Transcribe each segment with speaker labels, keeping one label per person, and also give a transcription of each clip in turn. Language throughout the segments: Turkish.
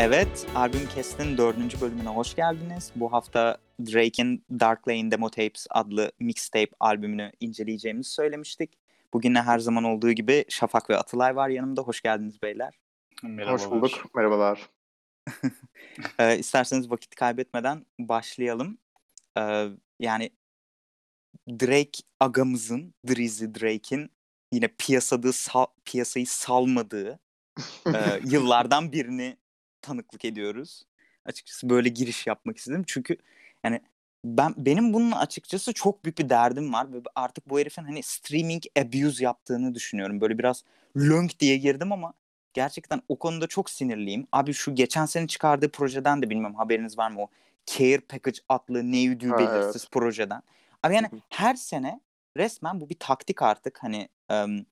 Speaker 1: Evet, Albüm Kest'in dördüncü bölümüne hoş geldiniz. Bu hafta Drake'in Dark Lane Demo Tapes adlı mixtape albümünü inceleyeceğimizi söylemiştik. Bugün de her zaman olduğu gibi Şafak ve Atılay var yanımda. Hoş geldiniz beyler.
Speaker 2: Merhabalar. Hoş bulduk, merhabalar.
Speaker 1: ee, isterseniz vakit kaybetmeden başlayalım. Ee, yani Drake agamızın, Drizzy Drake'in yine piyasada sal, piyasayı salmadığı e, yıllardan birini tanıklık ediyoruz. Açıkçası böyle giriş yapmak istedim. Çünkü yani ben benim bunun açıkçası çok büyük bir derdim var ve artık bu herifin hani streaming abuse yaptığını düşünüyorum. Böyle biraz lönk diye girdim ama gerçekten o konuda çok sinirliyim. Abi şu geçen sene çıkardığı projeden de bilmem haberiniz var mı o Care Package adlı ne yüdüğü belirsiz evet. projeden. Abi yani her sene resmen bu bir taktik artık hani um,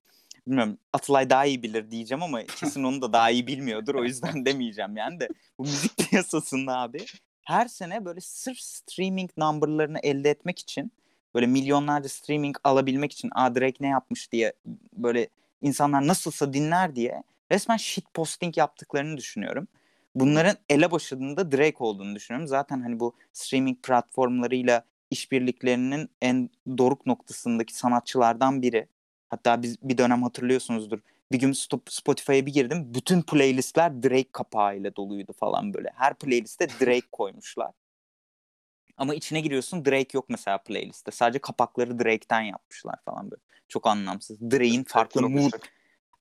Speaker 1: bilmiyorum Atılay daha iyi bilir diyeceğim ama kesin onu da daha iyi bilmiyordur. O yüzden demeyeceğim yani de bu müzik piyasasında abi her sene böyle sırf streaming numberlarını elde etmek için böyle milyonlarca streaming alabilmek için Aa Drake ne yapmış diye böyle insanlar nasılsa dinler diye resmen shit posting yaptıklarını düşünüyorum. Bunların ele başında Drake olduğunu düşünüyorum. Zaten hani bu streaming platformlarıyla işbirliklerinin en doruk noktasındaki sanatçılardan biri. Hatta biz bir dönem hatırlıyorsunuzdur. Bir gün Spotify'a bir girdim. Bütün playlistler Drake kapağıyla doluydu falan böyle. Her playliste Drake koymuşlar. Ama içine giriyorsun Drake yok mesela playlistte. Sadece kapakları Drake'ten yapmışlar falan böyle. Çok anlamsız. Drake'in farklı mood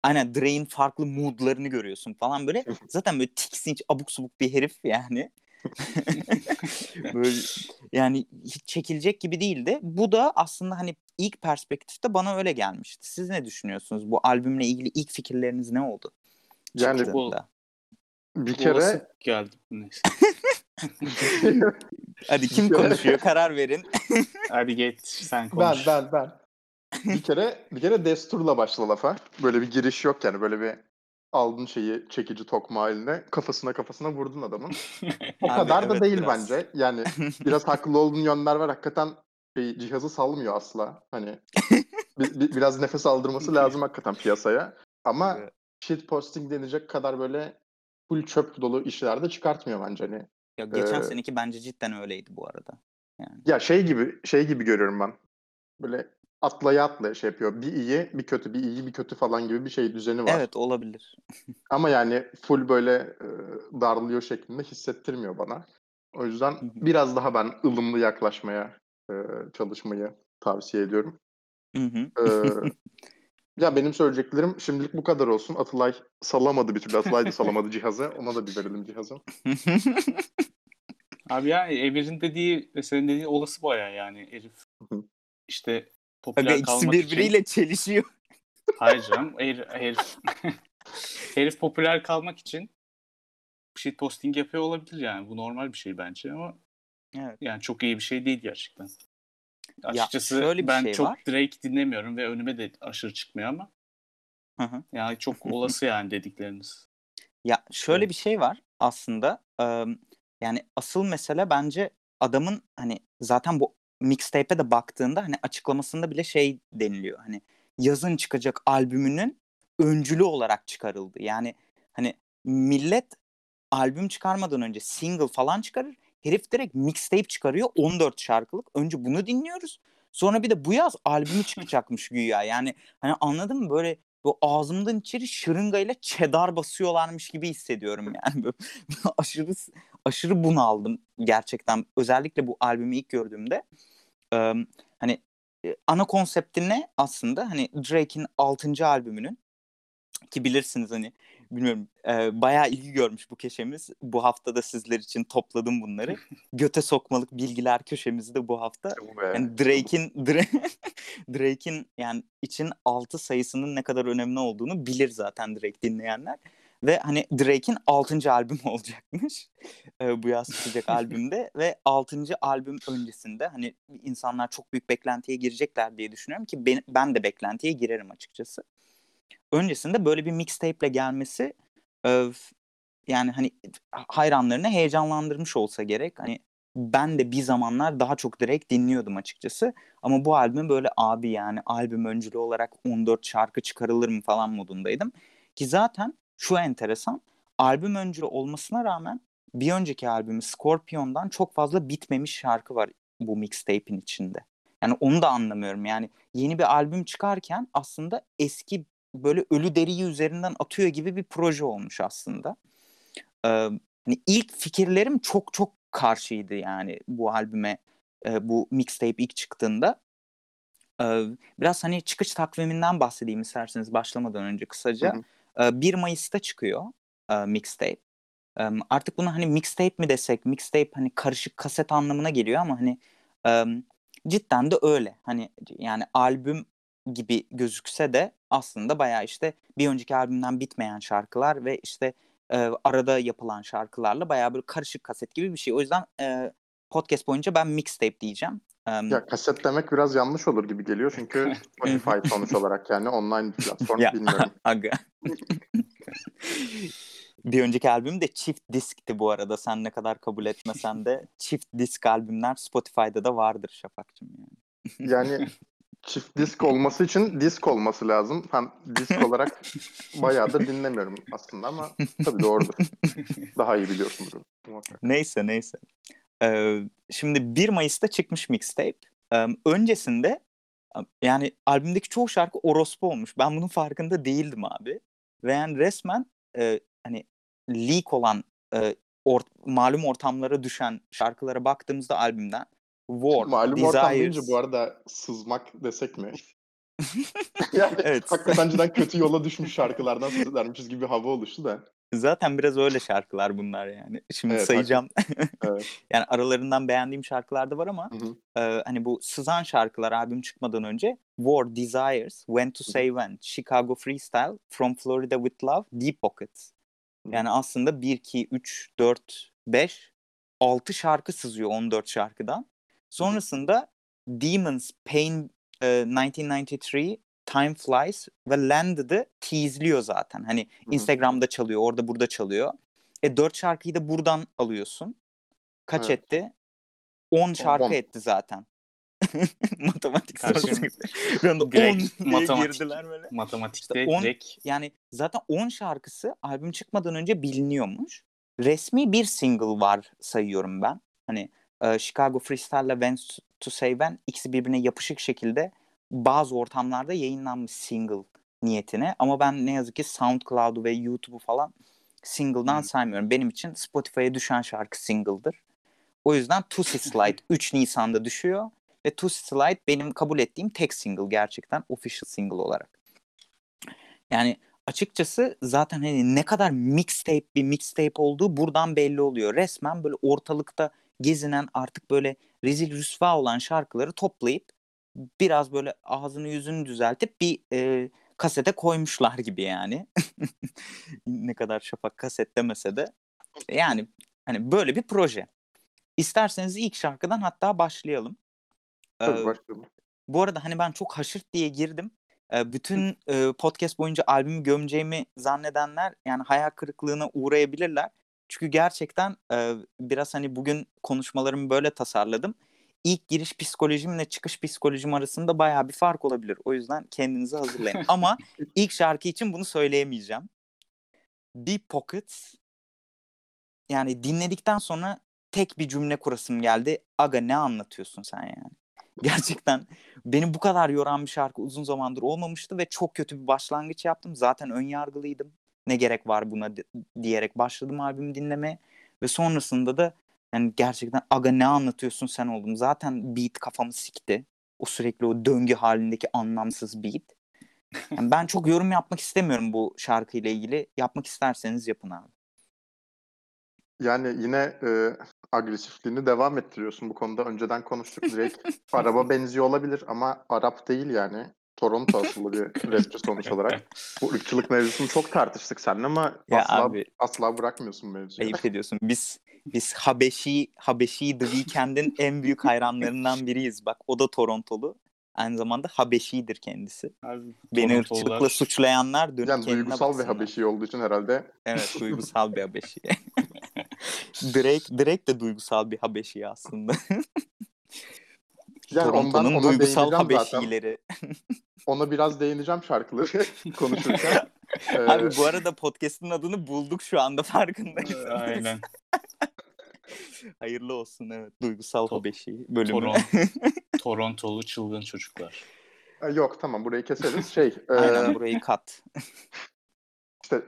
Speaker 1: Aynen Drake'in farklı moodlarını görüyorsun falan böyle. Zaten böyle tiksinç abuk subuk bir herif yani. böyle yani hiç çekilecek gibi değildi. Bu da aslında hani ilk perspektifte bana öyle gelmişti. Siz ne düşünüyorsunuz? Bu albümle ilgili ilk fikirleriniz ne oldu?
Speaker 2: Yani bu bir kere
Speaker 3: geldi. Neyse.
Speaker 1: Hadi kim konuşuyor? Karar verin.
Speaker 3: Hadi geç sen konuş.
Speaker 2: Ben ben ben. Bir kere bir kere desturla başla lafa. Böyle bir giriş yok yani böyle bir aldın şeyi çekici tokma eline kafasına kafasına vurdun adamın. O Abi, kadar da evet, değil biraz. bence. Yani biraz haklı olduğun yönler var. Hakikaten şey, cihazı salmıyor asla. Hani bir, bir, biraz nefes aldırması lazım hakikaten piyasaya. Ama evet. shit posting denecek kadar böyle full çöp dolu işler de çıkartmıyor bence hani.
Speaker 1: Ya geçen ee, seneki bence cidden öyleydi bu arada. Yani.
Speaker 2: Ya şey gibi şey gibi görüyorum ben. Böyle atlaya atlaya şey yapıyor. Bir iyi, bir kötü, bir iyi, bir kötü falan gibi bir şey düzeni var.
Speaker 1: Evet olabilir.
Speaker 2: Ama yani full böyle e, darlıyor şeklinde hissettirmiyor bana. O yüzden biraz daha ben ılımlı yaklaşmaya e, çalışmayı tavsiye ediyorum. Ee, ya benim söyleyeceklerim şimdilik bu kadar olsun. Atılay salamadı bir türlü. Atılay da salamadı cihazı. Ona da bir verelim cihazı.
Speaker 3: Abi ya Emir'in dediği ve senin dediği olası baya yani herif. işte popüler Aga, kalmak
Speaker 1: ikisi birbiriyle için... çelişiyor.
Speaker 3: Hayır canım. Herif, herif, herif popüler kalmak için shit posting yapıyor olabilir yani. Bu normal bir şey bence ama evet. yani çok iyi bir şey değil gerçekten. Açıkçası ya şöyle ben şey çok var. Drake dinlemiyorum ve önüme de aşırı çıkmıyor ama. Hı hı. Yani çok olası yani dedikleriniz.
Speaker 1: Ya şöyle evet. bir şey var aslında. yani asıl mesele bence adamın hani zaten bu mixtape'e de baktığında hani açıklamasında bile şey deniliyor. Hani yazın çıkacak albümünün öncülü olarak çıkarıldı. Yani hani millet albüm çıkarmadan önce single falan çıkarır. Herif direkt mixtape çıkarıyor 14 şarkılık. Önce bunu dinliyoruz. Sonra bir de bu yaz albümü çıkacakmış güya. Yani hani anladın mı böyle bu ağzımdan içeri şırıngayla çedar basıyorlarmış gibi hissediyorum yani. Böyle, aşırı aşırı bunaldım gerçekten. Özellikle bu albümü ilk gördüğümde. Ee, hani ana konsepti ne aslında? Hani Drake'in 6. albümünün ki bilirsiniz hani bilmiyorum e, bayağı ilgi görmüş bu köşemiz. Bu hafta da sizler için topladım bunları. Göte sokmalık bilgiler köşemizi de bu hafta. Yani Drake'in Drake'in yani için 6 sayısının ne kadar önemli olduğunu bilir zaten Drake dinleyenler. Ve hani Drake'in 6. albüm olacakmış. E, bu yaz çıkacak albümde ve 6. albüm öncesinde hani insanlar çok büyük beklentiye girecekler diye düşünüyorum ki ben, ben de beklentiye girerim açıkçası öncesinde böyle bir mixtape'le gelmesi e, yani hani hayranlarını heyecanlandırmış olsa gerek. Hani ben de bir zamanlar daha çok direkt dinliyordum açıkçası. Ama bu albüm böyle abi yani albüm öncülü olarak 14 şarkı çıkarılır mı falan modundaydım. Ki zaten şu enteresan albüm öncülü olmasına rağmen bir önceki albümü Scorpion'dan çok fazla bitmemiş şarkı var bu mixtape'in içinde. Yani onu da anlamıyorum. Yani yeni bir albüm çıkarken aslında eski böyle ölü deriyi üzerinden atıyor gibi bir proje olmuş aslında. Ee, hani ilk fikirlerim çok çok karşıydı yani bu albüme e, bu mixtape ilk çıktığında. Ee, biraz hani çıkış takviminden bahsedeyim isterseniz başlamadan önce kısaca. Hı hı. Ee, 1 Mayıs'ta çıkıyor mixtape. Artık bunu hani mixtape mi desek, mixtape hani karışık kaset anlamına geliyor ama hani cidden de öyle. Hani yani albüm gibi gözükse de aslında bayağı işte bir önceki albümden bitmeyen şarkılar ve işte e, arada yapılan şarkılarla bayağı bir karışık kaset gibi bir şey. O yüzden e, podcast boyunca ben mixtape diyeceğim.
Speaker 2: Um, ya kaset demek biraz yanlış olur gibi geliyor çünkü Spotify sonuç olarak yani online bir platform ya, bilmiyorum.
Speaker 1: Aga. bir önceki albüm de çift diskti bu arada. Sen ne kadar kabul etmesen de çift disk albümler Spotify'da da vardır Şafak'cığım
Speaker 2: yani. Yani çift disk olması için disk olması lazım. Ben disk olarak bayağı da dinlemiyorum aslında ama tabii doğrudur. Daha iyi biliyorsun bunu.
Speaker 1: Neyse neyse. Ee, şimdi 1 Mayıs'ta çıkmış mixtape. Ee, öncesinde yani albümdeki çoğu şarkı orospu olmuş. Ben bunun farkında değildim abi. Ve yani resmen e, hani leak olan e, or, malum ortamlara düşen şarkılara baktığımızda albümden
Speaker 2: War, Malum Desires... ortam deyince bu arada sızmak desek mi? yani evet. hakikaten cidden kötü yola düşmüş şarkılardan söz edermişiz gibi bir hava oluştu da.
Speaker 1: Zaten biraz öyle şarkılar bunlar yani. Şimdi evet, sayacağım. evet. yani aralarından beğendiğim şarkılar da var ama e, hani bu sızan şarkılar albüm çıkmadan önce War, Desires, When to Say When, Chicago Freestyle, From Florida With Love, Deep Pockets. Yani aslında 1, 2, 3, 4, 5, 6 şarkı sızıyor 14 şarkıdan. Sonrasında Demons, Pain e, 1993, Time Flies ve Landed'ı teaseliyor zaten. Hani Instagram'da çalıyor, orada burada çalıyor. E dört şarkıyı da buradan alıyorsun. Kaç evet. etti? 10 şarkı 10. etti zaten. matematik sorusu
Speaker 3: direkt matematik, girdiler böyle. Matematikte işte on, direkt.
Speaker 1: Yani zaten 10 şarkısı albüm çıkmadan önce biliniyormuş. Resmi bir single var sayıyorum ben. Hani e, Chicago Freestyle ile When to Say When ikisi birbirine yapışık şekilde bazı ortamlarda yayınlanmış single niyetine. Ama ben ne yazık ki SoundCloud'u ve YouTube'u falan single'dan hmm. saymıyorum. Benim için Spotify'a düşen şarkı single'dır. O yüzden Tusi Slide 3 Nisan'da düşüyor. Ve Tusi Slide benim kabul ettiğim tek single gerçekten official single olarak. Yani açıkçası zaten hani ne kadar mixtape bir mixtape olduğu buradan belli oluyor. Resmen böyle ortalıkta gezinen artık böyle rezil rüsva olan şarkıları toplayıp biraz böyle ağzını yüzünü düzeltip bir e, kasete koymuşlar gibi yani. ne kadar şafak kaset demese de. Yani hani böyle bir proje. İsterseniz ilk şarkıdan hatta başlayalım.
Speaker 2: Tabii başlayalım.
Speaker 1: Bu arada hani ben çok haşırt diye girdim. bütün e, podcast boyunca albümü gömeceğimi zannedenler yani hayal kırıklığına uğrayabilirler. Çünkü gerçekten e, biraz hani bugün konuşmalarımı böyle tasarladım. İlk giriş psikolojimle çıkış psikolojim arasında baya bir fark olabilir. O yüzden kendinizi hazırlayın. Ama ilk şarkı için bunu söyleyemeyeceğim. Deep Pockets yani dinledikten sonra tek bir cümle kurasım geldi. Aga ne anlatıyorsun sen yani? Gerçekten beni bu kadar yoran bir şarkı uzun zamandır olmamıştı ve çok kötü bir başlangıç yaptım. Zaten ön yargılıydım ne gerek var buna diyerek başladım albümü dinlemeye ve sonrasında da yani gerçekten aga ne anlatıyorsun sen oldum. Zaten beat kafamı sikti. O sürekli o döngü halindeki anlamsız beat. Yani ben çok yorum yapmak istemiyorum bu şarkıyla ilgili. Yapmak isterseniz yapın abi.
Speaker 2: Yani yine e, agresifliğini devam ettiriyorsun bu konuda. Önceden konuştuk direkt. araba benziyor olabilir ama Arap değil yani. Toronto asıllı bir rapçi sonuç olarak. Bu ırkçılık mevzusunu çok tartıştık seninle ama ya asla, abi, asla bırakmıyorsun mevzuyu.
Speaker 1: Ayıp ediyorsun. Biz biz Habeşi, Habeşi The Weeknd'in en büyük hayranlarından biriyiz. Bak o da Torontolu. Aynı zamanda Habeşi'dir kendisi. Abi, Beni ırkçılıkla suçlayanlar dönüp
Speaker 2: yani kendine duygusal baksınlar. bir Habeşi olduğu için herhalde.
Speaker 1: Evet duygusal bir Habeşi. Drake, Drake de duygusal bir Habeşi aslında.
Speaker 2: Yani ondan
Speaker 1: Toronto'nun
Speaker 2: ona
Speaker 1: duygusal. Habeşileri.
Speaker 2: Ona biraz değineceğim şarkıları konuşurken. Ee,
Speaker 1: Abi bu arada podcast'ın adını bulduk şu anda farkındayız.
Speaker 3: Aynen.
Speaker 1: Hayırlı olsun evet. Duygusal
Speaker 3: To-
Speaker 1: Habeşi bölümü.
Speaker 3: Toron- Torontolu çılgın çocuklar.
Speaker 2: e, yok tamam burayı keseriz. Şey, e,
Speaker 1: Aynen burayı kat.
Speaker 2: işte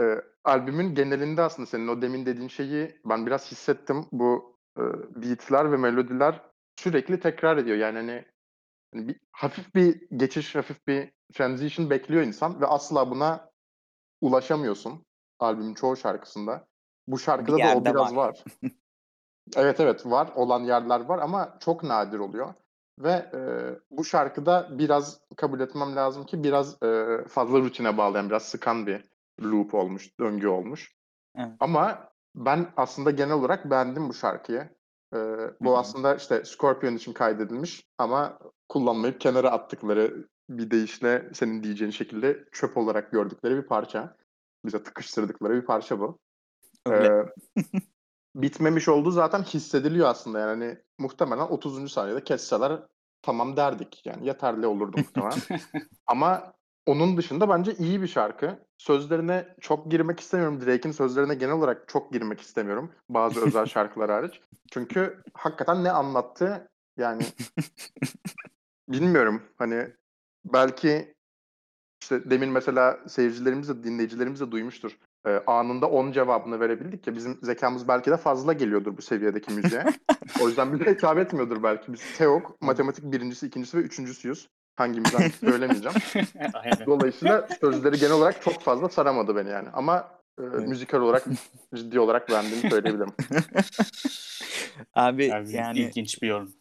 Speaker 2: e, albümün genelinde aslında senin o demin dediğin şeyi ben biraz hissettim. Bu e, beatler ve melodiler sürekli tekrar ediyor. Yani hani, hani bir, hafif bir geçiş, hafif bir transition bekliyor insan ve asla buna ulaşamıyorsun albümün çoğu şarkısında. Bu şarkıda
Speaker 1: Bir
Speaker 2: da o biraz
Speaker 1: var.
Speaker 2: var. evet evet var. Olan yerler var ama çok nadir oluyor. Ve e, bu şarkıda biraz kabul etmem lazım ki biraz e, fazla rutine bağlayan, biraz sıkan bir loop olmuş, döngü olmuş.
Speaker 1: Evet.
Speaker 2: Ama ben aslında genel olarak beğendim bu şarkıyı. E, bu aslında işte Scorpion için kaydedilmiş ama kullanmayıp kenara attıkları bir deyişle senin diyeceğin şekilde çöp olarak gördükleri bir parça. Bize tıkıştırdıkları bir parça bu.
Speaker 1: Öyle.
Speaker 2: Ee, bitmemiş olduğu zaten hissediliyor aslında yani hani muhtemelen 30. saniyede kesseler tamam derdik yani yeterli olurdu muhtemelen. Ama onun dışında bence iyi bir şarkı. Sözlerine çok girmek istemiyorum. Drake'in sözlerine genel olarak çok girmek istemiyorum. Bazı özel şarkılar hariç. Çünkü hakikaten ne anlattı yani bilmiyorum. Hani belki işte demin mesela seyircilerimiz de dinleyicilerimiz de duymuştur. Ee, anında 10 cevabını verebildik ya bizim zekamız belki de fazla geliyordur bu seviyedeki müziğe. o yüzden bize hitap etmiyordur belki. Biz Teok, matematik birincisi, ikincisi ve üçüncüsüyüz. Hangimiz hangisi söylemeyeceğim. Dolayısıyla sözleri genel olarak çok fazla saramadı beni yani. Ama e,
Speaker 1: Evet.
Speaker 2: müzikal olarak ciddi olarak beğendiğimi söyleyebilirim.
Speaker 1: Abi
Speaker 3: Yani,
Speaker 1: yani
Speaker 3: ilginç bir yorum.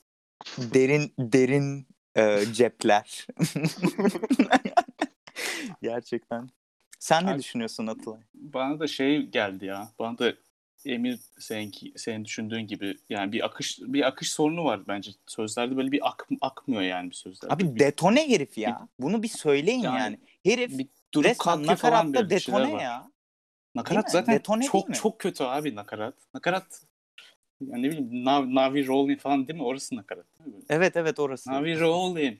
Speaker 1: derin derin e, cepler. Gerçekten. Sen ne
Speaker 3: Abi-
Speaker 1: düşünüyorsun Atılay?
Speaker 3: Bana da şey geldi ya. Bana da Emir seninki, senin düşündüğün gibi yani bir akış bir akış sorunu var bence. Sözlerde böyle bir ak, akmıyor yani bir sözler.
Speaker 1: Abi
Speaker 3: bir,
Speaker 1: detone herif ya. Bunu bir söyleyin yani.
Speaker 3: Yani
Speaker 1: Herif
Speaker 3: bir durup
Speaker 1: resmen nakaratta
Speaker 3: bir
Speaker 1: detone
Speaker 3: var.
Speaker 1: ya.
Speaker 3: Nakarat zaten
Speaker 1: Detone
Speaker 3: çok çok kötü abi nakarat. Nakarat yani ne bileyim Navi, Navi Rolling falan değil mi? Orası nakarat değil mi?
Speaker 1: Evet evet orası.
Speaker 3: Navi Rolling.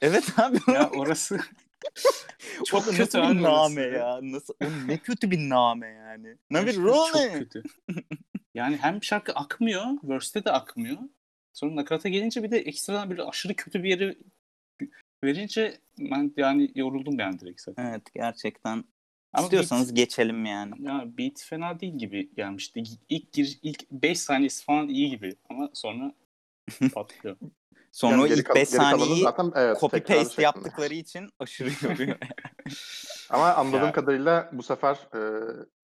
Speaker 1: Evet abi.
Speaker 3: ya orası çok
Speaker 1: Oğlum
Speaker 3: kötü
Speaker 1: bir name
Speaker 3: ya.
Speaker 1: Nasıl o ne kötü bir name yani. Navi
Speaker 3: Gerçekten Çok kötü. Yani hem şarkı akmıyor, verse'te de akmıyor. Sonra nakarata gelince bir de ekstradan böyle aşırı kötü bir yeri verince ben yani yoruldum yani direkt zaten.
Speaker 1: Evet gerçekten.
Speaker 3: Ama
Speaker 1: İstiyorsanız
Speaker 3: beat,
Speaker 1: geçelim yani.
Speaker 3: ya beat fena değil gibi gelmişti. İlk gir, ilk 5 saniyesi falan iyi gibi ama sonra patlıyor.
Speaker 1: Sonra
Speaker 2: Yani
Speaker 1: o ilk
Speaker 2: kal-
Speaker 1: 5
Speaker 2: geri kalanı
Speaker 1: saniyeyi
Speaker 2: zaten, evet,
Speaker 1: copy paste yaptıkları için aşırı yoruyor.
Speaker 2: Ama anladığım
Speaker 3: Ya.
Speaker 2: kadarıyla bu sefer e,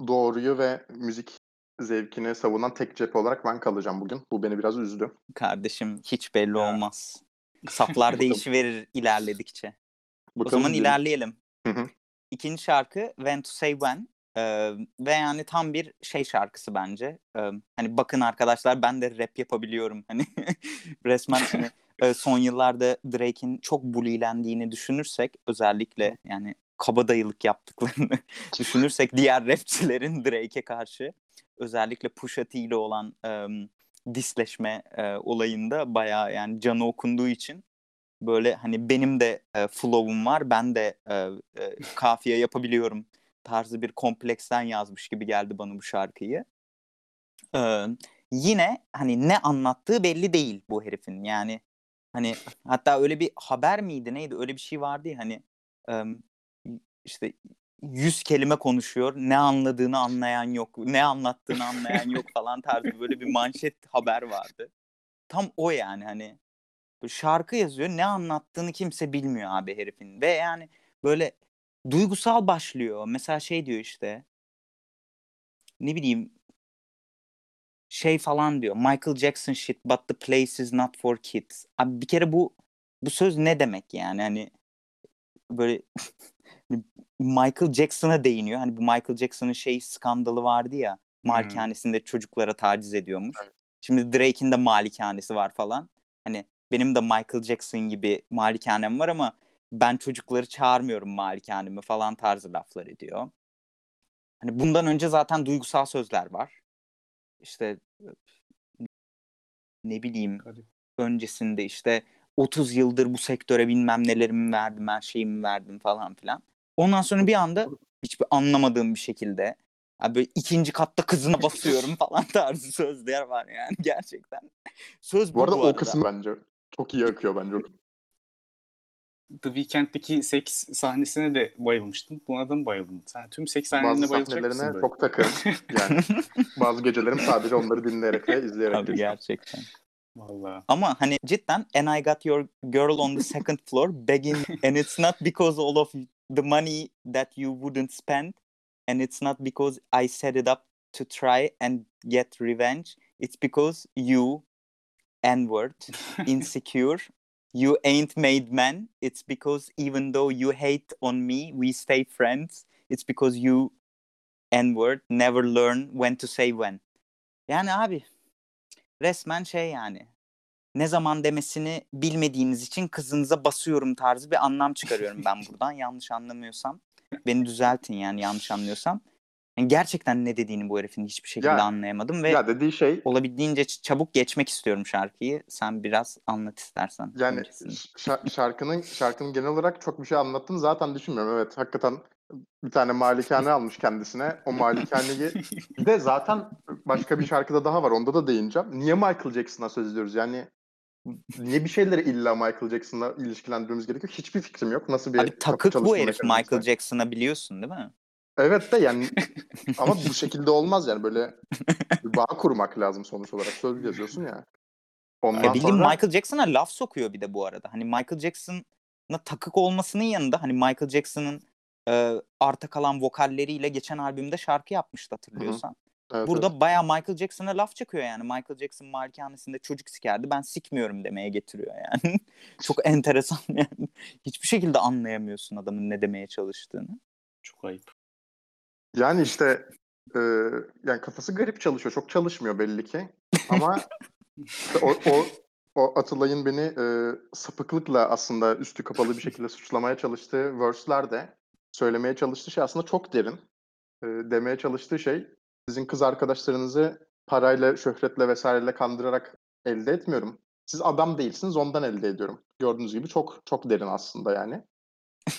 Speaker 2: doğruyu ve müzik zevkini savunan tek cephe olarak ben kalacağım bugün. Bu beni biraz üzdü.
Speaker 1: Kardeşim hiç belli
Speaker 3: Ya.
Speaker 1: olmaz. Saflar değişiverir ilerledikçe. O
Speaker 2: Bakalım
Speaker 1: zaman
Speaker 2: diyelim.
Speaker 1: ilerleyelim.
Speaker 2: Hı hı.
Speaker 1: İkinci şarkı When to Say When. Ee, ve yani tam bir şey şarkısı bence. Ee, hani bakın arkadaşlar ben de rap yapabiliyorum. Hani resmen hani, e, son yıllarda Drake'in çok bullylendiğini düşünürsek özellikle yani kabadayılık yaptıklarını düşünürsek diğer rapçilerin Drake'e karşı özellikle Pusha T ile olan e, disleşme e, olayında bayağı yani canı okunduğu için böyle hani benim de e, flow'um var ben de e, e, kafiye yapabiliyorum tarzı bir kompleksten yazmış gibi geldi bana bu şarkıyı. Ee, yine hani ne anlattığı belli değil bu herifin yani hani hatta öyle bir haber miydi neydi öyle bir şey vardı ya hani işte yüz kelime konuşuyor ne anladığını anlayan yok ne anlattığını anlayan yok falan tarzı böyle bir manşet haber vardı. Tam o yani hani şarkı yazıyor ne anlattığını kimse bilmiyor abi herifin ve yani böyle duygusal başlıyor. Mesela şey diyor işte ne bileyim şey falan diyor. Michael Jackson shit but the place is not for kids. Abi bir kere bu bu söz ne demek yani hani böyle Michael Jackson'a değiniyor. Hani bu Michael Jackson'ın şey skandalı vardı ya malikanesinde çocuklara taciz ediyormuş. Şimdi Drake'in de malikanesi var falan. Hani benim de Michael Jackson gibi malikanem var ama ben çocukları çağırmıyorum malikaneme falan tarzı laflar ediyor. Hani bundan önce zaten duygusal sözler var. İşte ne bileyim öncesinde işte 30 yıldır bu sektöre bilmem nelerimi verdim, her şeyimi verdim falan filan. Ondan sonra bir anda hiçbir anlamadığım bir şekilde Abi böyle ikinci katta kızına basıyorum falan tarzı sözler var yani gerçekten. Söz bu,
Speaker 2: bu arada
Speaker 1: bu
Speaker 2: o
Speaker 1: arada.
Speaker 2: kısım bence çok iyi akıyor bence.
Speaker 3: The Weeknd'deki seks sahnesine de bayılmıştın. Buna da mı bayıldın? Sen tüm seks sahnelerine
Speaker 2: Bazı
Speaker 3: bayılacak mısın böyle?
Speaker 2: çok takığım. Yani bazı gecelerim sadece onları dinleyerek ve izleyerek
Speaker 1: Abi
Speaker 2: geçiyor.
Speaker 1: gerçekten.
Speaker 3: Vallahi.
Speaker 1: Ama hani cidden and I got your girl on the second floor begging and it's not because all of the money that you wouldn't spend and it's not because I set it up to try and get revenge. It's because you N-word, insecure, you ain't made man. It's because even though you hate on me, we stay friends. It's because you N-word never learn when to say when. Yani abi resmen şey yani ne zaman demesini bilmediğiniz için kızınıza basıyorum tarzı bir anlam çıkarıyorum ben buradan yanlış anlamıyorsam. Beni düzeltin yani yanlış anlıyorsam. Yani gerçekten ne dediğini bu herifin hiçbir şekilde
Speaker 2: Ya-
Speaker 1: anlayamadım ve
Speaker 2: Ya dediği şey
Speaker 1: olabildiğince çabuk geçmek istiyorum şarkıyı. Sen biraz anlat istersen.
Speaker 2: yani şarkının şarkının genel olarak çok bir şey anlattığını zaten düşünmüyorum. Evet hakikaten bir tane malikane almış kendisine. O malikaneyi bir de zaten başka bir şarkıda daha var. Onda da değineceğim. Niye Michael Jackson'a söz ediyoruz? Yani niye bir şeyleri illa Michael Jackson'la ilişkilendirmemiz gerekiyor? Hiçbir fikrim yok. Nasıl bir
Speaker 1: Abi takık bu herif? Michael Jackson'a biliyorsun değil mi?
Speaker 2: Evet de yani ama bu şekilde olmaz yani böyle bir bağ kurmak lazım sonuç olarak. Söz yazıyorsun ya. Ondan
Speaker 1: Ya bildiğin
Speaker 2: sonra
Speaker 1: Michael Jackson'a laf sokuyor bir de bu arada. Hani Michael Jackson'a takık olmasının yanında hani Michael Jackson'ın e, arta kalan vokalleriyle geçen albümde şarkı yapmıştı hatırlıyorsan.
Speaker 2: evet,
Speaker 1: Burada
Speaker 2: evet.
Speaker 1: bayağı Michael Jackson'a laf çakıyor yani. Michael Jackson malikanesinde çocuk sikerdi ben sikmiyorum demeye getiriyor yani. Çok enteresan yani. Hiçbir şekilde anlayamıyorsun adamın ne demeye çalıştığını.
Speaker 3: Çok ayıp.
Speaker 2: Yani işte e, yani kafası garip çalışıyor. Çok çalışmıyor belli ki. Ama işte o, o, o Atılay'ın beni e, sapıklıkla aslında üstü kapalı bir şekilde suçlamaya çalıştığı verse'ler de söylemeye çalıştığı şey aslında çok derin. E, demeye çalıştığı şey sizin kız arkadaşlarınızı parayla, şöhretle vesaireyle kandırarak elde etmiyorum. Siz adam değilsiniz ondan elde ediyorum. Gördüğünüz gibi çok çok derin aslında yani.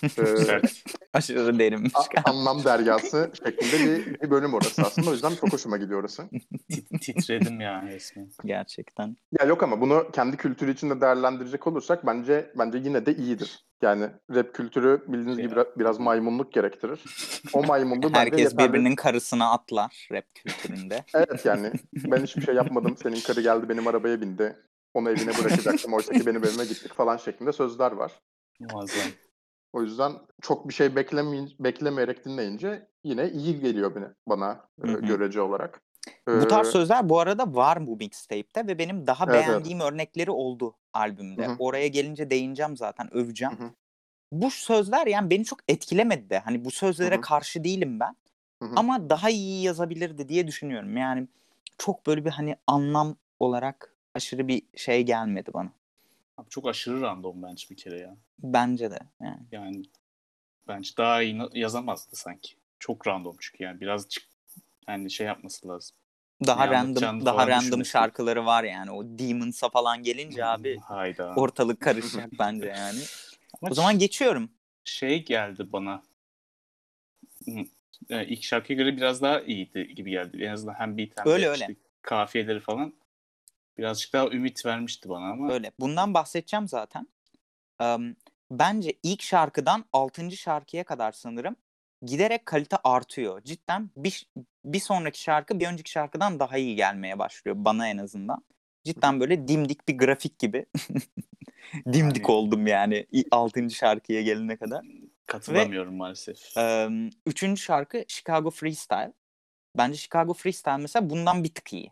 Speaker 2: E,
Speaker 3: Sert.
Speaker 1: Aşırı derinmiş.
Speaker 2: a- anlam deryası şeklinde bir, bir bölüm orası aslında. O yüzden çok hoşuma gidiyor orası.
Speaker 3: Tit- titredim ya resmen.
Speaker 1: Gerçekten.
Speaker 2: Ya yok ama bunu kendi kültürü içinde değerlendirecek olursak bence bence yine de iyidir. Yani rap kültürü bildiğiniz gibi biraz, biraz maymunluk gerektirir. O maymunluğu bence
Speaker 1: Herkes
Speaker 2: yeterli.
Speaker 1: birbirinin karısına atlar rap kültüründe.
Speaker 2: Evet yani ben hiçbir şey yapmadım. Senin karı geldi benim arabaya bindi. Onu evine bırakacaktım. Oysa ki benim evime gittik falan şeklinde sözler var.
Speaker 3: Muazzam.
Speaker 2: O yüzden çok bir şey beklemeyin, beklemeyerek dinleyince yine iyi geliyor bana, bana e, görece olarak.
Speaker 1: Bu tarz sözler bu arada var bu mixtape'te ve benim daha
Speaker 2: Evet, evet.
Speaker 1: beğendiğim örnekleri oldu albümde.
Speaker 2: Hı hı.
Speaker 1: Oraya gelince değineceğim zaten, öveceğim.
Speaker 2: Hı hı.
Speaker 1: Bu sözler yani beni çok etkilemedi de. Hani bu sözlere
Speaker 2: Hı hı.
Speaker 1: karşı değilim ben.
Speaker 2: Hı hı.
Speaker 1: Ama daha iyi yazabilirdi diye düşünüyorum. Yani çok böyle bir hani anlam olarak aşırı bir şey gelmedi bana.
Speaker 3: Abi çok aşırı random bence bir kere ya.
Speaker 1: Bence de yani.
Speaker 3: Yani bence daha iyi yazamazdı sanki. Çok random çünkü yani biraz yani şey yapması lazım.
Speaker 1: Daha
Speaker 3: Ne
Speaker 1: random daha random
Speaker 3: düşünmesi.
Speaker 1: şarkıları var yani. O Demons'a falan gelince abi
Speaker 3: Hayda.
Speaker 1: ortalık karışacak bence yani.
Speaker 3: Ama
Speaker 1: O zaman geçiyorum.
Speaker 3: şey geldi bana. E, ilk şarkıya göre biraz daha iyiydi gibi geldi. En azından hem beat hem
Speaker 1: Öyle,
Speaker 3: de
Speaker 1: öyle.
Speaker 3: işte kafiyeleri falan. Birazcık daha ümit vermişti bana ama
Speaker 1: Öyle. Bundan bahsedeceğim zaten. Em, bence ilk şarkıdan 6. şarkıya kadar sanırım giderek kalite artıyor. Cidden bir, bir sonraki şarkı bir önceki şarkıdan daha iyi gelmeye başlıyor bana en azından. Cidden böyle dimdik bir grafik gibi. Dimdik
Speaker 3: Yani-
Speaker 1: oldum yani 6. şarkıya gelene kadar.
Speaker 3: katılamıyorum maalesef.
Speaker 1: Em, üçüncü şarkı Chicago Freestyle. Bence Chicago Freestyle mesela bundan bir tık iyi.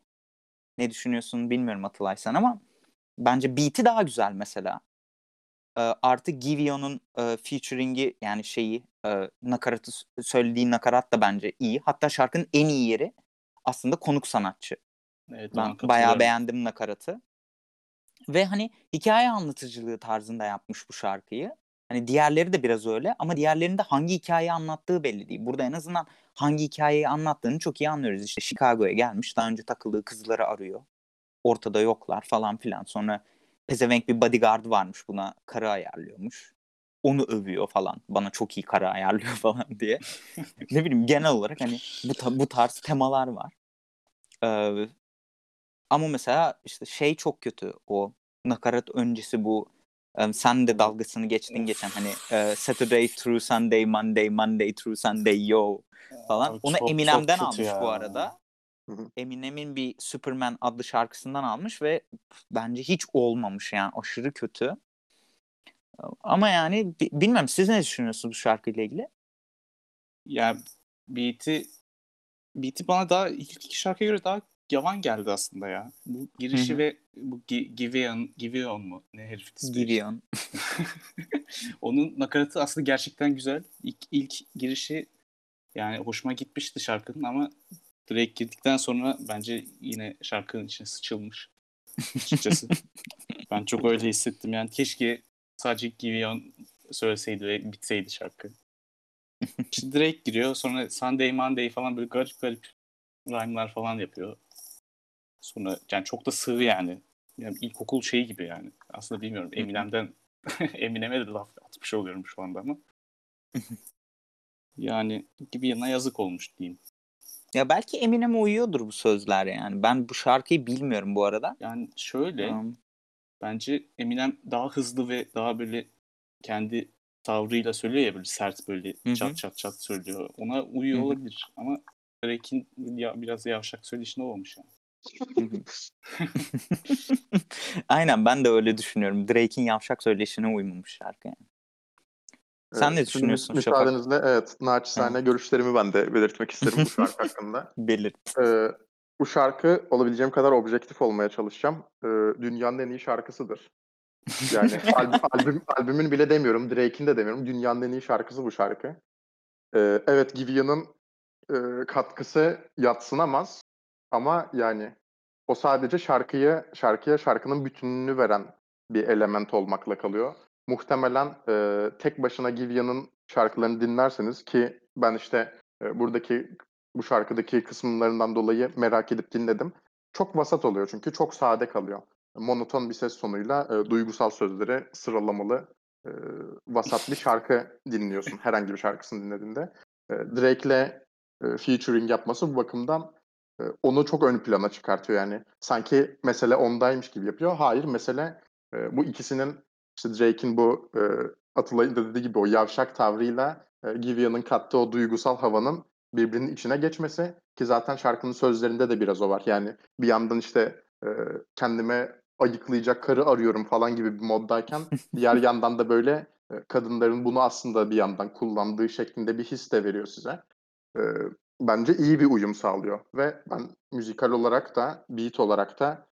Speaker 1: Ne düşünüyorsun bilmiyorum Atılay sen ama bence beat'i daha güzel mesela. Ee, artı Givion'un e, featuring'i yani şeyi e, nakaratı söylediği nakarat da bence iyi. Hatta şarkının en iyi yeri aslında konuk sanatçı.
Speaker 3: Evet,
Speaker 1: Ben bayağı beğendim nakaratı. Ve hani hikaye anlatıcılığı tarzında yapmış bu şarkıyı. Hani diğerleri de biraz öyle ama diğerlerinde hangi hikayeyi anlattığı belli değil. Burada en azından hangi hikayeyi anlattığını çok iyi anlıyoruz. İşte Chicago'ya gelmiş daha önce takıldığı kızları arıyor. Ortada yoklar falan filan. Sonra pezevenk bir bodyguard varmış buna karı ayarlıyormuş. Onu övüyor falan. Bana çok iyi karı ayarlıyor falan diye. ne bileyim genel olarak hani bu, ta- bu tarz temalar var. Ee, ama mesela işte şey çok kötü o nakarat öncesi bu um, sen de dalgasını geçtin geçen hani uh, Saturday through Sunday, Monday, Monday through Sunday yo falan.
Speaker 3: Abi
Speaker 1: Onu
Speaker 3: çok-
Speaker 1: Eminem'den
Speaker 3: çok
Speaker 1: almış
Speaker 3: ya.
Speaker 1: bu arada. Eminem'in bir Superman adlı şarkısından almış ve bence hiç olmamış yani aşırı kötü. Ama yani bi- bilmem siz ne düşünüyorsunuz bu şarkıyla ilgili?
Speaker 3: Yani beat'i beat'i bana daha ilk iki şarkıya göre daha yavan geldi aslında ya. Bu girişi
Speaker 1: Hı hı.
Speaker 3: ve bu Gi- Giveon, Giveon mu? Ne herif ismi?
Speaker 1: Gideon.
Speaker 3: Onun nakaratı aslında gerçekten güzel. İlk, ilk girişi yani hoşuma gitmişti şarkının ama Drake girdikten sonra bence yine şarkının içine sıçılmış. Açıkçası. ben çok öyle hissettim. Yani keşke sadece Giveon söyleseydi ve bitseydi şarkı. İşte Drake giriyor sonra Sunday Monday falan böyle garip garip rhyme'lar falan yapıyor. Sonra yani çok da sığ yani. Yani ilkokul şeyi gibi yani. Aslında bilmiyorum. Eminem'den Eminem'e de laf atmış oluyorum şu anda ama. yani gibi yanına yazık olmuş diyeyim.
Speaker 1: Ya belki Eminem'e uyuyordur bu sözler yani. Ben bu şarkıyı bilmiyorum bu arada.
Speaker 3: Yani şöyle
Speaker 1: Um,
Speaker 3: bence Eminem daha hızlı ve daha böyle kendi tavrıyla söylüyor ya böyle sert böyle
Speaker 1: Hı
Speaker 3: çat çat çat söylüyor. Ona uyuyor
Speaker 1: Hı hı.
Speaker 3: olabilir ama Drake'in ya, biraz yavşak söyleyişinde olmuş yani.
Speaker 1: Aynen ben de öyle düşünüyorum. Drake'in yavşak söyleyişine uymamış şarkı yani. Sen ne
Speaker 2: şimdi
Speaker 1: düşünüyorsun
Speaker 2: mü-
Speaker 1: Şafak?
Speaker 2: Müsaadenizle evet naçizane görüşlerimi ben de belirtmek isterim bu şarkı hakkında.
Speaker 1: Belirt.
Speaker 2: Ee, bu şarkı olabileceğim kadar objektif olmaya çalışacağım. Ee, dünyanın en iyi şarkısıdır. Yani albüm, albüm, albümün bile demiyorum, Drake'in de demiyorum. Dünyanın en iyi şarkısı bu şarkı. Ee, evet Givia'nın e, katkısı yatsınamaz. Ama yani o sadece şarkıyı, şarkıya şarkının bütününü veren bir element olmakla kalıyor. Muhtemelen e, tek başına Givia'nın şarkılarını dinlerseniz ki ben işte e, buradaki bu şarkıdaki kısımlarından dolayı merak edip dinledim. Çok vasat oluyor çünkü çok sade kalıyor. Monoton bir ses tonuyla e, duygusal sözleri sıralamalı e, vasat bir şarkı dinliyorsun herhangi bir şarkısını dinlediğinde. E, Drake'le e, featuring yapması bu bakımdan onu çok ön plana çıkartıyor yani. Sanki mesele ondaymış gibi yapıyor. Hayır mesele e, bu ikisinin işte Drake'in bu e, Atılay'ın da dediği gibi o yavşak tavrıyla e, Givia'nın kattığı o duygusal havanın birbirinin içine geçmesi ki zaten şarkının sözlerinde de biraz o var. Yani bir yandan işte e, kendime ayıklayacak karı arıyorum falan gibi bir moddayken diğer yandan da böyle e, kadınların bunu aslında bir yandan kullandığı şeklinde bir his de veriyor size. E, bence iyi bir uyum sağlıyor ve ben müzikal olarak da beat olarak da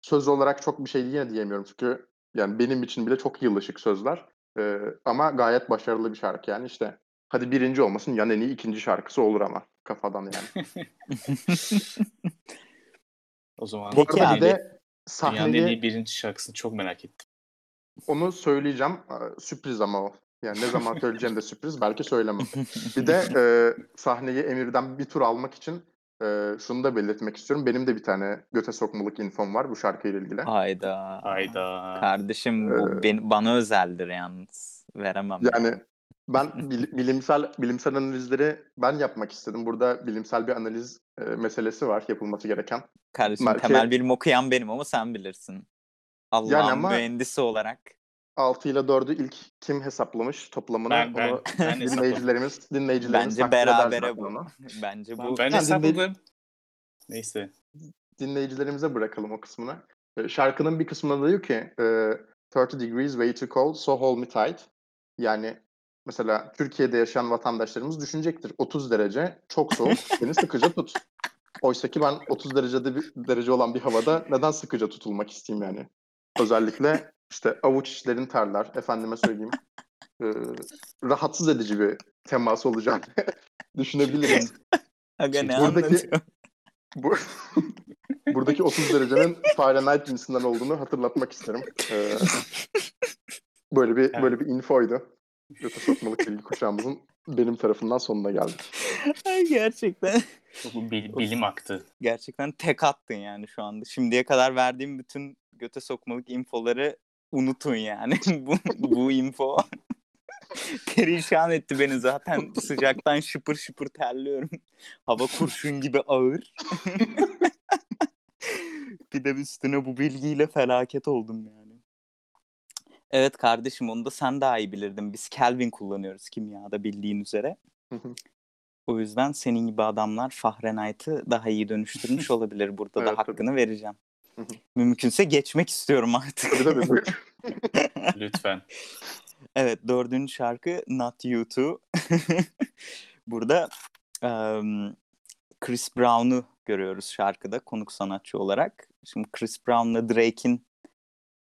Speaker 2: söz olarak çok bir şey yine diyemiyorum çünkü yani benim için bile çok yılışık sözler E, ama gayet başarılı bir şarkı yani işte hadi birinci olmasın yan en iyi ikinci şarkısı olur ama kafadan yani.
Speaker 3: O zaman
Speaker 2: Bu arada bir de
Speaker 3: dünyanın en iyi birinci şarkısını çok merak ettim.
Speaker 2: onu söyleyeceğim. Sürpriz ama o. Yani ne zaman söyleyeceğim de sürpriz. Belki söylemem. Bir de e, sahneyi Emir'den bir tur almak için e, şunu da belirtmek istiyorum. Benim de bir tane göte sokmalık infom var bu şarkıyla ilgili.
Speaker 1: Hayda.
Speaker 3: Hayda.
Speaker 1: Kardeşim bu
Speaker 2: Ee,
Speaker 1: ben, bana özeldir yalnız. Veremem.
Speaker 2: Yani ben bil- bilimsel bilimsel analizleri ben yapmak istedim. Burada bilimsel bir analiz e, meselesi var yapılması gereken.
Speaker 1: Kardeşim
Speaker 2: belki-
Speaker 1: temel bilim okuyan benim ama sen bilirsin. Allah'ın
Speaker 2: ama-
Speaker 1: mühendisi olarak.
Speaker 2: 6 ile 4'ü ilk kim hesaplamış toplamını
Speaker 3: Ben, ben,
Speaker 2: onu
Speaker 3: ben
Speaker 2: dinleyicilerimiz dinleyicilerimiz
Speaker 1: Bence berabere bu.
Speaker 2: onu.
Speaker 1: Bence
Speaker 3: Ben,
Speaker 1: bu
Speaker 3: ben
Speaker 2: Yani
Speaker 3: hesapladım. Neyse.
Speaker 2: dinleyicilerimize bırakalım o kısmını. Ee, Şarkının bir kısmında diyor ki e, 30 degrees way too cold so hold me tight. Yani mesela Türkiye'de yaşayan vatandaşlarımız düşünecektir. 30 derece çok soğuk beni sıkıca tut. Oysa ki ben 30 derecede bir derece olan bir havada neden sıkıca tutulmak isteyeyim yani? Özellikle işte avuç içlerin terler, efendime söyleyeyim. e, rahatsız edici bir teması olacağını düşünebiliriz.
Speaker 1: Aga ne
Speaker 2: Buradaki-? Bu buradaki 30 derecenin Fahrenheit cinsinden olduğunu hatırlatmak isterim. Ee, böyle bir
Speaker 3: Evet.
Speaker 2: böyle bir infoydu. Göte sokmalık bilgi kuşağımızın benim tarafından sonuna geldik.
Speaker 1: Gerçekten.
Speaker 3: Bu bil- bilim aktı.
Speaker 1: Gerçekten tek attın yani şu anda. Şimdiye kadar verdiğim bütün göte sokmalık infoları unutun yani. bu, bu info perişan etti beni zaten. Sıcaktan şıpır şıpır terliyorum. Hava kurşun gibi ağır. bir de üstüne bu bilgiyle felaket oldum yani. Evet kardeşim onu da sen daha iyi bilirdin. Biz Kelvin kullanıyoruz kimyada bildiğin üzere. o yüzden senin gibi adamlar Fahrenheit'ı daha iyi dönüştürmüş olabilir. Burada
Speaker 2: Evet,
Speaker 1: da
Speaker 2: tabii.
Speaker 1: hakkını vereceğim. Mümkünse geçmek istiyorum artık.
Speaker 2: Tabii tabii. buyur.
Speaker 3: Lütfen.
Speaker 1: Evet dördüncü şarkı Not You Too. Burada em, Chris Brown'u görüyoruz şarkıda konuk sanatçı olarak. Şimdi Chris Brown'la Drake'in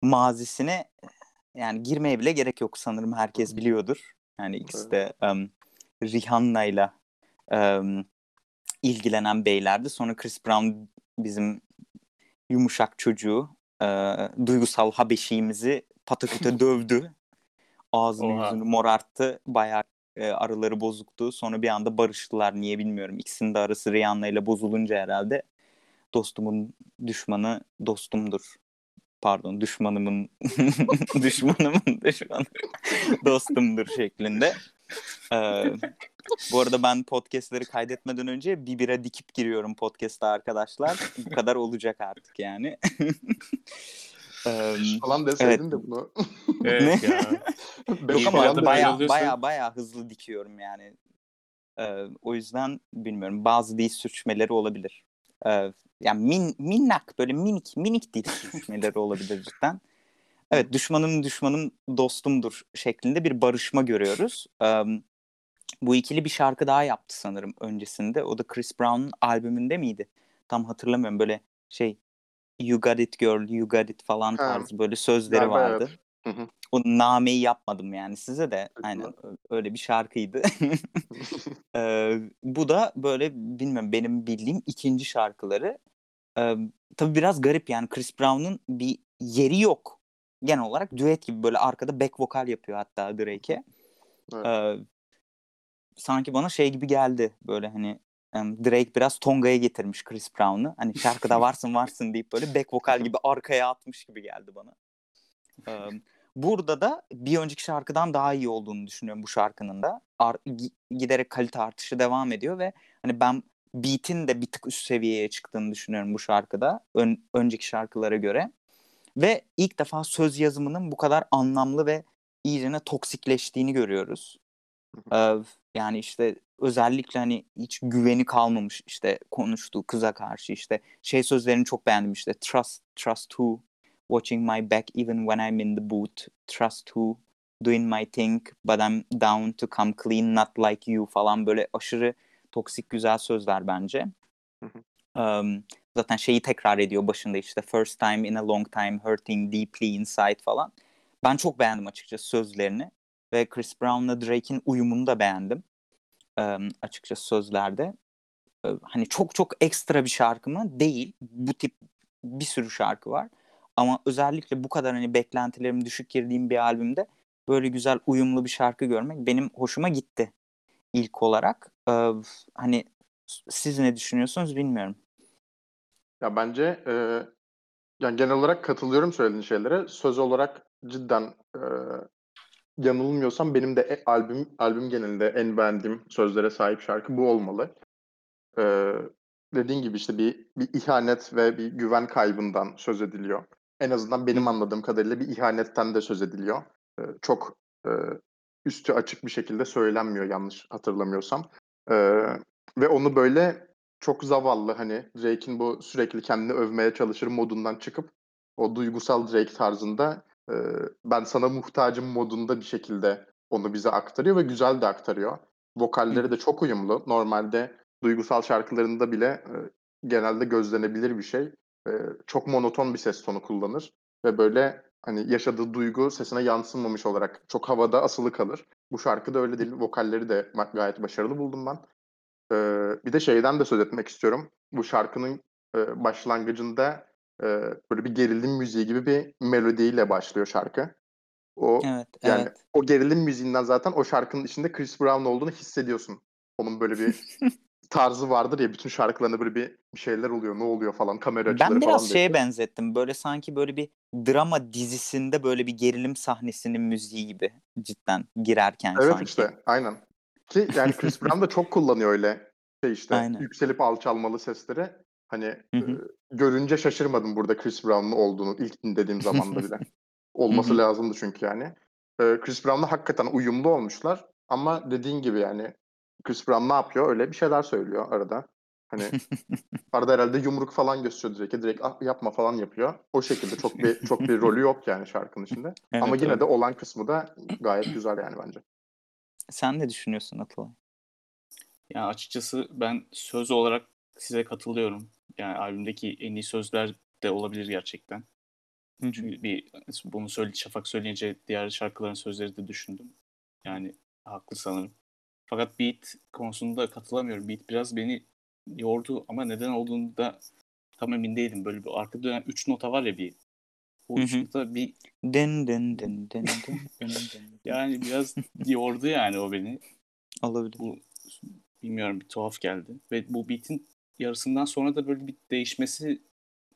Speaker 1: mazisine yani girmeye bile gerek yok sanırım herkes biliyordur. Yani ikisi de em, Rihanna'yla em, ilgilenen beylerdi. Sonra Chris Brown bizim yumuşak çocuğu e, duygusal habeşiğimizi pataküte dövdü. Ağzını
Speaker 3: Oha.
Speaker 1: yüzünü morarttı. Bayağı e, araları bozuktu. Sonra bir anda barıştılar. Niye bilmiyorum. İkisinin de arası Rihanna ile bozulunca herhalde dostumun düşmanı dostumdur. Pardon düşmanımın düşmanımın düşmanı dostumdur şeklinde. Ee, bu arada ben podcastleri kaydetmeden önce bir bira dikip giriyorum podcast'a arkadaşlar. Bu kadar olacak artık yani. Ee,
Speaker 2: Falan deseydin de bunu.
Speaker 3: Evet ya.
Speaker 1: Yok ama baya baya baya hızlı dikiyorum yani. Ee, o yüzden bilmiyorum bazı dil sürçmeleri olabilir. Ee, yani min, minnak böyle minik minik dil sürçmeleri olabilir cidden. Evet düşmanım düşmanım dostumdur şeklinde bir barışma görüyoruz. Ee, bu ikili bir şarkı daha yaptı sanırım öncesinde. O da Chris Brown'un albümünde miydi? Tam hatırlamıyorum böyle şey You Got It Girl, You Got It falan tarzı böyle sözleri
Speaker 2: Galiba
Speaker 1: vardı.
Speaker 2: evet. Hı hı.
Speaker 1: O nameyi yapmadım yani size de
Speaker 2: Peki.
Speaker 1: aynen öyle bir şarkıydı. Ee, bu da böyle bilmiyorum benim bildiğim ikinci şarkıları. Ee, tabii biraz garip yani Chris Brown'un bir yeri yok. Genel olarak düet gibi böyle arkada back vokal yapıyor hatta Drake'e.
Speaker 2: Evet.
Speaker 1: Ee, sanki bana şey gibi geldi böyle hani Drake biraz Tonga'ya getirmiş Chris Brown'u. Hani şarkıda varsın varsın deyip böyle back vokal gibi arkaya atmış gibi geldi bana. Ee, burada da bir önceki şarkıdan daha iyi olduğunu düşünüyorum bu şarkının da. Ar- gi- giderek kalite artışı devam ediyor ve hani ben beat'in de bir tık üst seviyeye çıktığını düşünüyorum bu şarkıda ön- önceki şarkılara göre. Ve ilk defa söz yazımının bu kadar anlamlı ve iyicene toksikleştiğini görüyoruz. Ee, yani işte özellikle hani hiç güveni kalmamış işte konuştuğu kıza karşı işte şey sözlerini çok beğendim işte trust trust who? Watching my back even when I'm in the booth trust who? Doing my thing but I'm down to come clean not like you. falan böyle aşırı toksik güzel sözler bence. Um, zaten şeyi tekrar ediyor başında işte first time in a long time hurting deeply inside falan. Ben çok beğendim açıkçası sözlerini ve Chris Brown'la Drake'in uyumunu da beğendim um, açıkçası sözlerde. Ee, Hani çok çok ekstra bir şarkı mı? Değil. Bu tip bir sürü şarkı var. Ama özellikle bu kadar hani beklentilerim düşük girdiğim bir albümde böyle güzel uyumlu bir şarkı görmek benim hoşuma gitti ilk olarak. Ee, hani siz ne düşünüyorsunuz bilmiyorum.
Speaker 2: Ya bence e, yani genel olarak katılıyorum söylediğin şeylere. Söz olarak cidden e, yanılmıyorsam benim de e- albüm albüm genelinde en beğendiğim sözlere sahip şarkı bu olmalı. E, dediğin gibi işte bir bir ihanet ve bir güven kaybından söz ediliyor. En azından benim anladığım kadarıyla bir ihanetten de söz ediliyor. E, çok e, üstü açık bir şekilde söylenmiyor yanlış hatırlamıyorsam. E, ve onu böyle çok zavallı hani Drake'in bu sürekli kendini övmeye çalışır modundan çıkıp o duygusal Drake tarzında e, ben sana muhtacım modunda bir şekilde onu bize aktarıyor ve güzel de aktarıyor. Vokalleri de çok uyumlu. Normalde duygusal şarkılarında bile e, genelde gözlenebilir bir şey. E, çok monoton bir ses tonu kullanır ve böyle hani yaşadığı duygu sesine yansımamış olarak çok havada asılı kalır. Bu şarkıda öyle değil. Vokalleri de gayet başarılı buldum ben. Ee, bir de şeyden de söz etmek istiyorum. Bu şarkının e, başlangıcında e, böyle bir gerilim müziği gibi bir melodiyle başlıyor şarkı. O
Speaker 1: Evet,
Speaker 2: yani
Speaker 1: evet.
Speaker 2: o gerilim müziğinden zaten o şarkının içinde Chris Brown olduğunu hissediyorsun. Onun böyle bir tarzı vardır ya bütün şarkılarında böyle bir, şeyler oluyor. Ne oluyor falan kamera açıları
Speaker 1: Ben biraz
Speaker 2: falan
Speaker 1: şeye
Speaker 2: değişiyor.
Speaker 1: benzettim. Böyle sanki böyle bir drama dizisinde böyle bir gerilim sahnesinin müziği gibi cidden girerken
Speaker 2: Evet
Speaker 1: sanki.
Speaker 2: işte aynen. Ki yani Chris Brown da çok kullanıyor öyle şey işte
Speaker 1: Aynen.
Speaker 2: yükselip alçalmalı sesleri. Hani e, görünce şaşırmadım burada Chris Brown'un olduğunu ilk dinlediğim zamanda bile. Olması lazımdı çünkü yani. E, Chris Brown'la hakikaten uyumlu olmuşlar. Ama dediğin gibi yani Chris Brown ne yapıyor? Öyle bir şeyler söylüyor arada. Hani arada herhalde yumruk falan gösteriyor direkt. Direkt "Ah, yapma falan yapıyor. O şekilde çok bir çok bir rolü yok yani şarkının içinde.
Speaker 1: Evet,
Speaker 2: Ama yine
Speaker 1: evet.
Speaker 2: de olan kısmı da gayet güzel yani bence.
Speaker 1: Sen ne düşünüyorsun Atılay?
Speaker 3: Ya açıkçası ben söz olarak size katılıyorum. Yani albümdeki en iyi sözler de olabilir gerçekten. Çünkü bir bunu söyle Şafak söyleyince diğer şarkıların sözleri de düşündüm. Yani haklı sanırım. Fakat beat konusunda katılamıyorum. Beat biraz beni yordu ama neden olduğunu da tam emin değilim. Böyle bir arka dönen 3 nota var ya bir. O nota bir
Speaker 1: dın dın dın dın dın.
Speaker 3: yani biraz yordu yani o beni.
Speaker 1: Olabilir.
Speaker 3: Bu bilmiyorum bir tuhaf geldi. Ve bu beat'in yarısından sonra da böyle bir değişmesi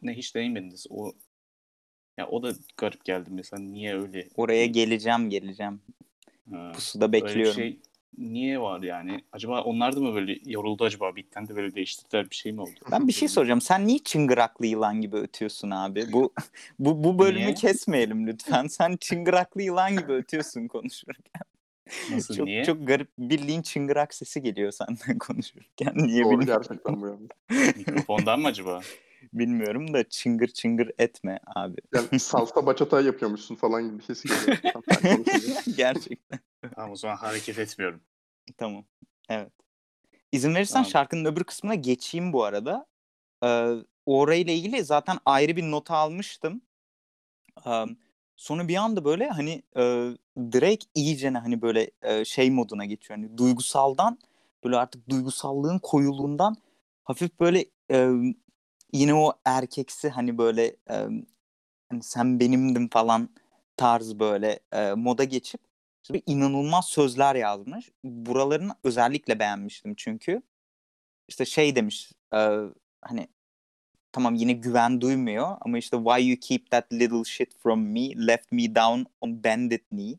Speaker 3: ne hiç değinmediniz. O ya o da garip geldi mesela niye öyle
Speaker 1: Oraya geleceğim geleceğim.
Speaker 3: Ha,
Speaker 1: Pusuda
Speaker 3: öyle bir
Speaker 1: bekliyorum.
Speaker 3: şey niye var yani? Acaba onlar da mı böyle yoruldu acaba beat'ten de böyle değiştirdiler bir şey mi oldu?
Speaker 1: Ben bir şey soracağım. Sen niye çıngıraklı yılan gibi ötüyorsun abi? Bu bu bu bölümü
Speaker 3: Niye?
Speaker 1: kesmeyelim lütfen. Sen çıngıraklı yılan gibi ötüyorsun konuşurken.
Speaker 3: Nasıl
Speaker 1: çok
Speaker 3: niye?
Speaker 1: çok garip bildiğin çıngırak sesi geliyor senden konuşurken. Niye
Speaker 2: Doğru
Speaker 1: bilmiyorum.
Speaker 2: gerçekten bu.
Speaker 3: Mikrofondan mı acaba?
Speaker 1: Bilmiyorum da çıngır çıngır etme abi.
Speaker 2: Yani salsa bachata yapıyormuşsun falan gibi bir his geliyor.
Speaker 1: Gerçekten.
Speaker 3: Tamam o zaman hareket etmiyorum.
Speaker 1: Tamam. Evet. İzin verirsen
Speaker 3: Tamam.
Speaker 1: şarkının öbür kısmına geçeyim bu arada. Ee, orayla ilgili zaten ayrı bir nota almıştım. Ee, sonra bir anda böyle hani e, Drake iyicene hani böyle e, şey moduna geçiyor. Hani duygusaldan böyle artık duygusallığın koyuluğundan hafif böyle e, yine o erkeksi hani böyle e, hani sen benimdin falan tarz böyle e, moda geçip işte inanılmaz sözler yazmış. Buralarını özellikle beğenmiştim çünkü. İşte şey demiş e, hani tamam yine güven duymuyor ama işte why you keep that little shit from me left me down on bended knee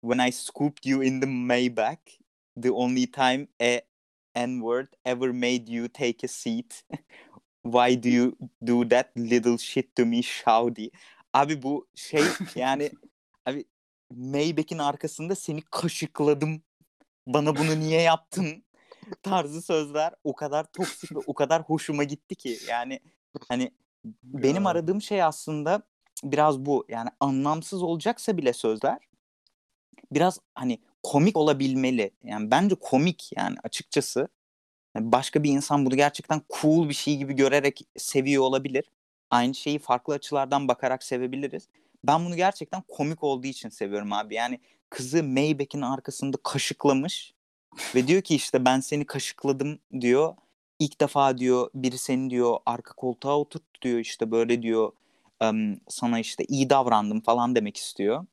Speaker 1: when I scooped you in the Maybach the only time a n-word ever made you take a seat why do you do that little shit to me shawty abi bu şey yani abi Maybach'in arkasında seni kaşıkladım. Bana bunu niye yaptın? Tarzı sözler o kadar toksik ve o kadar hoşuma gitti ki yani hani benim
Speaker 3: Ya.
Speaker 1: aradığım şey aslında biraz bu. Yani anlamsız olacaksa bile sözler biraz hani komik olabilmeli. Yani bence komik yani açıkçası Yani başka bir insan bunu gerçekten cool bir şey gibi görerek seviyor olabilir. Aynı şeyi farklı açılardan bakarak sevebiliriz. Ben bunu gerçekten komik olduğu için seviyorum abi. Yani kızı Maybach'in arkasında kaşıklamış ve diyor ki işte ben seni kaşıkladım diyor. İlk defa diyor biri seni diyor arka koltuğa oturttu diyor. İşte böyle diyor. Sana işte iyi davrandım falan demek istiyor.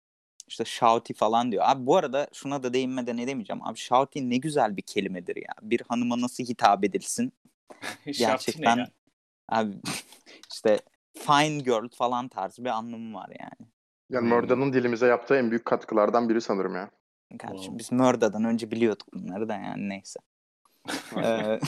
Speaker 1: İşte shouty falan diyor. Abi bu arada şuna da değinmeden edemeyeceğim. Abi shouty ne güzel bir kelimedir ya. Bir hanıma nasıl hitap edilsin? Gerçekten
Speaker 3: ya?
Speaker 1: abi işte fine girl falan tarzı bir anlamı var yani.
Speaker 2: Yani
Speaker 3: Hmm.
Speaker 2: Murda'nın dilimize yaptığı en büyük katkılardan biri sanırım ya.
Speaker 1: Kardeşim
Speaker 3: Wow.
Speaker 1: biz Murda'dan önce biliyorduk bunları da yani neyse.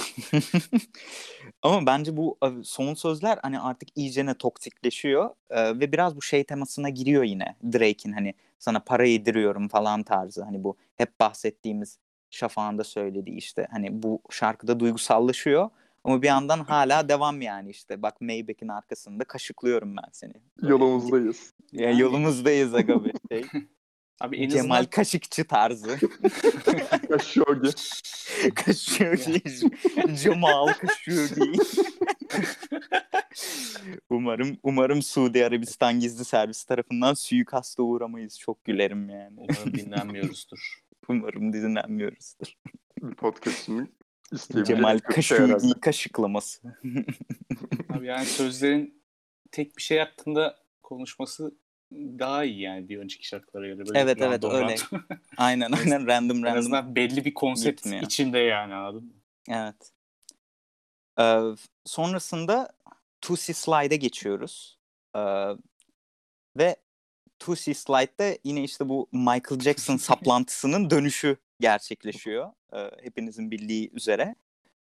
Speaker 1: Ama bence bu son sözler hani artık iyicene toksikleşiyor Ee, ve biraz bu şey temasına giriyor yine Drake'in hani sana para yediriyorum falan tarzı hani bu hep bahsettiğimiz Şafak'ın da söylediği işte hani bu şarkıda duygusallaşıyor ama bir yandan hala devam yani işte bak Maybach'in arkasında kaşıklıyorum ben seni.
Speaker 2: Yolumuzdayız.
Speaker 1: Ya
Speaker 3: Yani-
Speaker 1: yolumuzdayız aga bir şey.
Speaker 3: Abi en
Speaker 1: Cemal
Speaker 3: azından
Speaker 1: Kaşıkçı tarzı.
Speaker 2: Khashoggi.
Speaker 1: Kaşıkçı. Cemal Kaşıkçı. umarım umarım Suudi Arabistan gizli servis tarafından suikasta uğramayız. Çok gülerim yani.
Speaker 3: umarım dinlenmiyoruzdur.
Speaker 1: Umarım dinlenmiyoruzdur.
Speaker 2: İsteyebileceği
Speaker 1: Cemal. Kaşıkçı'yı kaşıklaması.
Speaker 3: Abi yani sözlerin tek bir şey hakkında konuşması daha iyi yani bir önceki şarkılara göre. Böyle
Speaker 1: Evet evet
Speaker 3: random
Speaker 1: öyle. Aynen aynen random
Speaker 3: en
Speaker 1: random.
Speaker 3: azından belli bir konsept
Speaker 1: gitmiyor.
Speaker 3: içinde yani anladın mı?
Speaker 1: Evet. Ee, sonrasında Tusi Slide'e geçiyoruz. Ee, ve Tusi Slide'de yine işte bu Michael Jackson saplantısının dönüşü gerçekleşiyor. Ee, hepinizin bildiği üzere.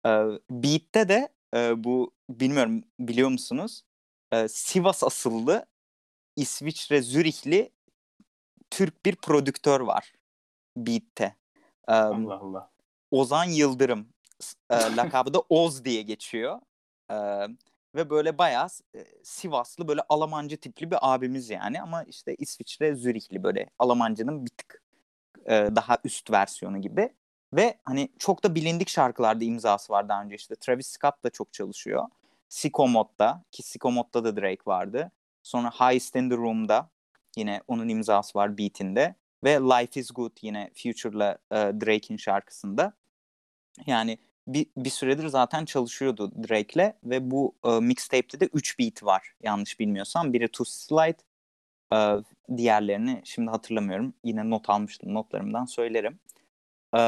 Speaker 1: Ee, Beat'te de e, bu bilmiyorum biliyor musunuz? Ee, Sivas asıllı İsviçre Zürihli Türk bir prodüktör var Beat'te. Ee,
Speaker 3: Allah Allah.
Speaker 1: Ozan Yıldırım e, lakabı da Oz diye geçiyor. E, ve böyle bayağı e, Sivaslı böyle Almancı tipli bir abimiz yani ama işte İsviçre Zürihli böyle Almancının bir tık e, daha üst versiyonu gibi. Ve hani çok da bilindik şarkılarda imzası var daha önce işte Travis Scott da çok çalışıyor. Sicko Mode'da ki Sicko Mode'da da Drake vardı. Sonra Highest in the Room'da yine onun imzası var beatinde. Ve Life is Good yine Future'la e, Drake'in şarkısında. Yani bir, bir süredir zaten çalışıyordu Drake'le ve bu e, mixtape'te de 3 beat var yanlış bilmiyorsam. Biri To Slide, e, diğerlerini şimdi hatırlamıyorum. Yine not almıştım notlarımdan söylerim. E,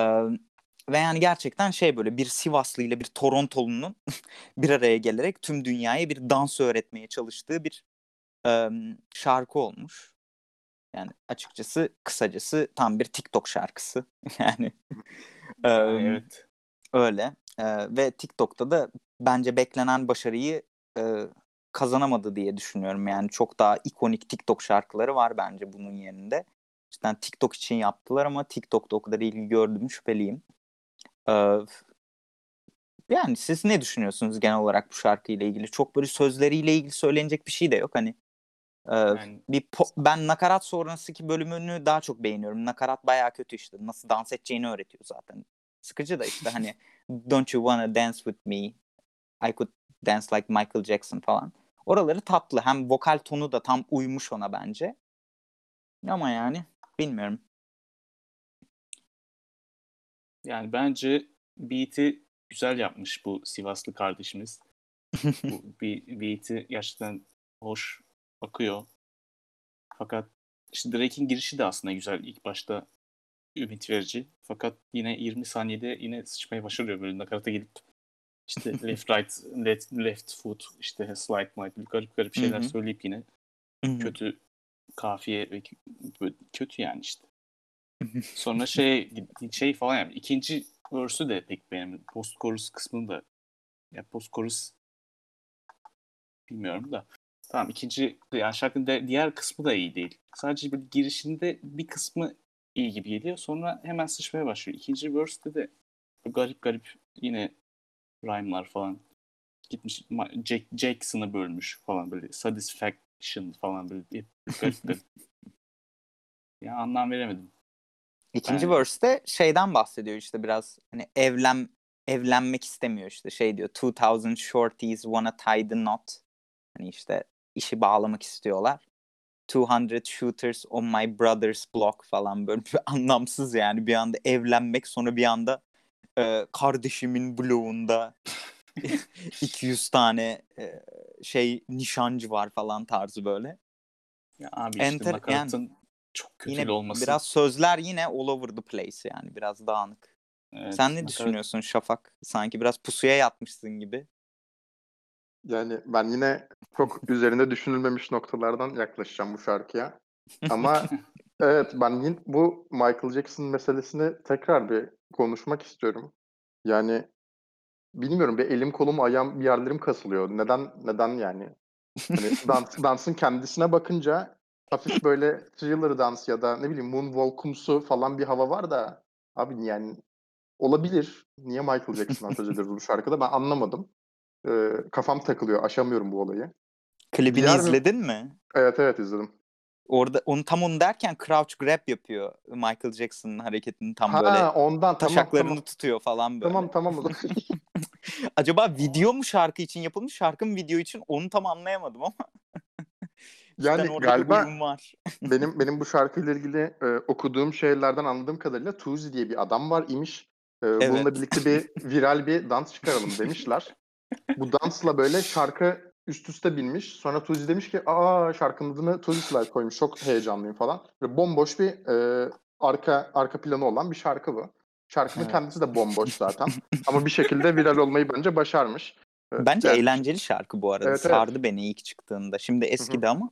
Speaker 1: ve yani gerçekten şey böyle bir Sivaslı ile bir Torontolu'nun bir araya gelerek tüm dünyaya bir dans öğretmeye çalıştığı bir e, şarkı olmuş. Yani açıkçası kısacası tam bir TikTok şarkısı. yani e,
Speaker 3: evet.
Speaker 1: Öyle. Ve TikTok'ta da bence beklenen başarıyı e, kazanamadı diye düşünüyorum. Yani çok daha ikonik TikTok şarkıları var bence bunun yerinde. İşte TikTok için yaptılar ama TikTok'ta o kadar ilgi gördüğümü şüpheliyim. Ee, yani siz ne düşünüyorsunuz genel olarak bu şarkıyla ilgili? Çok böyle sözleriyle ilgili söylenecek bir şey de yok. Hani
Speaker 3: Yani
Speaker 1: bir ben nakarat sonrasındaki bölümünü daha çok beğeniyorum. Nakarat bayağı kötü işte. Nasıl dans edeceğini öğretiyor zaten. Sıkıcı da işte hani Don't you wanna dance with me? I could dance like Michael Jackson falan. Oraları tatlı. Hem vokal tonu da tam uymuş ona bence. Ama yani bilmiyorum.
Speaker 3: yani bence beat'i güzel yapmış bu Sivaslı kardeşimiz. bu beat'i gerçekten hoş akıyor. Fakat işte Drake'in girişi de aslında güzel. İlk başta ümit verici. Fakat yine 20 saniyede yine sıçmayı başarıyor böyle nakarata gidip işte left right left, left foot işte slide might garip garip şeyler
Speaker 1: Hı hı.
Speaker 3: söyleyip yine kötü kafiye ve kötü yani işte. Sonra şey şey falan yani ikinci verse'ü de pek beğenmedim. Post chorus kısmını da ya post chorus bilmiyorum da tamam ikinci yani şarkının de- diğer kısmı da iyi değil. Sadece bir girişinde bir kısmı iyi gibi geliyor. Sonra hemen sıçmaya başlıyor. İkinci verse'de de garip garip yine rhyme'lar falan gitmiş Jack, Jackson'ı bölmüş falan böyle satisfaction falan böyle garip garip. ya anlam veremedim.
Speaker 1: İkinci
Speaker 3: Ben-
Speaker 1: verse'te şeyden bahsediyor işte biraz hani evlen evlenmek istemiyor işte şey diyor 2000 shorties wanna tie the knot. Hani işte işi bağlamak istiyorlar. 200 shooters on my brother's block falan böyle bir anlamsız yani bir anda evlenmek sonra bir anda e, kardeşimin bloğunda 200 tane e, şey nişancı var falan tarzı böyle.
Speaker 3: Ya abi işte
Speaker 1: Enter-
Speaker 3: nakaratın çok kötü
Speaker 1: Yine
Speaker 3: olması.
Speaker 1: biraz sözler yine all over the place yani biraz dağınık.
Speaker 3: Evet,
Speaker 1: Sen ne
Speaker 3: nakarat-
Speaker 1: düşünüyorsun Şafak? Sanki biraz pusuya yatmışsın gibi.
Speaker 2: Yani ben yine çok üzerinde düşünülmemiş noktalardan yaklaşacağım bu şarkıya. Ama evet ben yine bu Michael Jackson meselesini tekrar bir konuşmak istiyorum. Yani bilmiyorum bir elim kolum ayağım bir yerlerim kasılıyor. Neden neden yani? Hani dans, dansın kendisine bakınca hafif böyle thriller dans ya da ne bileyim moonwalk'umsu falan bir hava var da abi yani olabilir. Niye Michael Jackson'dan söz ediyoruz bu şarkıda ben anlamadım. Ee, kafam takılıyor. Aşamıyorum bu olayı.
Speaker 1: Klibini
Speaker 2: Diğer
Speaker 1: izledin mi?
Speaker 2: Evet evet izledim.
Speaker 1: Orada onu tam onu derken crouch grab yapıyor Michael Jackson'ın hareketini tam
Speaker 2: ha
Speaker 1: böyle
Speaker 2: ondan tamam
Speaker 1: taşaklarını
Speaker 2: tamam.
Speaker 1: tutuyor falan böyle.
Speaker 2: Tamam tamam.
Speaker 1: Acaba video mu şarkı için yapılmış, şarkı mı video için onu tam anlayamadım ama.
Speaker 2: Yani galiba-
Speaker 1: var.
Speaker 2: benim benim bu şarkıyla ilgili e, okuduğum şeylerden anladığım kadarıyla Tuzi diye bir adam var imiş. E, Bununla birlikte bir viral bir dans çıkaralım demişler. Bu dansla böyle şarkı üst üste binmiş. Sonra Tuzi demiş ki aa şarkının adını Tuzi Slide koymuş. Çok heyecanlıyım falan. Böyle bomboş bir e, arka arka planı olan bir şarkı bu. Şarkının
Speaker 1: Evet.
Speaker 2: kendisi de bomboş zaten. Ama bir şekilde viral olmayı bence başarmış. E,
Speaker 1: Bence
Speaker 2: yani-
Speaker 1: eğlenceli şarkı bu arada.
Speaker 2: Evet, evet.
Speaker 1: Sardı beni ilk çıktığında. Şimdi eskidi ama.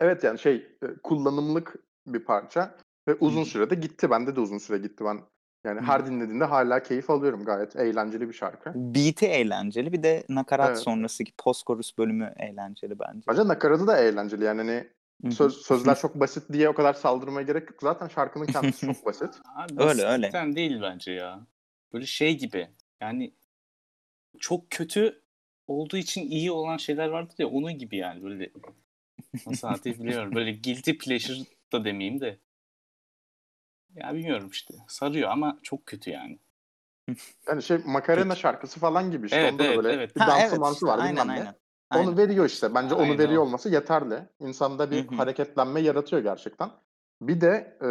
Speaker 2: Evet yani şey e, kullanımlık bir parça ve uzun sürede gitti. Bende de uzun süre gitti. Ben yani
Speaker 1: Hı.
Speaker 2: her dinlediğimde hala keyif alıyorum. Gayet eğlenceli bir şarkı.
Speaker 1: Beat'i eğlenceli. Bir de nakarat
Speaker 2: Evet.
Speaker 1: sonrasındaki post-chorus bölümü eğlenceli bence.
Speaker 2: Bence nakaratı da eğlenceli. Yani hani
Speaker 1: Hı hı.
Speaker 2: söz, sözler çok basit diye o kadar saldırmaya gerek yok. Zaten şarkının kendisi çok basit.
Speaker 3: Abi
Speaker 1: Öyle, öyle.
Speaker 3: değil bence ya. Böyle şey gibi. Yani çok kötü olduğu için iyi olan şeyler vardır ya onun gibi yani böyle nasıl anlatabiliyorum böyle guilty pleasure da demeyeyim de ya bilmiyorum işte sarıyor ama çok kötü yani.
Speaker 2: Yani şey Macarena şarkısı falan gibi işte.
Speaker 3: Evet,
Speaker 2: Onda da
Speaker 3: evet,
Speaker 2: böyle
Speaker 3: evet.
Speaker 2: bir
Speaker 1: Ha,
Speaker 2: dansı
Speaker 1: evet
Speaker 2: mansı
Speaker 1: işte,
Speaker 2: var
Speaker 1: aynen
Speaker 2: bilmem ne.
Speaker 1: aynen.
Speaker 2: Onu
Speaker 1: Aynen.
Speaker 2: veriyor işte. Bence onu
Speaker 3: Aynen
Speaker 2: veriyor olması yeterli. İnsanda bir
Speaker 1: Hı hı.
Speaker 2: hareketlenme yaratıyor gerçekten. Bir de e,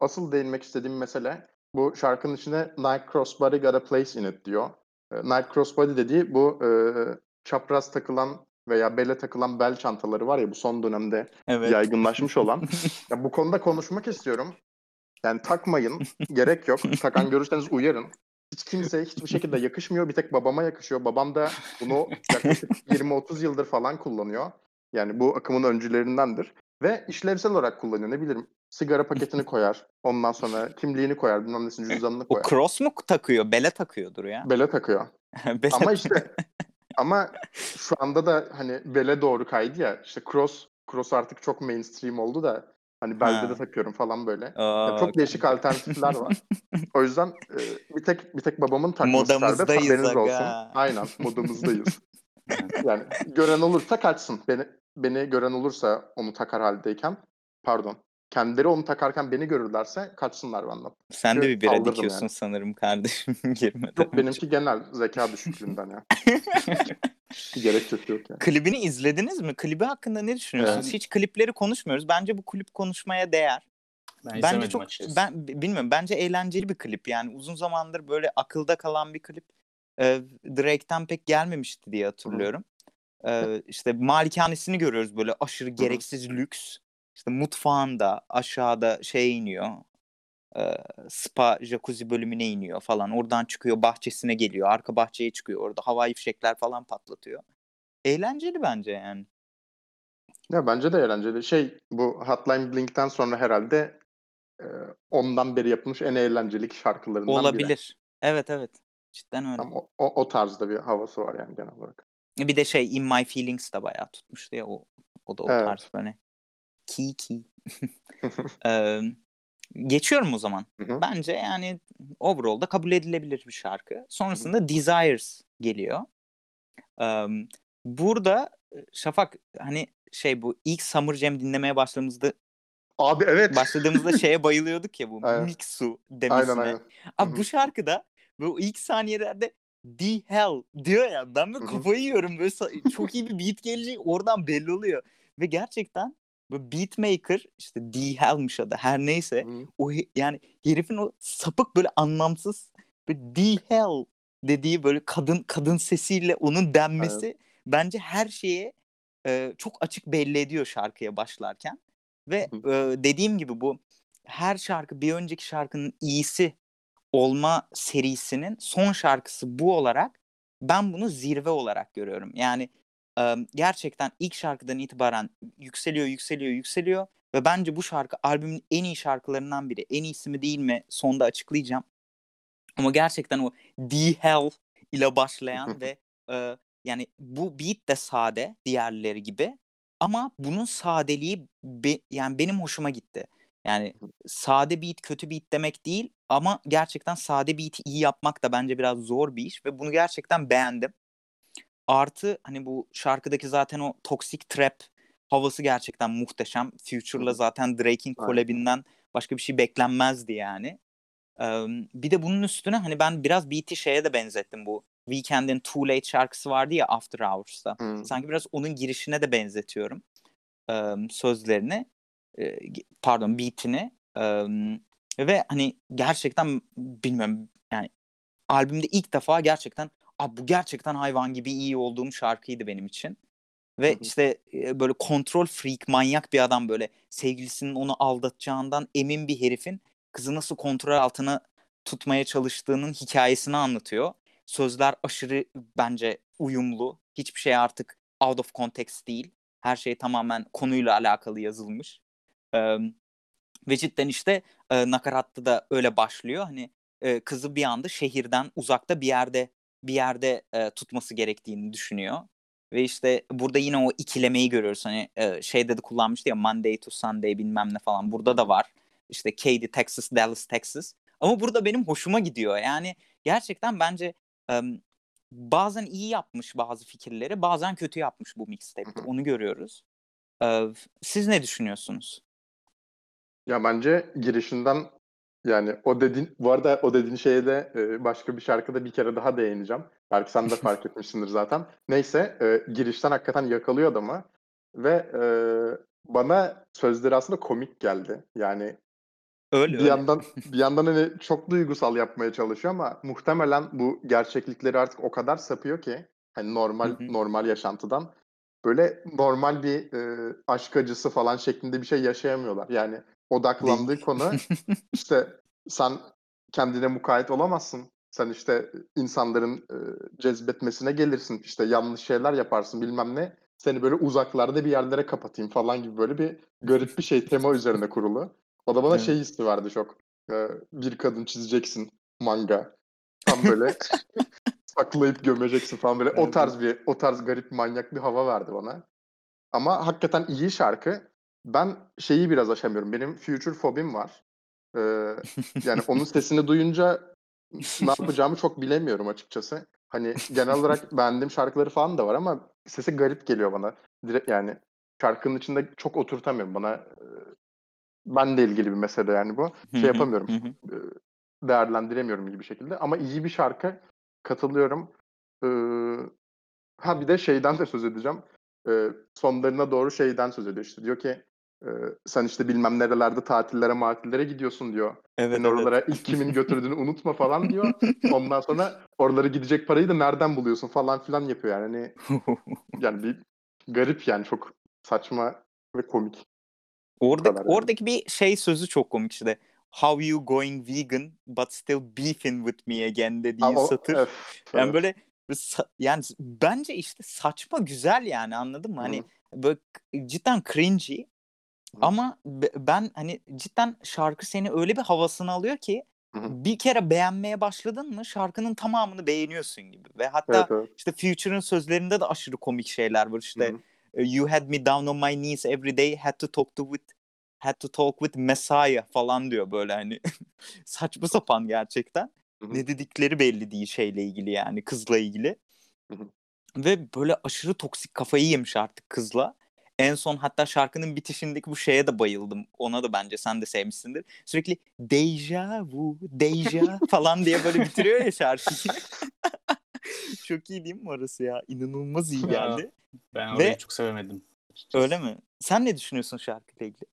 Speaker 2: asıl değinmek istediğim mesele bu şarkının içinde Night Crossbody got a place in it diyor. E, Night Crossbody dediği bu e, çapraz takılan veya bele takılan bel çantaları var ya bu son dönemde
Speaker 1: Evet.
Speaker 2: yaygınlaşmış olan. Ya bu konuda konuşmak istiyorum. Yani takmayın. gerek yok. Takan görürseniz uyarın. Hiç kimseye hiçbir şekilde yakışmıyor. Bir tek babama yakışıyor. Babam da bunu yaklaşık 20-30 yıldır falan kullanıyor. Yani bu akımın öncülerindendir. Ve işlevsel olarak kullanıyor. Ne bileyim sigara paketini koyar. Ondan sonra kimliğini koyar. Bilmem nesini cüzdanını
Speaker 1: O
Speaker 2: koyar.
Speaker 1: cross mu takıyor? Bele takıyordur ya.
Speaker 2: Bele takıyor.
Speaker 1: Bele
Speaker 2: Ama işte ama şu anda da hani bele doğru kaydı ya. İşte cross cross artık çok mainstream oldu da hani belde de takıyorum falan böyle.
Speaker 1: Aa,
Speaker 2: Yani çok değişik alternatifler var. O yüzden e, bir tek bir tek babamın takması serbest.
Speaker 1: Modamızdayız
Speaker 2: Haberiniz
Speaker 1: aga.
Speaker 2: olsun. Aynen modamızdayız.
Speaker 3: Evet.
Speaker 2: yani gören olursa kaçsın. Beni beni gören olursa onu takar haldeyken pardon. Kendileri onu takarken beni görürlerse kaçsınlar benden.
Speaker 1: Sen de
Speaker 2: Çünkü
Speaker 1: bir bira dikiyorsun
Speaker 2: yani.
Speaker 1: sanırım kardeşim girmeden
Speaker 2: Yok benimki genel zeka düşüklüğünden ya. Gerek yok yok yani.
Speaker 1: Klibini izlediniz mi? Klibi hakkında ne düşünüyorsunuz?
Speaker 3: Evet.
Speaker 1: Hiç klipleri konuşmuyoruz. Bence bu klip konuşmaya değer.
Speaker 3: Ben
Speaker 1: Bence çok
Speaker 3: açıkçası.
Speaker 1: ben bilmiyorum. Bence eğlenceli bir klip. Yani uzun zamandır böyle akılda kalan bir klip. Ee, Drake'ten pek gelmemişti diye hatırlıyorum. Ee, işte malikanesini görüyoruz böyle aşırı gereksiz lüks. İşte mutfağında aşağıda şey iniyor. Spa jacuzzi bölümüne iniyor falan. Oradan çıkıyor bahçesine geliyor. Arka bahçeye çıkıyor. Orada havai fişekler falan patlatıyor. Eğlenceli bence yani.
Speaker 2: Ya bence de eğlenceli. Şey bu Hotline Blink'ten sonra herhalde e, ondan beri yapılmış en eğlenceli şarkılarından biri.
Speaker 1: Olabilir. Evet evet. Cidden öyle.
Speaker 2: Tam o, o, o tarzda bir havası var yani genel olarak.
Speaker 1: Bir de şey In My Feelings da bayağı tutmuştu ya o, o da o
Speaker 2: Evet.
Speaker 1: tarz böyle. Ki ki. Ee, geçiyorum o zaman.
Speaker 2: Hı hı.
Speaker 1: Bence yani overall'da kabul edilebilir bir şarkı. Sonrasında Desires geliyor. Ee, burada Şafak hani şey bu ilk Summer Jam dinlemeye başladığımızda
Speaker 2: Abi evet.
Speaker 1: başladığımızda şeye bayılıyorduk ya bu
Speaker 2: Aynen.
Speaker 1: Mixu demesine.
Speaker 2: aynen aynen.
Speaker 1: Abi
Speaker 2: Hı hı.
Speaker 1: bu şarkıda bu ilk saniyelerde The Hell diyor ya ben
Speaker 2: hı.
Speaker 1: kafayı yiyorum böyle çok iyi bir beat gelecek oradan belli oluyor. Ve gerçekten bu beatmaker işte The Hell'miş adı her neyse
Speaker 2: Hı.
Speaker 1: o yani herifin o sapık böyle anlamsız böyle The Hell dediği böyle kadın kadın sesiyle onun denmesi bence her şeye e, çok açık belli ediyor şarkıya başlarken. Ve e, dediğim gibi bu her şarkı bir önceki şarkının iyisi olma serisinin son şarkısı bu olarak ben bunu zirve olarak görüyorum. Yani e, gerçekten ilk şarkıdan itibaren yükseliyor, yükseliyor, yükseliyor ve bence bu şarkı albümün en iyi şarkılarından biri. En iyisi mi değil mi sonda açıklayacağım. Ama gerçekten o The Hell ile başlayan ve e, yani bu beat de sade diğerleri gibi ama bunun sadeliği be- yani benim hoşuma gitti. Yani sade beat kötü beat demek değil ama gerçekten sade beat'i iyi yapmak da bence biraz zor bir iş ve bunu gerçekten beğendim. Artı hani bu şarkıdaki zaten o toxic trap havası gerçekten muhteşem. Future'la zaten Drake'in
Speaker 2: Aynen.
Speaker 1: collab'inden başka bir şey beklenmezdi yani. Eee, bir de bunun üstüne hani ben biraz beat'i şeye de benzettim bu. Weekend'in Too Late şarkısı vardı ya After Hours'ta.
Speaker 2: Hı.
Speaker 1: Sanki biraz onun girişine de benzetiyorum eee, sözlerini. Ge- pardon beat'ini. Eee, ve hani gerçekten bilmiyorum yani albümde ilk defa gerçekten Aa, bu gerçekten hayvan gibi iyi olduğum şarkıydı benim için. Ve hı hı. işte böyle kontrol freak manyak bir adam böyle sevgilisinin onu aldatacağından emin bir herifin kızı nasıl kontrol altına tutmaya çalıştığının hikayesini anlatıyor. Sözler aşırı bence uyumlu. Hiçbir şey artık out of context değil. Her şey tamamen konuyla alakalı yazılmış. Ee, ve cidden işte e, nakaratta da öyle başlıyor. Hani e, kızı bir anda şehirden uzakta bir yerde bir yerde e, tutması gerektiğini düşünüyor. Ve işte burada yine o ikilemeyi görüyoruz. Hani e, şeyde de kullanmıştı ya Monday to Sunday bilmem ne falan. Burada da var. İşte Katy, Texas, Dallas, Texas. Ama burada benim hoşuma gidiyor. Yani gerçekten bence e, bazen iyi yapmış bazı fikirleri, bazen kötü yapmış bu mixtape'te. Onu görüyoruz. E, siz ne düşünüyorsunuz?
Speaker 2: Ya bence girişinden yani o dediğin, bu arada o dediğin şeye de e, başka bir şarkıda bir kere daha değineceğim. Belki sen de fark etmişsindir zaten. Neyse e, girişten hakikaten yakalıyor adamı ve e, bana sözleri aslında komik geldi. Yani öyle, bir öyle. yandan bir yandan hani çok duygusal yapmaya çalışıyor ama muhtemelen bu gerçeklikleri artık o kadar sapıyor ki hani normal normal yaşantıdan böyle normal bir e, aşk acısı falan şeklinde bir şey yaşayamıyorlar. Yani odaklandığı konu işte sen kendine mukayyet olamazsın. Sen işte insanların e, cezbetmesine gelirsin. İşte yanlış şeyler yaparsın bilmem ne. Seni böyle uzaklarda bir yerlere kapatayım falan gibi böyle bir garip bir şey tema üzerine kurulu. O da bana evet. şey hissi verdi çok. Ee, bir kadın çizeceksin manga. Tam böyle saklayıp gömeceksin falan böyle. Evet. O tarz bir o tarz garip manyak bir hava verdi bana. Ama hakikaten iyi şarkı. Ben şeyi biraz aşamıyorum. Benim future fobim var. Ee, yani onun sesini duyunca ne yapacağımı çok bilemiyorum açıkçası. Hani genel olarak beğendiğim şarkıları falan da var ama sesi garip geliyor bana. Direkt yani şarkının içinde çok oturtamıyorum bana. Ben de ilgili bir mesele yani bu. Şey yapamıyorum. değerlendiremiyorum iyi bir şekilde. Ama iyi bir şarkı. Katılıyorum. Ee, ha bir de şeyden de söz edeceğim. Ee, sonlarına doğru şeyden söz ediyor işte. Diyor ki sen işte bilmem nerelerde tatillere matillere gidiyorsun diyor. Evet, oralara evet. ilk kimin götürdüğünü unutma falan diyor. Ondan sonra oralara gidecek parayı da nereden buluyorsun falan filan yapıyor yani. Hani, yani bir garip yani çok saçma ve komik.
Speaker 1: Orada, yani. Oradaki bir şey sözü çok komik işte. How you going vegan but still beefing with me again dediği Aa, satır. Evet, yani evet. böyle yani bence işte saçma güzel yani anladın mı? Hani böyle cidden cringy ama ben hani cidden şarkı seni öyle bir havasını alıyor ki Hı-hı. bir kere beğenmeye başladın mı şarkının tamamını beğeniyorsun gibi. Ve hatta evet, evet. işte Future'ın sözlerinde de aşırı komik şeyler var. İşte Hı-hı. You had me down on my knees every day, had to talk to with had to talk with Messiah falan diyor böyle hani saçma sapan gerçekten. Hı-hı. Ne dedikleri belli değil şeyle ilgili yani kızla ilgili. Hı-hı. Ve böyle aşırı toksik kafayı yemiş artık kızla. En son hatta şarkının bitişindeki bu şeye de bayıldım. Ona da bence sen de sevmişsindir. Sürekli deja vu, deja falan diye böyle bitiriyor ya şarkıyı. çok iyi değil mi orası ya? İnanılmaz iyi geldi.
Speaker 3: Ben orayı Ve... çok sevemedim.
Speaker 1: Açıkçası. Öyle mi? Sen ne düşünüyorsun şarkıyla ilgili?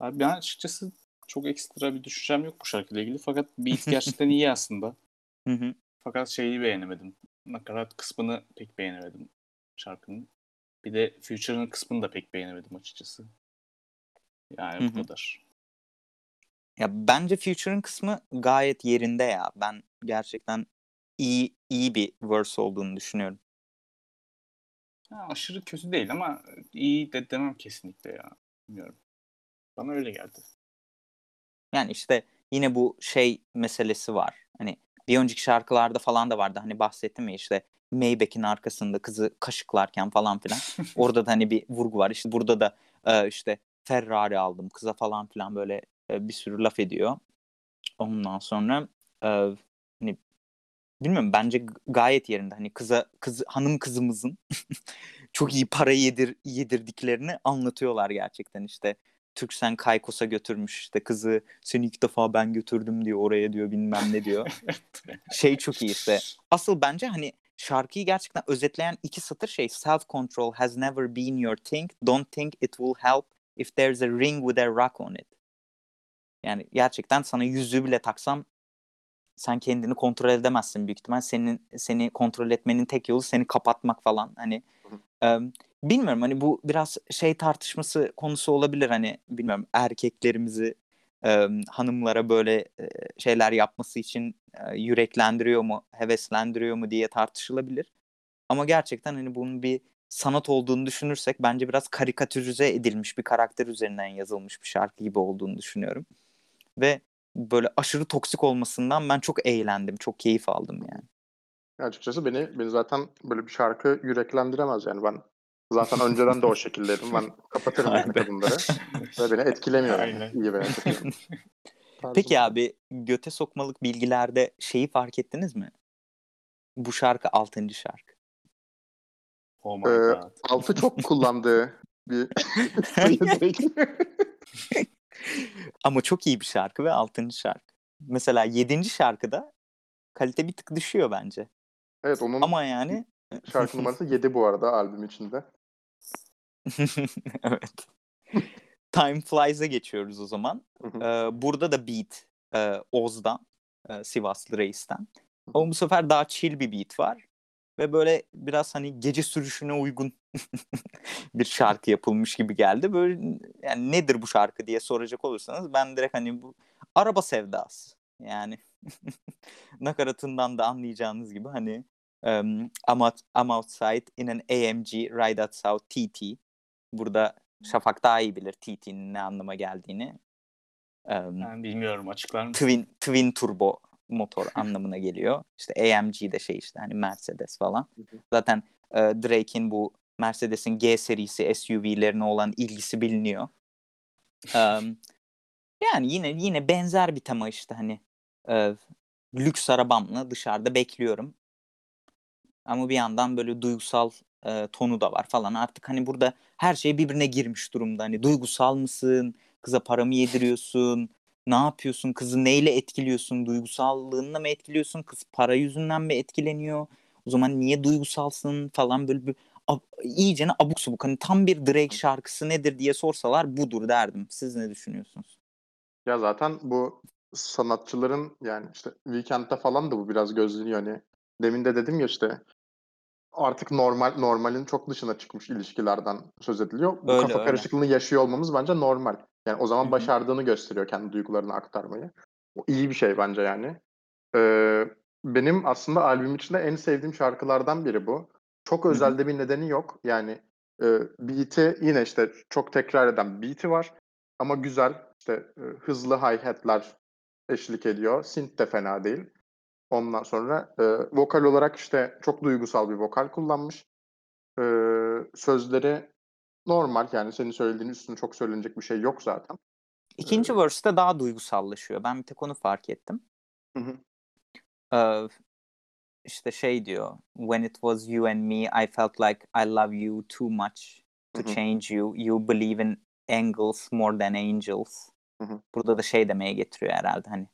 Speaker 3: Abi ben açıkçası çok ekstra bir düşüncem yok bu şarkıyla ilgili. Fakat beat gerçekten iyi aslında. Fakat şeyi beğenemedim. Nakarat kısmını pek beğenemedim şarkının. Bir de Future'ın kısmını da pek beğenemedim açıkçası. Yani Hı-hı. bu kadar.
Speaker 1: Ya bence Future'ın kısmı gayet yerinde ya. Ben gerçekten iyi iyi bir verse olduğunu düşünüyorum.
Speaker 3: Ya aşırı kötü değil ama iyi de demem kesinlikle ya. Bilmiyorum. Bana öyle geldi.
Speaker 1: Yani işte yine bu şey meselesi var. Hani bir önceki şarkılarda falan da vardı. Hani bahsettim ya işte Maybach'in arkasında kızı kaşıklarken falan filan. Orada da hani bir vurgu var. İşte burada da e, işte Ferrari aldım kıza falan filan böyle e, bir sürü laf ediyor. Ondan sonra e, hani bilmiyorum bence gayet yerinde. Hani kıza kız hanım kızımızın çok iyi para yedir yedirdiklerini anlatıyorlar gerçekten işte. Türksen Kaykos'a götürmüş işte kızı seni ilk defa ben götürdüm diyor oraya diyor bilmem ne diyor. şey çok iyi işte. Asıl bence hani şarkıyı gerçekten özetleyen iki satır şey self control has never been your thing don't think it will help if there's a ring with a rock on it. Yani gerçekten sana yüzüğü bile taksam sen kendini kontrol edemezsin büyük ihtimal. Senin seni kontrol etmenin tek yolu seni kapatmak falan. Hani e, bilmiyorum hani bu biraz şey tartışması konusu olabilir hani bilmiyorum erkeklerimizi e, hanımlara böyle e, şeyler yapması için e, yüreklendiriyor mu, heveslendiriyor mu diye tartışılabilir. Ama gerçekten hani bunun bir sanat olduğunu düşünürsek bence biraz karikatürize edilmiş bir karakter üzerinden yazılmış bir şarkı gibi olduğunu düşünüyorum. Ve böyle aşırı toksik olmasından ben çok eğlendim, çok keyif aldım yani.
Speaker 2: Açıkçası beni beni zaten böyle bir şarkı yüreklendiremez yani ben zaten önceden de o şekildeydim. Ben kapatırım yani kadınları ve beni etkilemiyor. İyi veya kötü.
Speaker 1: Peki abi göte sokmalık bilgilerde şeyi fark ettiniz mi? Bu şarkı 6. şarkı.
Speaker 3: Oh my ee, god.
Speaker 2: Altı çok kullandığı bir
Speaker 1: Ama çok iyi bir şarkı ve 6. şarkı. Mesela 7. şarkıda kalite bir tık düşüyor bence.
Speaker 2: Evet onun
Speaker 1: Ama yani
Speaker 2: şarkı numarası 7 bu arada albüm içinde.
Speaker 1: evet. Time Flies'a geçiyoruz o zaman. Ee, burada da beat e, Oz'dan, e, Sivaslı Reis'ten. Ama bu sefer daha chill bir beat var. Ve böyle biraz hani gece sürüşüne uygun bir şarkı yapılmış gibi geldi. Böyle yani nedir bu şarkı diye soracak olursanız ben direkt hani bu araba sevdası. Yani nakaratından da anlayacağınız gibi hani um, I'm, out, I'm outside in an AMG ride outside TT. Burada Şafak daha iyi bilir TT'nin ne anlama geldiğini.
Speaker 3: Um, ben bilmiyorum açıklar mısın?
Speaker 1: Twin, twin turbo motor anlamına geliyor. İşte AMG de şey işte hani Mercedes falan. Zaten e, Drake'in bu Mercedes'in G serisi SUV'lerine olan ilgisi biliniyor. Um, yani yine yine benzer bir tema işte hani e, lüks arabamla dışarıda bekliyorum. Ama bir yandan böyle duygusal e, tonu da var falan. Artık hani burada her şey birbirine girmiş durumda. Hani duygusal mısın? Kıza para mı yediriyorsun? Ne yapıyorsun? Kızı neyle etkiliyorsun? Duygusallığınla mı etkiliyorsun? Kız para yüzünden mi etkileniyor? O zaman niye duygusalsın falan böyle bir ab- iyicene abuk subuk. Hani tam bir Drake şarkısı nedir diye sorsalar budur derdim. Siz ne düşünüyorsunuz?
Speaker 2: Ya zaten bu sanatçıların yani işte Weekend'de falan da bu biraz gözleniyor hani. Demin de dedim ya işte artık normal normalin çok dışına çıkmış ilişkilerden söz ediliyor. Bu
Speaker 1: Öyle,
Speaker 2: kafa
Speaker 1: öyle.
Speaker 2: karışıklığını yaşıyor olmamız bence normal. Yani o zaman başardığını gösteriyor kendi duygularını aktarmayı. O iyi bir şey bence yani. Ee, benim aslında albüm içinde en sevdiğim şarkılardan biri bu. Çok özel de bir nedeni yok. Yani e, beat'i yine işte çok tekrar eden beat'i var. Ama güzel işte e, hızlı hi-hat'ler eşlik ediyor. Synth de fena değil. Ondan sonra e, vokal olarak işte çok duygusal bir vokal kullanmış. E, sözleri normal yani senin söylediğin üstüne çok söylenecek bir şey yok zaten.
Speaker 1: İkinci ee, verse'te daha duygusallaşıyor. Ben bir tek onu fark ettim.
Speaker 2: Hı hı.
Speaker 1: Ee, işte şey diyor. When it was you and me, I felt like I love you too much to hı hı. change you. You believe in angels more than angels. Hı hı. Burada da şey demeye getiriyor herhalde hani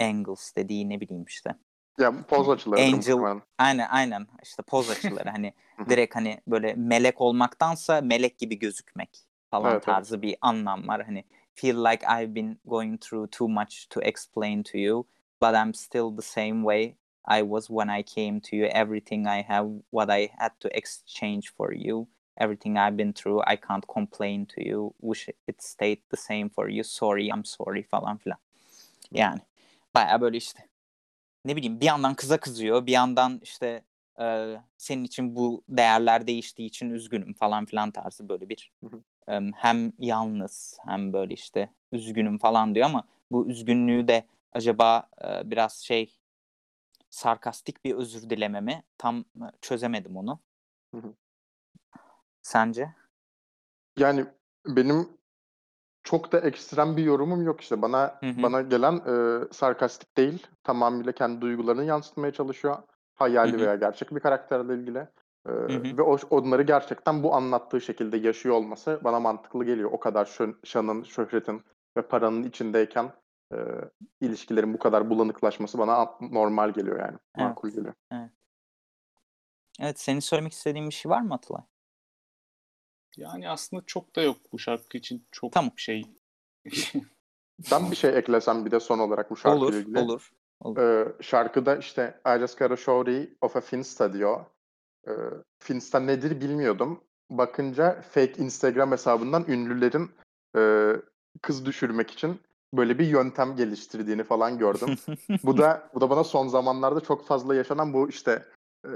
Speaker 1: angles dediği ne bileyim işte.
Speaker 2: Ya poz açıları.
Speaker 1: Angel, aynen aynen işte poz açıları hani direkt hani böyle melek olmaktansa melek gibi gözükmek falan evet, tarzı evet. bir anlam var. Hani feel like I've been going through too much to explain to you but I'm still the same way I was when I came to you. Everything I have, what I had to exchange for you, everything I've been through, I can't complain to you. Wish it stayed the same for you. Sorry, I'm sorry falan filan. Yani baya böyle işte ne bileyim bir yandan kıza kızıyor bir yandan işte e, senin için bu değerler değiştiği için üzgünüm falan filan tarzı böyle bir e, hem yalnız hem böyle işte üzgünüm falan diyor ama bu üzgünlüğü de acaba e, biraz şey sarkastik bir özür dileme mi tam çözemedim onu. Sence?
Speaker 2: Yani benim çok da ekstrem bir yorumum yok işte. Bana hı hı. bana gelen e, sarkastik değil. Tamamıyla kendi duygularını yansıtmaya çalışıyor. Hayali hı hı. veya gerçek bir karakterle ilgili. E, hı hı. Ve o, onları gerçekten bu anlattığı şekilde yaşıyor olması bana mantıklı geliyor. O kadar şön, şanın, şöhretin ve paranın içindeyken e, ilişkilerin bu kadar bulanıklaşması bana normal geliyor yani. Evet. Makul geliyor.
Speaker 1: Evet. Evet, senin söylemek istediğin bir şey var mı Atılay?
Speaker 3: Yani aslında çok da yok bu şarkı için çok tamam. şey.
Speaker 2: ben bir şey eklesem bir de son olarak bu şarkıyla
Speaker 1: olur,
Speaker 2: ilgili.
Speaker 1: Olur,
Speaker 2: Ee, şarkıda işte I just got a story of a Finsta diyor. Ee, Finsta nedir bilmiyordum. Bakınca fake Instagram hesabından ünlülerin e, kız düşürmek için böyle bir yöntem geliştirdiğini falan gördüm. bu da bu da bana son zamanlarda çok fazla yaşanan bu işte e,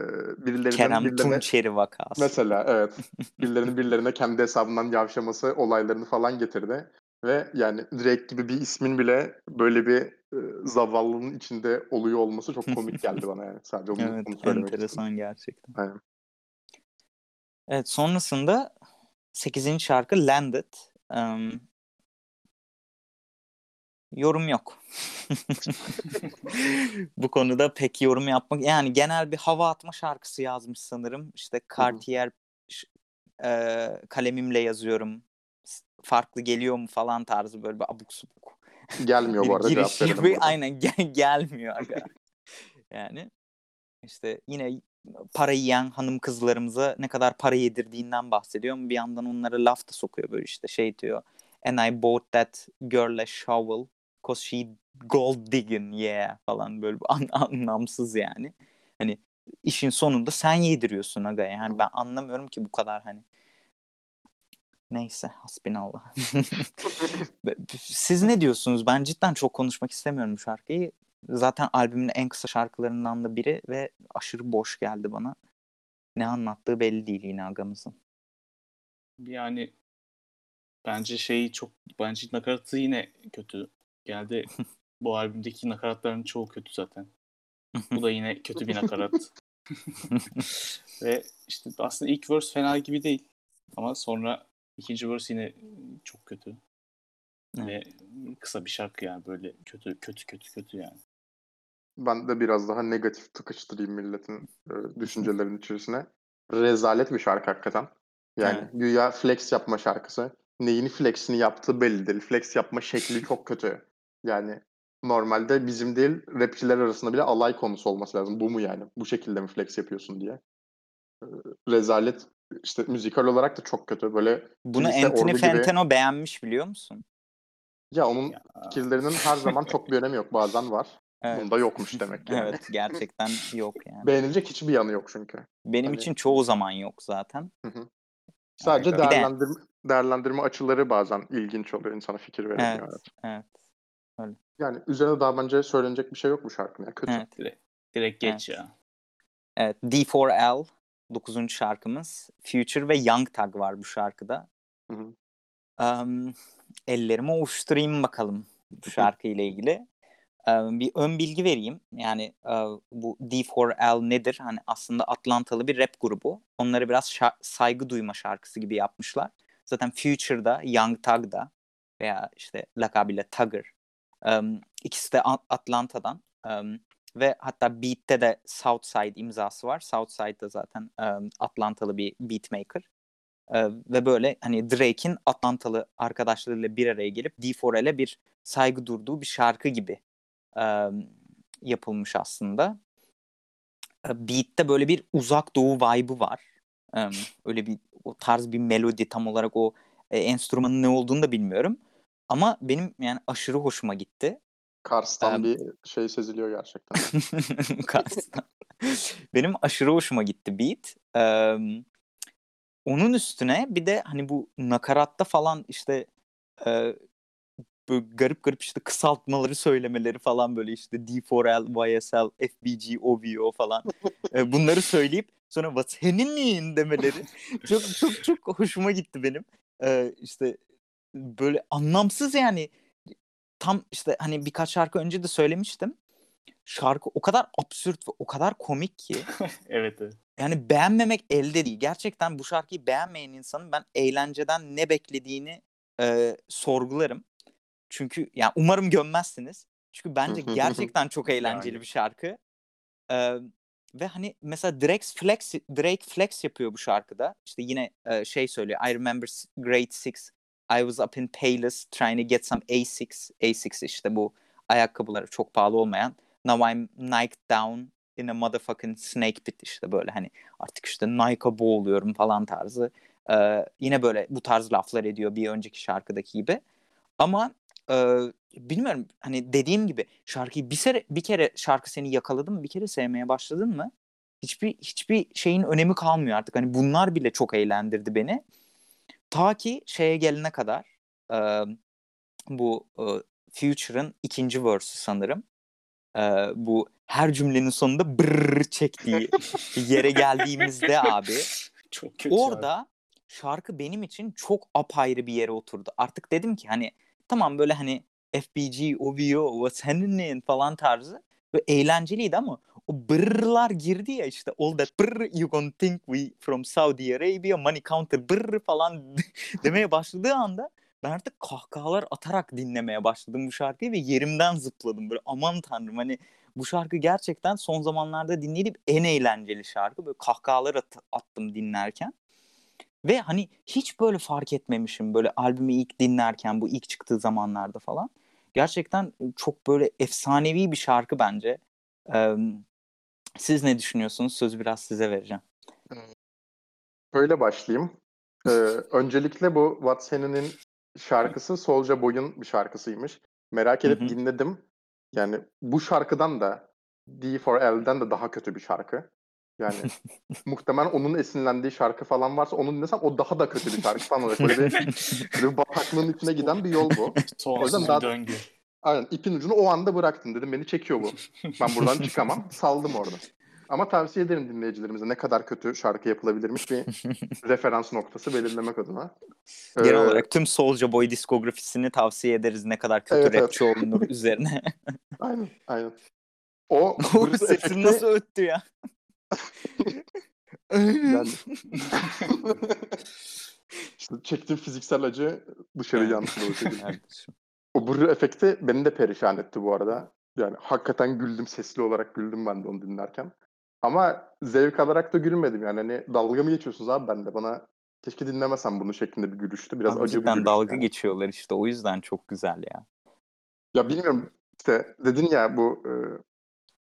Speaker 2: birilerinin
Speaker 1: Kerem
Speaker 2: birilerine,
Speaker 1: Tunçeri vakası.
Speaker 2: Mesela evet. Birilerinin birilerine kendi hesabından yavşaması olaylarını falan getirdi. Ve yani Drake gibi bir ismin bile böyle bir e, zavallının içinde oluyor olması çok komik geldi bana yani. Sadece onu,
Speaker 1: evet,
Speaker 2: onu söylemek
Speaker 1: enteresan
Speaker 2: istedim.
Speaker 1: gerçekten.
Speaker 2: Aynen.
Speaker 1: Evet sonrasında 8. şarkı Landed. Um, yorum yok. Bu konuda pek yorum yapmak yani genel bir hava atma şarkısı yazmış sanırım. İşte Cartier e, kalemimle yazıyorum. Farklı geliyor mu falan tarzı böyle bir abuk subuk.
Speaker 2: Gelmiyor bu arada
Speaker 1: giriş
Speaker 2: cevap
Speaker 1: gibi, Aynen gel, gelmiyor aga. yani işte yine para yiyen hanım kızlarımıza ne kadar para yedirdiğinden bahsediyor ama bir yandan onlara laf da sokuyor böyle işte şey diyor. And I bought that girl a shovel cause she gold digging yeah falan böyle an- anlamsız yani. Hani işin sonunda sen yediriyorsun aga yani ben anlamıyorum ki bu kadar hani. Neyse hasbinallah. Siz ne diyorsunuz? Ben cidden çok konuşmak istemiyorum bu şarkıyı. Zaten albümün en kısa şarkılarından da biri ve aşırı boş geldi bana. Ne anlattığı belli değil yine agamızın.
Speaker 3: Yani bence şey çok bence nakaratı yine kötü geldi. Bu albümdeki nakaratların çoğu kötü zaten. Bu da yine kötü bir nakarat. Ve işte aslında ilk verse fena gibi değil. Ama sonra ikinci verse yine çok kötü. Evet. Ve kısa bir şarkı yani böyle kötü kötü kötü kötü yani.
Speaker 2: Ben de biraz daha negatif tıkıştırayım milletin e, düşüncelerinin içerisine. Rezalet bir şarkı hakikaten. Yani evet. güya flex yapma şarkısı. Neyini flexini yaptığı belli değil. Flex yapma şekli çok kötü. Yani normalde bizim değil rapçiler arasında bile alay konusu olması lazım. Bu mu yani? Bu şekilde mi flex yapıyorsun diye. E, rezalet işte müzikal olarak da çok kötü. Böyle
Speaker 1: Bunu Anthony Fantano gibi... beğenmiş biliyor musun?
Speaker 2: Ya onun ya. fikirlerinin her zaman çok bir önemi yok. Bazen var. Evet. Bunda yokmuş demek yani.
Speaker 1: evet gerçekten yok yani.
Speaker 2: Beğenilecek hiçbir yanı yok çünkü.
Speaker 1: Benim hani... için çoğu zaman yok zaten.
Speaker 2: Hı hı. Sadece evet. değerlendirme, de... değerlendirme açıları bazen ilginç oluyor. insana fikir verebiliyor.
Speaker 1: Evet, evet. Öyle.
Speaker 2: Yani üzerine daha bence söylenecek bir şey yok bu şarkının. Yani kötü.
Speaker 3: Evet. Direkt, direkt geç
Speaker 1: evet.
Speaker 3: ya.
Speaker 1: Evet. D4L 9. şarkımız. Future ve Young Tag var bu şarkıda.
Speaker 2: Hı hı.
Speaker 1: Um, ellerimi ovuşturayım bakalım bu şarkıyla ilgili. Um, bir ön bilgi vereyim. Yani uh, bu D4L nedir? Hani aslında Atlantalı bir rap grubu. Onları biraz şa- saygı duyma şarkısı gibi yapmışlar. Zaten Future'da, Young Thug'da veya işte lakabıyla Tugger. Um, ikisi de Atlanta'dan. Um, ve hatta Beat'te de Southside imzası var. Southside da zaten um, Atlantalı bir beatmaker. Ee, ve böyle hani Drake'in Atlantalı arkadaşlarıyla bir araya gelip D4L'e bir saygı durduğu bir şarkı gibi e, yapılmış aslında. E, beat'te böyle bir uzak doğu vibe'ı var. E, öyle bir o tarz bir melodi tam olarak o e, enstrümanın ne olduğunu da bilmiyorum. Ama benim yani aşırı hoşuma gitti.
Speaker 2: Kars'tan ee, bir şey seziliyor gerçekten.
Speaker 1: Kars'tan. benim aşırı hoşuma gitti beat. Ee, onun üstüne bir de hani bu nakaratta falan işte e, böyle garip garip işte kısaltmaları söylemeleri falan böyle işte D4L, YSL, FBG, OVO falan e, bunları söyleyip sonra what's happening demeleri çok çok çok hoşuma gitti benim. E, işte böyle anlamsız yani tam işte hani birkaç şarkı önce de söylemiştim. Şarkı o kadar absürt ve o kadar komik ki.
Speaker 3: evet evet.
Speaker 1: Yani beğenmemek elde değil. Gerçekten bu şarkıyı beğenmeyen insanın ben eğlenceden ne beklediğini e, sorgularım. Çünkü yani umarım gömmezsiniz. Çünkü bence gerçekten çok eğlenceli yani. bir şarkı. Ee, ve hani mesela Drake flex Drake flex yapıyor bu şarkıda. İşte yine e, şey söylüyor. I remember grade 6. I was up in Payless trying to get some A6. A6 işte bu ayakkabıları çok pahalı olmayan. Now I'm Nike down in a motherfucking snake pit işte böyle hani artık işte Nike'a boğuluyorum falan tarzı. Ee, yine böyle bu tarz laflar ediyor bir önceki şarkıdaki gibi. Ama e, bilmiyorum hani dediğim gibi şarkıyı bir sere bir kere şarkı seni yakaladı mı bir kere sevmeye başladın mı hiçbir hiçbir şeyin önemi kalmıyor artık. Hani bunlar bile çok eğlendirdi beni. Ta ki şeye gelene kadar e, bu e, Future'ın ikinci verse'ü sanırım. E, bu her cümlenin sonunda brrr çektiği yere geldiğimizde abi.
Speaker 3: Çok kötü
Speaker 1: Orada
Speaker 3: abi.
Speaker 1: şarkı benim için çok apayrı bir yere oturdu. Artık dedim ki hani tamam böyle hani FBG, OVO, What's Happening falan tarzı ve eğlenceliydi ama o brrrlar girdi ya işte all that brrr you gonna think we from Saudi Arabia money counter brrr falan demeye başladığı anda ben artık kahkahalar atarak dinlemeye başladım bu şarkıyı ve yerimden zıpladım. Böyle aman tanrım hani bu şarkı gerçekten son zamanlarda dinlediğim en eğlenceli şarkı. Böyle kahkahalar at- attım dinlerken ve hani hiç böyle fark etmemişim böyle albümü ilk dinlerken bu ilk çıktığı zamanlarda falan. Gerçekten çok böyle efsanevi bir şarkı bence. Ee, siz ne düşünüyorsunuz? Sözü biraz size vereceğim.
Speaker 2: Böyle başlayayım. Ee, öncelikle bu What's şarkısı Soulja Boy'un bir şarkısıymış. Merak edip
Speaker 1: Hı hı.
Speaker 2: dinledim. Yani bu şarkıdan da D4L'den de daha kötü bir şarkı. Yani muhtemelen onun esinlendiği şarkı falan varsa onu dinlesem o daha da kötü bir şarkı falan olacak. Böyle bir, bir bataklığın içine giden bir yol bu.
Speaker 3: Sonsuz
Speaker 2: yüzden daha-
Speaker 3: döngü.
Speaker 2: Aynen ipin ucunu o anda bıraktım dedim beni çekiyor bu. Ben buradan çıkamam. Saldım orada. Ama tavsiye ederim dinleyicilerimize ne kadar kötü şarkı yapılabilirmiş bir referans noktası belirlemek adına.
Speaker 1: Genel
Speaker 2: Ee,
Speaker 1: olarak tüm Soulja Boy diskografisini tavsiye ederiz ne kadar kötü
Speaker 2: Evet, evet.
Speaker 1: rapçi olunur üzerine.
Speaker 2: Aynen, aynen. O
Speaker 1: sesim
Speaker 2: efekti-
Speaker 1: nasıl öttü ya?
Speaker 2: yani işte çektiğim fiziksel acı dışarı
Speaker 1: Evet.
Speaker 2: yansıdı o şekilde. O Brr efekti beni de perişan etti bu arada. Yani hakikaten güldüm, sesli olarak güldüm ben de onu dinlerken. Ama zevk alarak da gülmedim yani. Hani dalga mı geçiyorsunuz abi ben de bana keşke dinlemesem bunu şeklinde bir gülüştü. Biraz
Speaker 1: Abi
Speaker 2: acı bir gülüştü
Speaker 1: dalga
Speaker 2: yani.
Speaker 1: geçiyorlar işte o yüzden çok güzel ya.
Speaker 2: Ya bilmiyorum işte dedin ya bu e,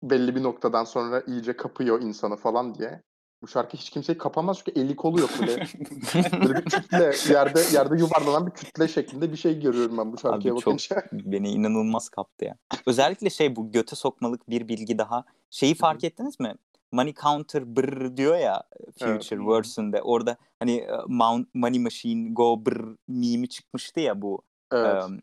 Speaker 2: belli bir noktadan sonra iyice kapıyor insanı falan diye. Bu şarkı hiç kimseyi kapamaz çünkü eli kolu yok böyle. böyle bir kütle yerde yerde yuvarlanan bir kütle şeklinde bir şey görüyorum ben bu şarkıya
Speaker 1: Abi çok
Speaker 2: bakınca.
Speaker 1: beni inanılmaz kaptı ya. Özellikle şey bu göte sokmalık bir bilgi daha. Şeyi fark ettiniz mi? Money counter brr diyor ya Future
Speaker 2: Evet.
Speaker 1: verse'ünde. Orada hani e, Mount Money Machine Go brr mimi çıkmıştı ya bu.
Speaker 2: Evet.
Speaker 1: Em,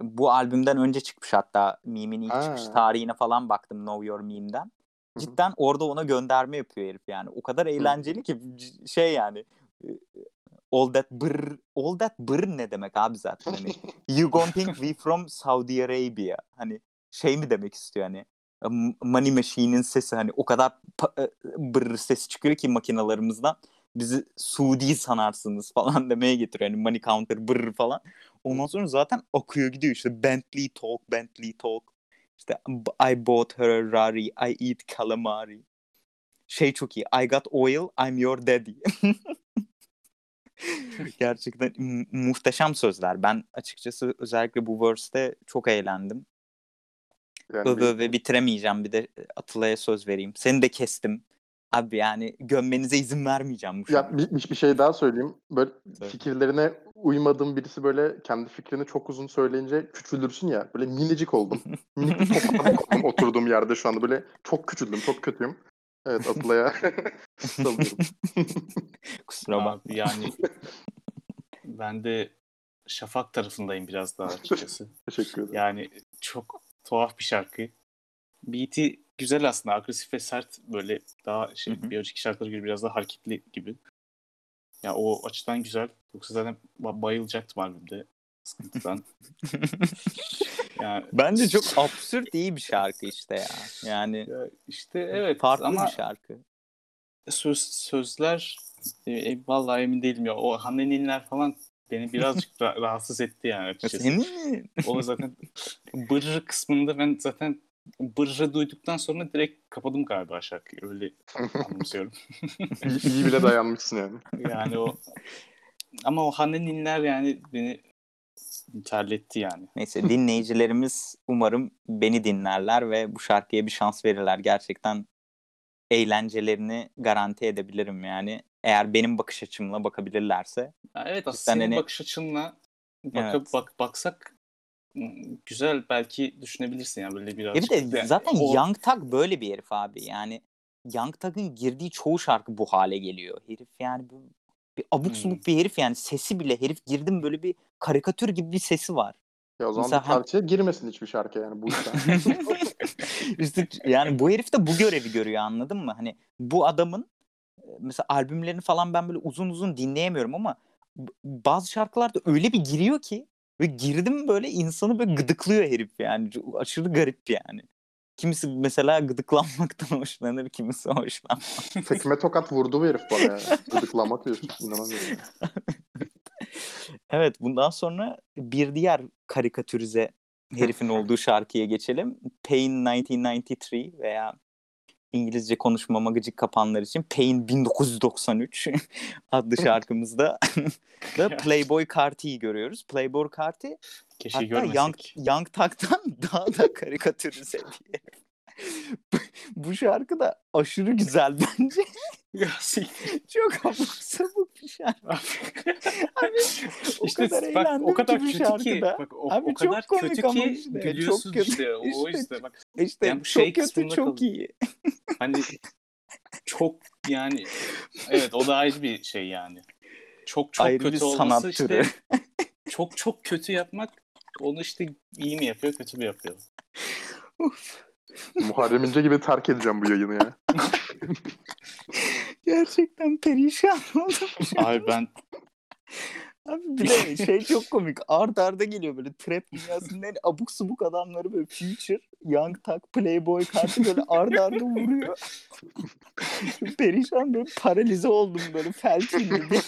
Speaker 1: bu albümden önce çıkmış hatta meme'in ilk
Speaker 2: Ha.
Speaker 1: çıkış tarihine falan baktım Know Your Meme'den. Cidden orada ona gönderme yapıyor herif yani. O kadar eğlenceli ki şey yani all that brr all that brr ne demek abi zaten hani you gonna think we from Saudi Arabia hani şey mi demek istiyor hani Money Machine'in sesi hani o kadar brr sesi çıkıyor ki makinalarımızdan bizi Suudi sanarsınız falan demeye getiriyor. Hani money counter brr falan. Ondan sonra zaten akıyor gidiyor işte Bentley talk, Bentley talk. İşte I bought her a Rari, I eat calamari. Şey çok iyi. I got oil, I'm your daddy. Gerçekten mu- muhteşem sözler. Ben açıkçası özellikle bu verse'te çok eğlendim.
Speaker 2: Yani bir-
Speaker 1: öve bitiremeyeceğim. Bir de Atıla'ya söz vereyim. Seni de kestim. Abi yani gömmenize izin vermeyeceğim bu
Speaker 2: Ya bir, bir- bir şey daha söyleyeyim. Böyle
Speaker 1: Söyle.
Speaker 2: fikirlerine uymadığım birisi böyle kendi fikrini çok uzun söyleyince küçülürsün ya. Böyle minicik oldum. Minik bir toparlık oldum oturduğum yerde şu anda. Böyle çok küçüldüm, çok kötüyüm. Evet Atıla'ya salıyorum.
Speaker 1: Kusura bakma.
Speaker 3: Abi yani ben de Şafak tarafındayım biraz daha açıkçası.
Speaker 2: Teşekkür ederim.
Speaker 3: Yani çok tuhaf bir şarkı. Beat'i güzel aslında. Agresif ve sert böyle daha şey,
Speaker 1: Hı hı.
Speaker 3: bir önceki şarkılara göre biraz daha hareketli gibi. Ya o açıdan güzel. Yoksa zaten ba- bayılacaktım albümde sıkıntıdan. yani,
Speaker 1: Bence çok absürt iyi bir şarkı işte ya. Yani
Speaker 3: ya işte evet
Speaker 1: farklı
Speaker 3: ama
Speaker 1: bir şarkı.
Speaker 3: söz sözler e, e, vallahi emin değilim ya. O Hanneninler falan beni birazcık ra- rahatsız etti yani
Speaker 1: Ya
Speaker 3: açıkçası.
Speaker 1: Senin mi?
Speaker 3: O zaten bırrı kısmında ben zaten bırrı duyduktan sonra direkt kapadım galiba şarkıyı. Öyle anımsıyorum.
Speaker 2: İyi, iyi bile dayanmışsın yani.
Speaker 3: Yani o ama o Hanneninler yani beni terletti yani.
Speaker 1: Neyse dinleyicilerimiz umarım beni dinlerler ve bu şarkıya bir şans verirler. Gerçekten eğlencelerini garanti edebilirim yani. Eğer benim bakış açımla bakabilirlerse.
Speaker 3: Ya evet aslında senin
Speaker 1: hani-
Speaker 3: bakış açınla bakıp
Speaker 1: Evet.
Speaker 3: bak baksak güzel belki düşünebilirsin yani böyle biraz.
Speaker 1: Ya bir de zaten o... Young Thug böyle bir herif abi. Yani Young Thug'ın girdiği çoğu şarkı bu hale geliyor. Herif yani bu bir abuk subuk hmm. bir herif yani sesi bile herif girdim böyle bir karikatür gibi bir sesi var.
Speaker 2: Ya o zaman Mesela, bir parçaya girmesin hiçbir şarkı yani bu yüzden.
Speaker 1: işte yani bu herif de bu görevi görüyor anladın mı? Hani bu adamın mesela albümlerini falan ben böyle uzun uzun dinleyemiyorum ama bazı şarkılarda öyle bir giriyor ki ve girdim böyle insanı böyle gıdıklıyor herif yani. Aşırı garip yani. Kimisi mesela gıdıklanmaktan hoşlanır, kimisi hoşlanmaz.
Speaker 2: Tekme tokat vurdu bu herif bana ya. Gıdıklamak diyorsun. İnanamıyorum.
Speaker 1: evet bundan sonra bir diğer karikatürize herifin olduğu şarkıya geçelim. Pain 1993 veya İngilizce konuşmama gıcık kapanlar için Pain 1993 adlı şarkımızda da Playboy Carti'yi görüyoruz. Playboy Carti Keşke hatta Young, Young Thug'dan daha da karikatürize bir Bu şarkı da aşırı güzel bence. Çok abuk sabuk bir şarkı. Abi, o
Speaker 3: işte
Speaker 1: kadar
Speaker 3: bak o kadar kötü ki bak o, Abi, o kadar kötü ki işte. gülüyorsun çok kötü. işte o işte bak.
Speaker 1: İşte yani çok şey kötü çok kalın. iyi.
Speaker 3: Hani çok yani evet o da ayrı bir şey yani. Çok çok ayrı kötü olması işte çok çok kötü yapmak onu işte iyi mi yapıyor kötü mü yapıyor?
Speaker 2: Muharrem İnce gibi terk edeceğim bu yayını ya.
Speaker 1: Gerçekten perişan oldum.
Speaker 3: Abi ben
Speaker 1: Abi bir de şey çok komik. Art arda geliyor böyle trap dünyasının en abuk subuk adamları böyle Future, Young Thug, Playboy kartı böyle art arda vuruyor. Perişan böyle paralize oldum böyle felç gibi.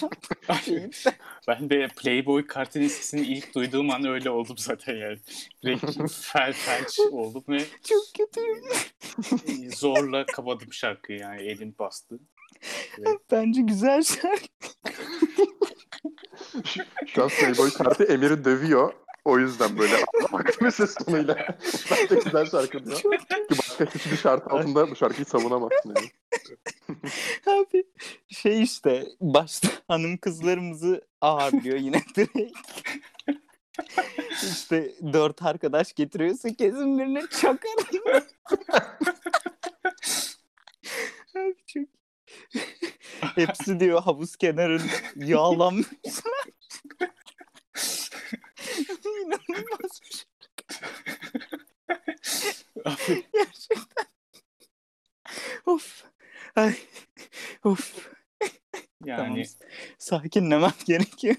Speaker 3: ben de Playboy kartının sesini ilk duyduğum an öyle oldum zaten yani. Direkt fel felç oldum ve
Speaker 1: çok kötüyüm.
Speaker 3: zorla kapadım şarkıyı yani elim bastı.
Speaker 2: Ve...
Speaker 1: Bence güzel şarkı.
Speaker 2: Şu an Playboy kartı Emir'i dövüyor. O yüzden böyle ağlamak bir ses tonuyla. Bence güzel şarkı diyor. Ki başka hiçbir şart altında bu şarkıyı savunamazsın yani.
Speaker 1: Abi şey işte başta hanım kızlarımızı ağırlıyor yine direkt. İşte dört arkadaş getiriyorsun kesin birine çakar. Abi çok Hepsi diyor havuz kenarında yağlanmış. İnanılmaz bir şey. Gerçekten. Of. Ay. Of.
Speaker 3: Yani tamam.
Speaker 1: sakinlemem gerekiyor.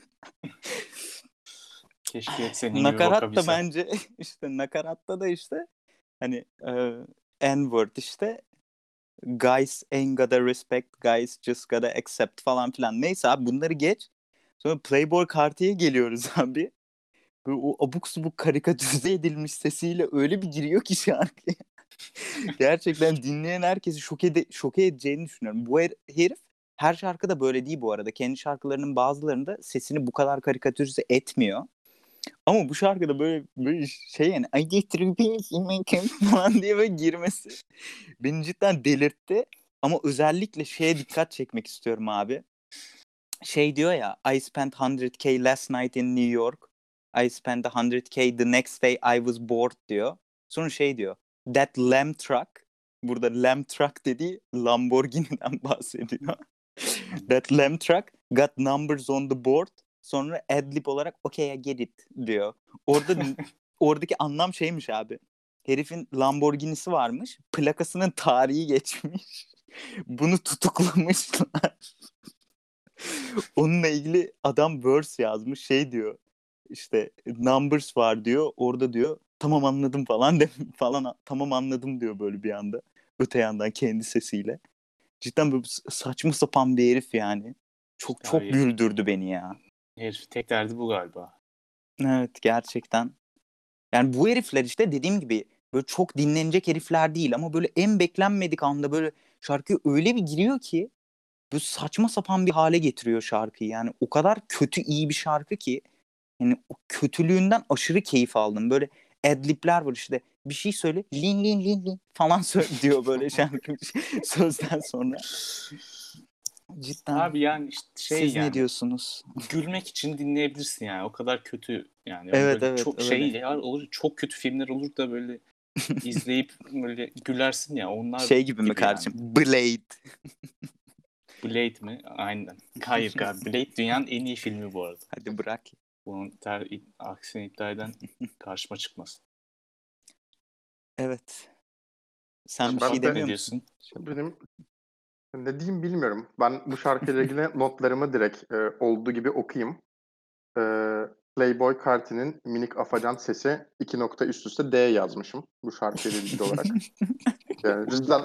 Speaker 3: Keşke senin
Speaker 1: Nakarat da bence işte nakaratta da işte hani e, N-word işte guys ain't gotta respect, guys just gotta accept falan filan. Neyse abi bunları geç. Sonra Playboy Carti'ye geliyoruz abi. Böyle o abuk subuk karikatürize edilmiş sesiyle öyle bir giriyor ki şarkıya. Gerçekten dinleyen herkesi şok, ede şoke edeceğini düşünüyorum. Bu her herif her şarkıda böyle değil bu arada. Kendi şarkılarının bazılarında sesini bu kadar karikatürize etmiyor. Ama bu şarkıda böyle böyle şey yani I get falan diye böyle girmesi beni cidden delirtti. Ama özellikle şeye dikkat çekmek istiyorum abi. Şey diyor ya I spent 100k last night in New York. I spent 100k the next day I was bored diyor. Sonra şey diyor. That lamb truck. Burada lamb truck dediği Lamborghini'den bahsediyor. That lamb truck got numbers on the board Sonra adlib olarak okay I get it diyor. Orada oradaki anlam şeymiş abi. Herifin Lamborghini'si varmış. Plakasının tarihi geçmiş. Bunu tutuklamışlar. Onunla ilgili adam verse yazmış. Şey diyor. İşte numbers var diyor. Orada diyor tamam anladım falan de falan tamam anladım diyor böyle bir anda. Öte yandan kendi sesiyle. Cidden böyle saçma sapan bir herif yani. Çok çok güldürdü beni ya.
Speaker 3: Herif tek derdi bu galiba.
Speaker 1: Evet gerçekten. Yani bu herifler işte dediğim gibi böyle çok dinlenecek herifler değil ama böyle en beklenmedik anda böyle şarkı öyle bir giriyor ki bu saçma sapan bir hale getiriyor şarkıyı. Yani o kadar kötü iyi bir şarkı ki yani o kötülüğünden aşırı keyif aldım. Böyle adlibler var işte bir şey söyle lin lin lin lin falan söyle diyor böyle şarkı sözden sonra. Cidden.
Speaker 3: Abi yani işte şey
Speaker 1: Siz
Speaker 3: yani
Speaker 1: ne diyorsunuz?
Speaker 3: gülmek için dinleyebilirsin yani. O kadar kötü yani.
Speaker 1: Evet,
Speaker 3: Böyle
Speaker 1: evet,
Speaker 3: Çok
Speaker 1: öyle.
Speaker 3: şeyler olur. Çok kötü filmler olur da böyle izleyip böyle gülersin ya. Onlar
Speaker 1: Şey gibi mi
Speaker 3: yani.
Speaker 1: kardeşim? Blade.
Speaker 3: Blade mi? Aynen. Hayır abi. Blade dünyanın en iyi filmi bu arada.
Speaker 1: Hadi bırak.
Speaker 3: Bunun ter, aksini iddia eden karşıma çıkmasın.
Speaker 1: Evet. Sen bir
Speaker 2: Ben
Speaker 1: şey demiyor musun?
Speaker 2: Benim ne diyeyim bilmiyorum. Ben bu şarkıyla ilgili notlarımı direkt e, olduğu gibi okuyayım. E, Playboy Carti'nin minik afacan sesi iki nokta üst üste D yazmışım bu şarkıyla ilgili olarak. Yani cidden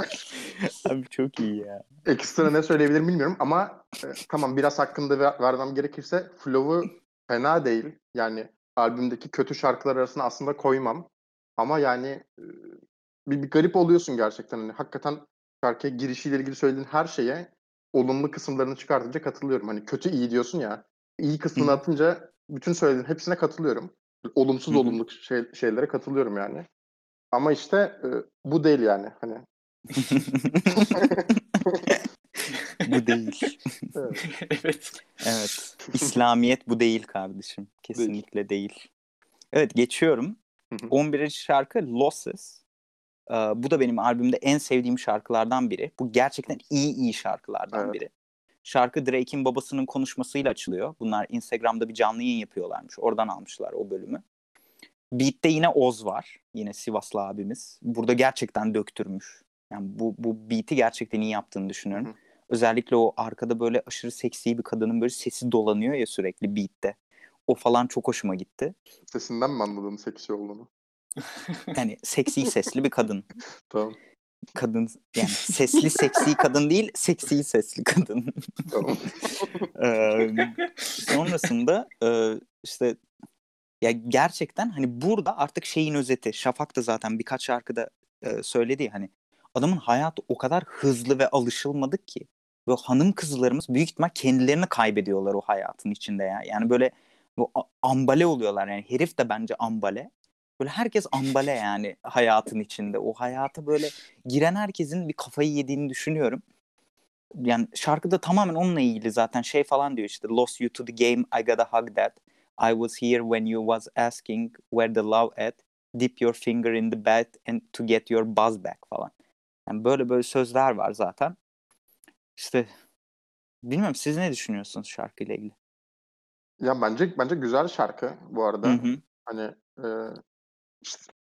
Speaker 1: Abi çok iyi ya.
Speaker 2: ekstra ne söyleyebilirim bilmiyorum ama e, tamam biraz hakkında ver- vermem gerekirse flow'u fena değil. Yani albümdeki kötü şarkılar arasına aslında koymam. Ama yani e, bir, bir garip oluyorsun gerçekten. Hani hakikaten şarkıya girişiyle ilgili söylediğin her şeye olumlu kısımlarını çıkartınca katılıyorum. Hani kötü iyi diyorsun ya. iyi kısmını
Speaker 1: Hı
Speaker 2: atınca bütün söylediğin hepsine katılıyorum. Olumsuz
Speaker 1: Hı
Speaker 2: olumlu şey, şeylere katılıyorum yani. Ama işte e, bu değil yani. Hani
Speaker 1: bu değil.
Speaker 2: evet.
Speaker 3: evet.
Speaker 1: Evet. İslamiyet bu değil kardeşim. Kesinlikle değil. Evet geçiyorum.
Speaker 2: Hı hı.
Speaker 1: 11. şarkı Losses. Ee, bu da benim albümde en sevdiğim şarkılardan biri. Bu gerçekten iyi iyi şarkılardan
Speaker 2: Evet.
Speaker 1: biri. Şarkı Drake'in babasının konuşmasıyla açılıyor. Bunlar Instagram'da bir canlı yayın yapıyorlarmış. Oradan almışlar o bölümü. Beat'te yine Oz var. Yine Sivaslı abimiz. Burada gerçekten döktürmüş. Yani bu, bu beat'i gerçekten iyi yaptığını düşünüyorum.
Speaker 2: Hı hı.
Speaker 1: Özellikle o arkada böyle aşırı seksi bir kadının böyle sesi dolanıyor ya sürekli beat'te. O falan çok hoşuma gitti.
Speaker 2: Sesinden mi anladın seksi olduğunu?
Speaker 1: Yani seksi sesli bir kadın.
Speaker 2: Tamam.
Speaker 1: Kadın yani sesli seksi kadın değil, seksi sesli kadın.
Speaker 2: Tamam.
Speaker 1: Eee, sonrasında eee, işte ya gerçekten hani burada artık şeyin özeti. Şafak da zaten birkaç şarkıda eee, söyledi ya hani adamın hayatı o kadar hızlı ve alışılmadık ki. Ve hanım kızlarımız büyük ihtimal kendilerini kaybediyorlar o hayatın içinde ya. Yani böyle bu ambale oluyorlar yani herif de bence ambale. Böyle herkes ambale yani hayatın içinde. O hayata böyle giren herkesin bir kafayı yediğini düşünüyorum. Yani şarkıda tamamen onunla ilgili zaten şey falan diyor işte lost you to the game I gotta hug that I was here when you was asking where the love at dip your finger in the bed and to get your buzz back falan. Yani böyle böyle sözler var zaten. İşte bilmiyorum siz ne düşünüyorsunuz şarkıyla ilgili?
Speaker 2: Ya bence bence güzel şarkı bu arada.
Speaker 1: Hı hı.
Speaker 2: Hani e,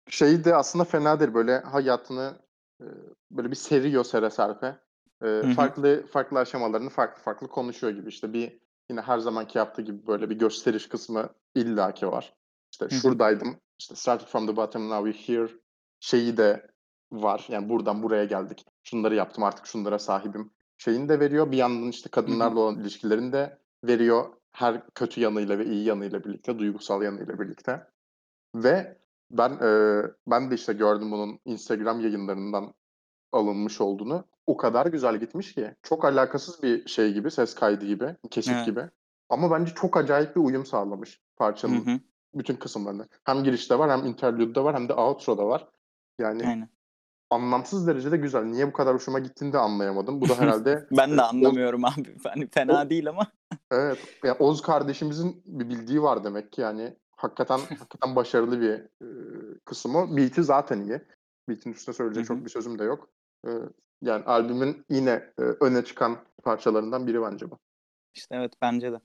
Speaker 2: şeyi de aslında fena değil. Böyle hayatını e, böyle bir seriyor sere serpe. E, farklı farklı aşamalarını farklı farklı konuşuyor gibi. İşte bir yine her zamanki yaptığı gibi böyle bir gösteriş kısmı illaki var. İşte
Speaker 1: Hı hı.
Speaker 2: şuradaydım. İşte started from the bottom now we're here. Şeyi de var. Yani buradan buraya geldik. Şunları yaptım artık şunlara sahibim. Şeyini de veriyor. Bir yandan işte kadınlarla olan ilişkilerini de veriyor. Her kötü yanıyla ve iyi yanıyla birlikte, duygusal yanıyla birlikte. Ve ben e, ben de işte gördüm bunun Instagram yayınlarından alınmış olduğunu. O kadar güzel gitmiş ki. Çok alakasız bir şey gibi, ses kaydı gibi, kesit
Speaker 1: Evet.
Speaker 2: gibi. Ama bence çok acayip bir uyum sağlamış
Speaker 1: Hı
Speaker 2: parçanın
Speaker 1: hı.
Speaker 2: bütün kısımlarında. Hem girişte var, hem interlude'da var, hem de outro'da var. Yani
Speaker 1: Aynen.
Speaker 2: anlamsız derecede güzel. Niye bu kadar hoşuma gittiğini de anlayamadım. Bu da herhalde
Speaker 1: Ben de
Speaker 2: e, Oz,
Speaker 1: anlamıyorum abi. Hani fena değil ama.
Speaker 2: evet, yani Oz kardeşimizin bir bildiği var demek ki. Yani hakikaten hakikaten başarılı bir e, kısım o. Beat'i zaten iyi. Beat'in üstüne söyleyecek çok bir sözüm de yok. E, yani albümün yine e, öne çıkan parçalarından biri bence bu.
Speaker 1: İşte evet bence de.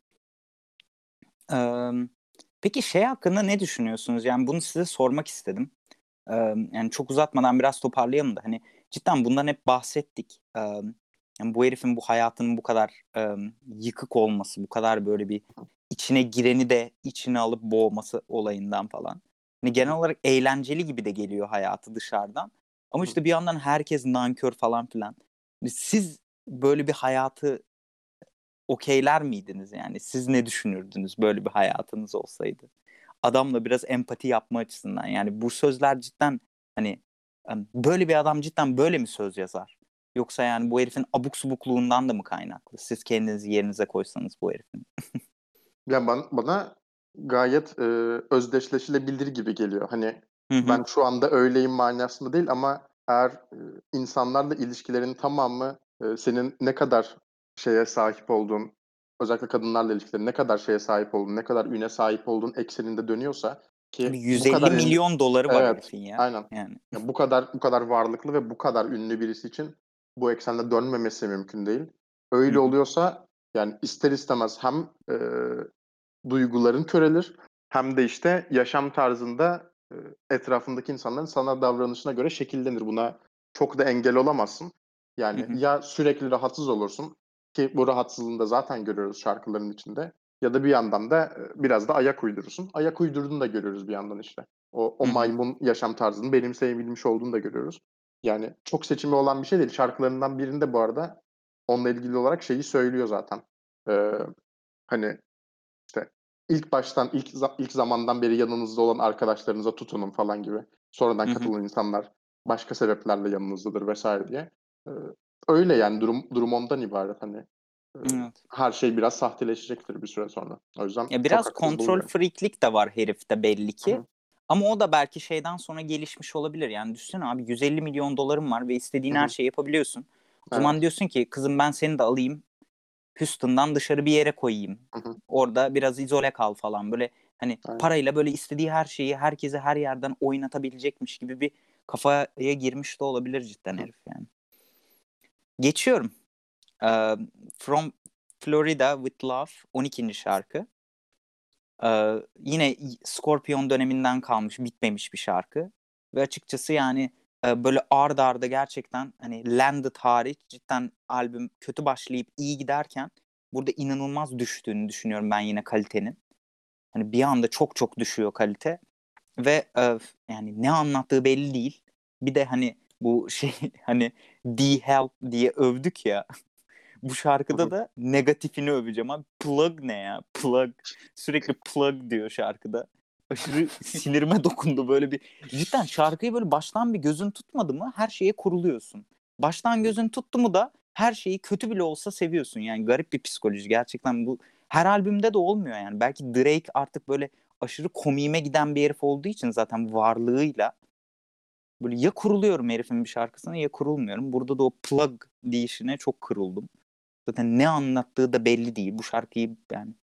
Speaker 1: Eee, peki şey hakkında ne düşünüyorsunuz? Yani bunu size sormak istedim. Eee, yani çok uzatmadan biraz toparlayalım da hani cidden bundan hep bahsettik. Eee, yani bu herifin bu hayatının bu kadar eee, yıkık olması, bu kadar böyle bir içine gireni de içine alıp boğması olayından falan. Hani genel olarak eğlenceli gibi de geliyor hayatı dışarıdan. Ama işte bir yandan herkes nankör falan filan. Siz böyle bir hayatı okeyler miydiniz yani? Siz ne düşünürdünüz böyle bir hayatınız olsaydı? Adamla biraz empati yapma açısından yani bu sözler cidden hani em, böyle bir adam cidden böyle mi söz yazar? Yoksa yani bu herifin abuk subukluğundan da mı kaynaklı? Siz kendinizi yerinize koysanız bu herifin.
Speaker 2: Yani bana, bana gayet e, özdeşleşilebilir gibi geliyor. Hani
Speaker 1: Hı hı.
Speaker 2: ben şu anda öyleyim manasında değil ama eğer e, insanlarla ilişkilerin tamamı e, senin ne kadar şeye sahip olduğun, özellikle kadınlarla ilişkileri ne kadar şeye sahip olduğun, ne kadar üne sahip olduğun ekseninde dönüyorsa ki
Speaker 1: Abi 150
Speaker 2: bu kadar ünlü-
Speaker 1: milyon doları var
Speaker 2: Evet,
Speaker 1: herifin ya.
Speaker 2: aynen.
Speaker 1: Yani.
Speaker 2: Ya bu kadar bu kadar varlıklı ve bu kadar ünlü birisi için bu eksende dönmemesi mümkün değil. Öyle
Speaker 1: hı.
Speaker 2: oluyorsa yani ister istemez hem e, duyguların körelir hem de işte yaşam tarzında e, etrafındaki insanların sana davranışına göre şekillenir. Buna çok da engel olamazsın. Yani
Speaker 1: Hı hı.
Speaker 2: ya sürekli rahatsız olursun ki bu rahatsızlığını da zaten görüyoruz şarkıların içinde. Ya da bir yandan da biraz da ayak uydurursun. Ayak uydurduğunu da görüyoruz bir yandan işte. O, o maymun yaşam tarzını benimseyebilmiş olduğunu da görüyoruz. Yani çok seçimi olan bir şey değil. Şarkılarından birinde bu arada onunla ilgili olarak şeyi söylüyor zaten. Ee, hani işte ilk baştan ilk ilk zamandan beri yanınızda olan arkadaşlarınıza tutunun falan gibi. Sonradan katılan insanlar başka sebeplerle yanınızdadır vesaire diye. Ee, öyle yani durum durum ondan ibaret hani.
Speaker 1: Evet.
Speaker 2: her şey biraz sahteleşecektir bir süre sonra. O yüzden
Speaker 1: Ya biraz kontrol
Speaker 2: bulmuyorum.
Speaker 1: freaklik de var herifte belli ki.
Speaker 2: Hı.
Speaker 1: Ama o da belki şeyden sonra gelişmiş olabilir. Yani düşünsene abi 150 milyon dolarım var ve istediğin
Speaker 2: hı.
Speaker 1: her şeyi yapabiliyorsun. O zaman diyorsun ki kızım ben seni de alayım. Houston'dan dışarı bir yere koyayım.
Speaker 2: Hı hı.
Speaker 1: Orada biraz izole kal falan. Böyle hani
Speaker 2: Aynen.
Speaker 1: parayla böyle istediği her şeyi herkese her yerden oynatabilecekmiş gibi bir kafaya girmiş de olabilir cidden herif yani. Geçiyorum. Ee, From Florida with Love 12. şarkı. Ee, yine Scorpion döneminden kalmış, bitmemiş bir şarkı. Ve açıkçası yani e, böyle ard arda gerçekten hani Landed hariç cidden albüm kötü başlayıp iyi giderken burada inanılmaz düştüğünü düşünüyorum ben yine kalitenin. Hani bir anda çok çok düşüyor kalite ve e, yani ne anlattığı belli değil. Bir de hani bu şey hani The Help diye övdük ya. Bu şarkıda da negatifini öveceğim abi. Plug ne ya? Plug. Sürekli plug diyor şarkıda. Aşırı sinirime dokundu böyle bir. Cidden şarkıyı böyle baştan bir gözün tutmadı mı her şeye kuruluyorsun. Baştan gözün tuttu mu da her şeyi kötü bile olsa seviyorsun. Yani garip bir psikoloji. Gerçekten bu her albümde de olmuyor yani. Belki Drake artık böyle aşırı komiğime giden bir herif olduğu için zaten varlığıyla böyle ya kuruluyorum herifin bir şarkısına ya kurulmuyorum. Burada da o plug deyişine çok kırıldım. Zaten ne anlattığı da belli değil. Bu şarkıyı yani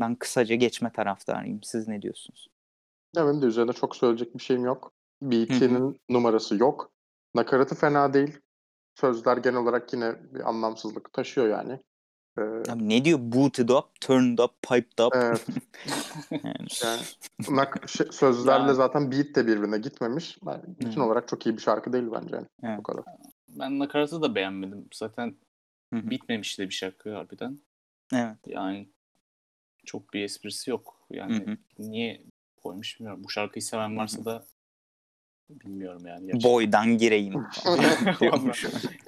Speaker 1: ben kısaca geçme taraftarıyım. Siz ne diyorsunuz?
Speaker 2: Ya benim de üzerine çok söyleyecek bir şeyim yok. BT'nin numarası yok. Nakaratı fena değil. Sözler genel olarak yine bir anlamsızlık taşıyor yani. Ee,
Speaker 1: Abi ne diyor? Booted up, turned up, piped up.
Speaker 2: evet.
Speaker 1: yani.
Speaker 2: Yani nak- şey- sözlerle
Speaker 3: Yani-
Speaker 2: zaten beat de birbirine gitmemiş. Yani bütün
Speaker 1: Hı.
Speaker 2: olarak çok iyi bir şarkı değil bence. Yani.
Speaker 1: Evet.
Speaker 2: Bu kadar.
Speaker 3: Ben nakaratı da beğenmedim. Zaten
Speaker 1: Hı hı.
Speaker 3: bitmemiş de bir şarkı harbiden.
Speaker 1: Evet.
Speaker 3: Yani çok bir esprisi yok. Yani
Speaker 1: Hı hı.
Speaker 3: niye koymuş bilmiyorum. Bu şarkıyı seven varsa da bilmiyorum yani. gerçekten.
Speaker 1: Boydan gireyim.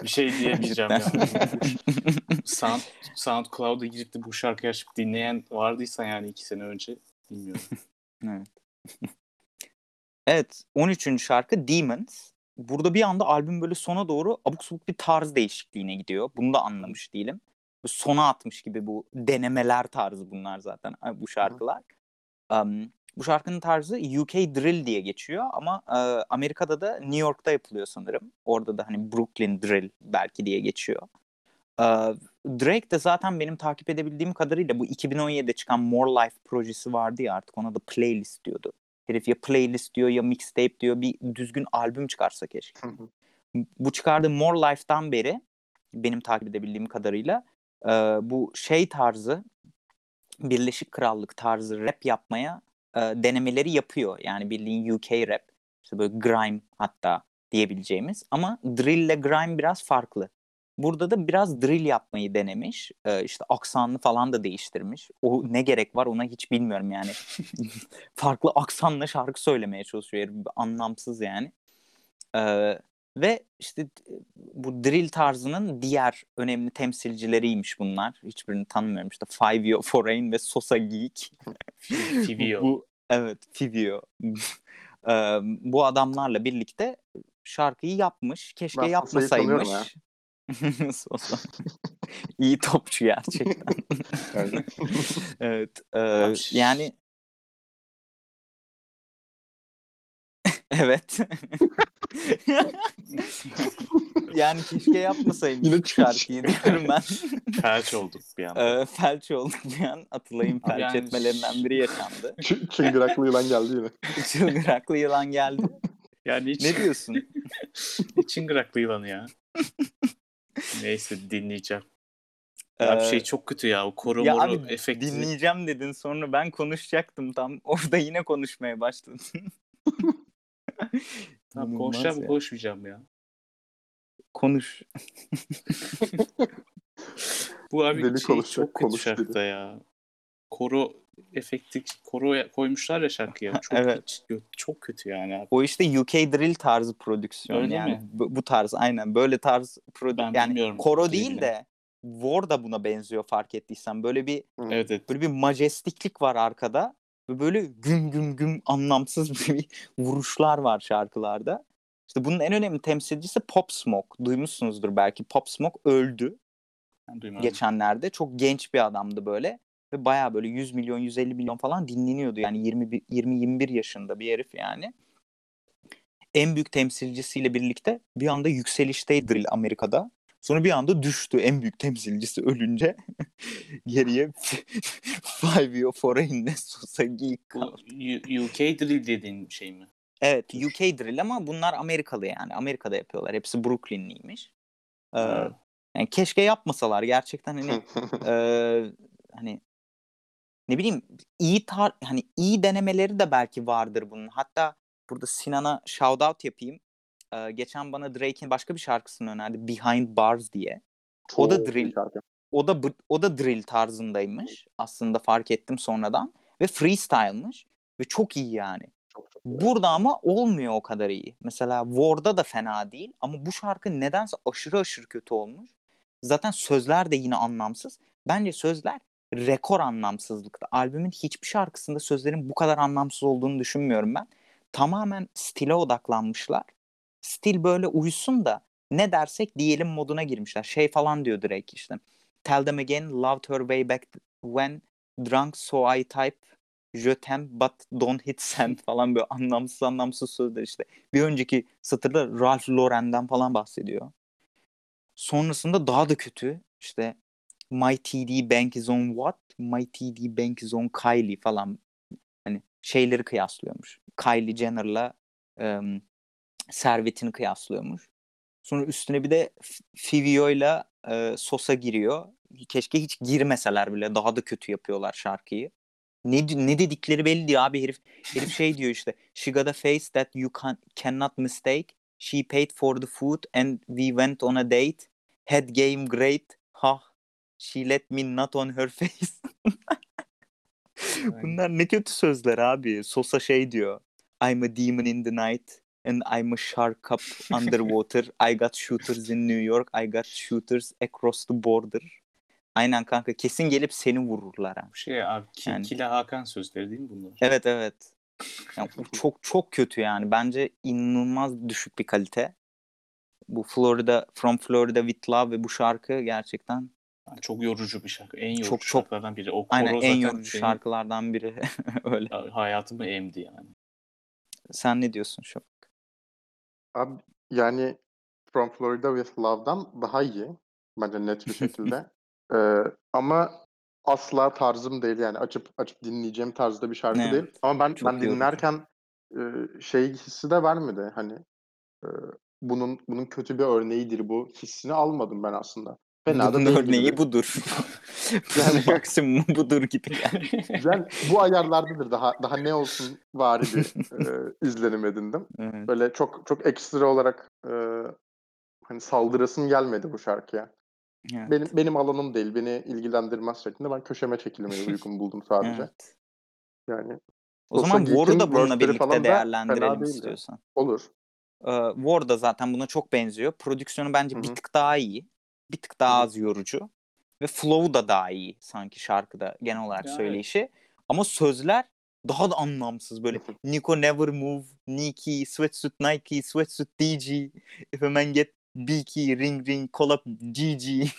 Speaker 3: bir şey diyemeyeceğim yani. Sound, SoundCloud'a girip de bu şarkıyı açıp dinleyen vardıysa yani iki sene önce bilmiyorum.
Speaker 1: Evet. Evet. 13. şarkı Demons. Burada bir anda albüm böyle sona doğru abuk subuk bir tarz değişikliğine gidiyor. Bunu da anlamış değilim. Sona atmış gibi bu denemeler tarzı bunlar zaten bu şarkılar. Um, bu şarkının tarzı UK Drill diye geçiyor ama e, Amerika'da da New York'ta yapılıyor sanırım. Orada da hani Brooklyn Drill belki diye geçiyor. E, Drake de zaten benim takip edebildiğim kadarıyla bu 2017'de çıkan More Life projesi vardı ya artık ona da playlist diyordu. Herif ya playlist diyor ya mixtape diyor bir düzgün albüm çıkarsa keşke. Bu çıkardığı More Life'dan beri benim takip edebildiğim kadarıyla e, bu şey tarzı Birleşik Krallık tarzı rap yapmaya e, denemeleri yapıyor. Yani bildiğin UK rap. İşte böyle grime hatta diyebileceğimiz. Ama drill ile grime biraz farklı. Burada da biraz drill yapmayı denemiş. E, işte aksanını falan da değiştirmiş. O ne gerek var ona hiç bilmiyorum yani. farklı aksanla şarkı söylemeye çalışıyor. Anlamsız yani. E, ve işte bu drill tarzının diğer önemli temsilcileriymiş bunlar. Hiçbirini tanımıyorum. İşte Fivio Foreign ve Sosa Geek.
Speaker 3: Fivio.
Speaker 1: bu evet Fivio. Ee, bu adamlarla birlikte şarkıyı yapmış. Keşke
Speaker 2: Ben
Speaker 1: yapmasaymış. Sosa. İyi topçu gerçekten. Evet. e, yani evet. yani keşke yapmasaymış Yine şarkıyı diyorum ben.
Speaker 3: felç olduk bir an.
Speaker 1: Ee, felç olduk bir an. Atılay'ın felç yani... etmelerinden biri yaşandı.
Speaker 2: Ç- çıngıraklı yılan geldi yine.
Speaker 1: çıngıraklı yılan geldi.
Speaker 3: Yani hiç...
Speaker 1: Ne diyorsun?
Speaker 3: çıngıraklı yılanı ya. Neyse dinleyeceğim. Ya bir şey çok kötü ya. O koru ya abi, efekti.
Speaker 1: Dinleyeceğim dedin sonra ben konuşacaktım tam. Orada yine konuşmaya başladın.
Speaker 3: tamam konuşacağım mı konuşmayacağım ya.
Speaker 1: Konuş.
Speaker 3: Bu abi Deli şey çok kötü şarkıda ya. Koro efekti koro koymuşlar ya şarkıya. Çok evet. kötü, çok kötü yani abi.
Speaker 1: O işte UK drill tarzı prodüksiyon Öyle yani. Mi? Bu, bu tarz aynen böyle tarz prodüksiyon. Yani koro değil de War da buna benziyor fark ettiysen. Böyle bir evet, evet. böyle bir majestiklik var arkada. Ve böyle güm güm güm anlamsız bir vuruşlar var şarkılarda. İşte bunun en önemli temsilcisi Pop Smoke. Duymuşsunuzdur belki. Pop Smoke öldü. Geçenlerde. Çok genç bir adamdı böyle. Ve baya böyle 100 milyon, 150 milyon falan dinleniyordu. Yani 20-21 yaşında bir herif yani. En büyük temsilcisiyle birlikte bir anda yükselişteydi Amerika'da. Sonra bir anda düştü en büyük temsilcisi ölünce. Geriye Fivio Foreign'le Sosa Geek kaldı.
Speaker 3: UK Drill dediğin şey mi?
Speaker 1: Evet UK Drill ama bunlar Amerikalı yani. Amerika'da yapıyorlar. Hepsi Brooklynliymiş. Ee, yani keşke yapmasalar gerçekten hani e, hani ne bileyim iyi tar hani iyi denemeleri de belki vardır bunun. Hatta burada Sinan'a shout out yapayım. Geçen bana Drake'in başka bir şarkısını önerdi. Behind Bars diye. Çok o da drill. O da o da drill tarzındaymış. Aslında fark ettim sonradan ve freestyle'mış ve çok iyi yani. Çok, çok Burada ama olmuyor o kadar iyi. Mesela War'da da fena değil ama bu şarkı nedense aşırı aşırı kötü olmuş. Zaten sözler de yine anlamsız. Bence sözler rekor anlamsızlıkta. Albümün hiçbir şarkısında sözlerin bu kadar anlamsız olduğunu düşünmüyorum ben. Tamamen stile odaklanmışlar stil böyle uysun da ne dersek diyelim moduna girmişler. Şey falan diyor Drake işte. Tell them again, loved her way back when drunk so I type je t'aime but don't hit send falan böyle anlamsız anlamsız sözler işte. Bir önceki satırda Ralph Lauren'den falan bahsediyor. Sonrasında daha da kötü işte My TD Bank is on what? My TD Bank is on Kylie falan. Hani şeyleri kıyaslıyormuş. Kylie Jenner'la um, servetini kıyaslıyormuş. Sonra üstüne bir de Fivio'yla e, Sosa giriyor. Keşke hiç girmeseler bile daha da kötü yapıyorlar şarkıyı. Ne, ne dedikleri belli değil abi herif. Herif şey diyor işte. She got a face that you can, cannot mistake. She paid for the food and we went on a date. Head game great. Ha. She let me not on her face. Bunlar ne kötü sözler abi. Sosa şey diyor. I'm a demon in the night and I'm a shark up underwater. I got shooters in New York. I got shooters across the border. Aynen kanka kesin gelip seni vururlar
Speaker 3: ha. Şey abi ki, yani. Kila Hakan sözleri değil mi bunlar?
Speaker 1: Evet evet. Yani çok çok kötü yani. Bence inanılmaz düşük bir kalite. Bu Florida From Florida with Love ve bu şarkı gerçekten
Speaker 3: yani çok yorucu bir şarkı. En yorucu çok, şarkılardan biri. O
Speaker 1: aynen en yorucu benim, şarkılardan biri. Öyle.
Speaker 3: Hayatımı emdi yani.
Speaker 1: Sen ne diyorsun şu?
Speaker 2: Abi yani From Florida with Love'dan daha iyi. Bence net bir şekilde. Ee, ama asla tarzım değil yani açıp açıp dinleyeceğim tarzda bir şarkı evet. değil. Ama ben Çok ben dinlerken e, şey hissi de vermedi. Hani e, bunun bunun kötü bir örneğidir bu hissini almadım ben aslında.
Speaker 1: Fena Bunun da örneği gibi. budur. yani maksimum budur gibi yani.
Speaker 2: yani bu ayarlardadır daha daha ne olsun var bir e, izlenim edindim. Evet. Böyle çok çok ekstra olarak e, hani saldırasım gelmedi bu şarkıya. Evet. Benim benim alanım değil, beni ilgilendirmez şeklinde ben köşeme çekilmeyi uygun buldum sadece. Evet. Yani
Speaker 1: o zaman War'u da bununla birlikte değerlendirelim istiyorsan.
Speaker 2: Olur.
Speaker 1: Ee, War da zaten buna çok benziyor. Prodüksiyonu bence Hı-hı. bir tık daha iyi bir tık daha az yorucu ve flow'u da daha iyi sanki şarkıda genel olarak yani. söyleyişi. Ama sözler daha da anlamsız böyle Nico never move, Nike, sweatsuit Nike, sweatsuit DG, if a man get Beaky, ring ring, call up GG,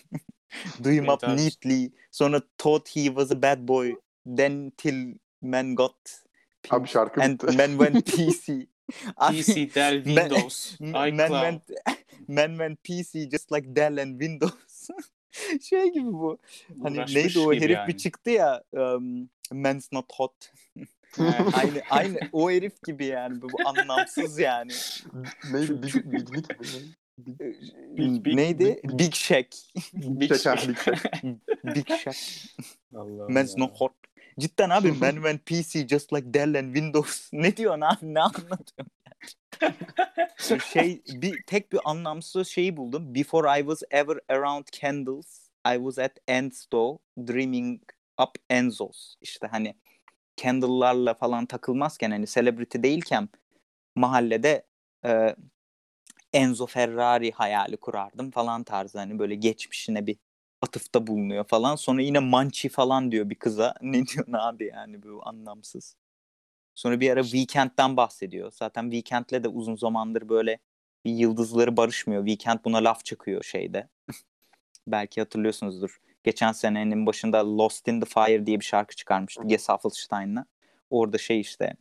Speaker 1: do him up neatly. Sonra thought he was a bad boy, then till man got
Speaker 2: pink, Abi şarkı
Speaker 1: and man went PC.
Speaker 3: PC, Dell, Windows,
Speaker 1: man, man, went, Man Man PC just like Dell and Windows. şey gibi bu. Hani
Speaker 3: Uğraşmış
Speaker 1: neydi o herif
Speaker 3: yani.
Speaker 1: bir çıktı ya. Um, Man's not hot. aynı aynı o herif gibi yani bu, bu anlamsız yani.
Speaker 2: Neydi? Big, Big Nick mi? Big,
Speaker 3: Big- Big-
Speaker 1: neydi?
Speaker 2: Big-
Speaker 1: Big Shack.
Speaker 2: Big Shack, Big Shack.
Speaker 1: Big Shack. Man's not hot. Cidden abi Man Man PC just like Dell and Windows. Ne diyorsun abi? Ne anlatıyorsun? Şey bir tek bir anlamsız şeyi buldum. Before I was ever around candles, I was at Enzo dreaming up Enzo's. İşte hani candle'larla falan takılmazken hani celebrity değilken mahallede e, Enzo Ferrari hayali kurardım falan tarzı hani böyle geçmişine bir atıfta bulunuyor falan. Sonra yine Manchi falan diyor bir kıza. Ne diyorsun abi yani bu anlamsız. Sonra bir ara Weekend'den bahsediyor. Zaten Weekend'le de uzun zamandır böyle bir yıldızları barışmıyor. Weekend buna laf çakıyor şeyde. Belki hatırlıyorsunuzdur. Geçen senenin başında Lost in the Fire diye bir şarkı çıkarmıştı Gesaffelstein'la. Orada şey işte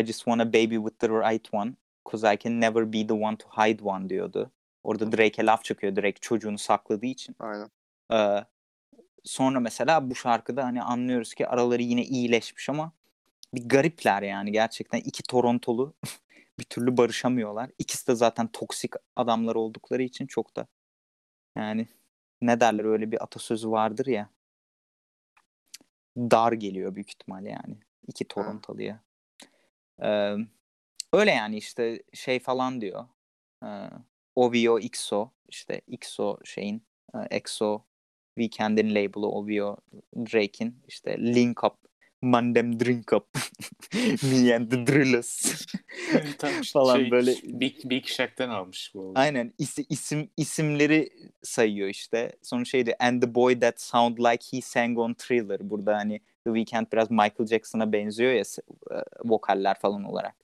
Speaker 1: I just want a baby with the right one cause I can never be the one to hide one diyordu. Orada Drake'e laf çakıyor. Drake çocuğunu sakladığı için.
Speaker 2: Aynen.
Speaker 1: Ee, sonra mesela bu şarkıda hani anlıyoruz ki araları yine iyileşmiş ama bir garipler yani gerçekten iki Torontolu bir türlü barışamıyorlar. İkisi de zaten toksik adamlar oldukları için çok da yani ne derler öyle bir atasözü vardır ya dar geliyor büyük ihtimal yani iki Torontolu'ya. Ee, öyle yani işte şey falan diyor. Ee, OVO XO işte XO şeyin EXO Weekend'in label'ı OVO Drake'in işte Link Up Mandem Drink Up Me and the Drillers falan
Speaker 3: şey,
Speaker 1: böyle
Speaker 3: Big, Big Shack'ten almış bu. arada.
Speaker 1: aynen isi- isim isimleri sayıyor işte. Sonra şeydi And the boy that sound like he sang on Thriller. Burada hani The Weeknd biraz Michael Jackson'a benziyor ya e, vokaller falan olarak.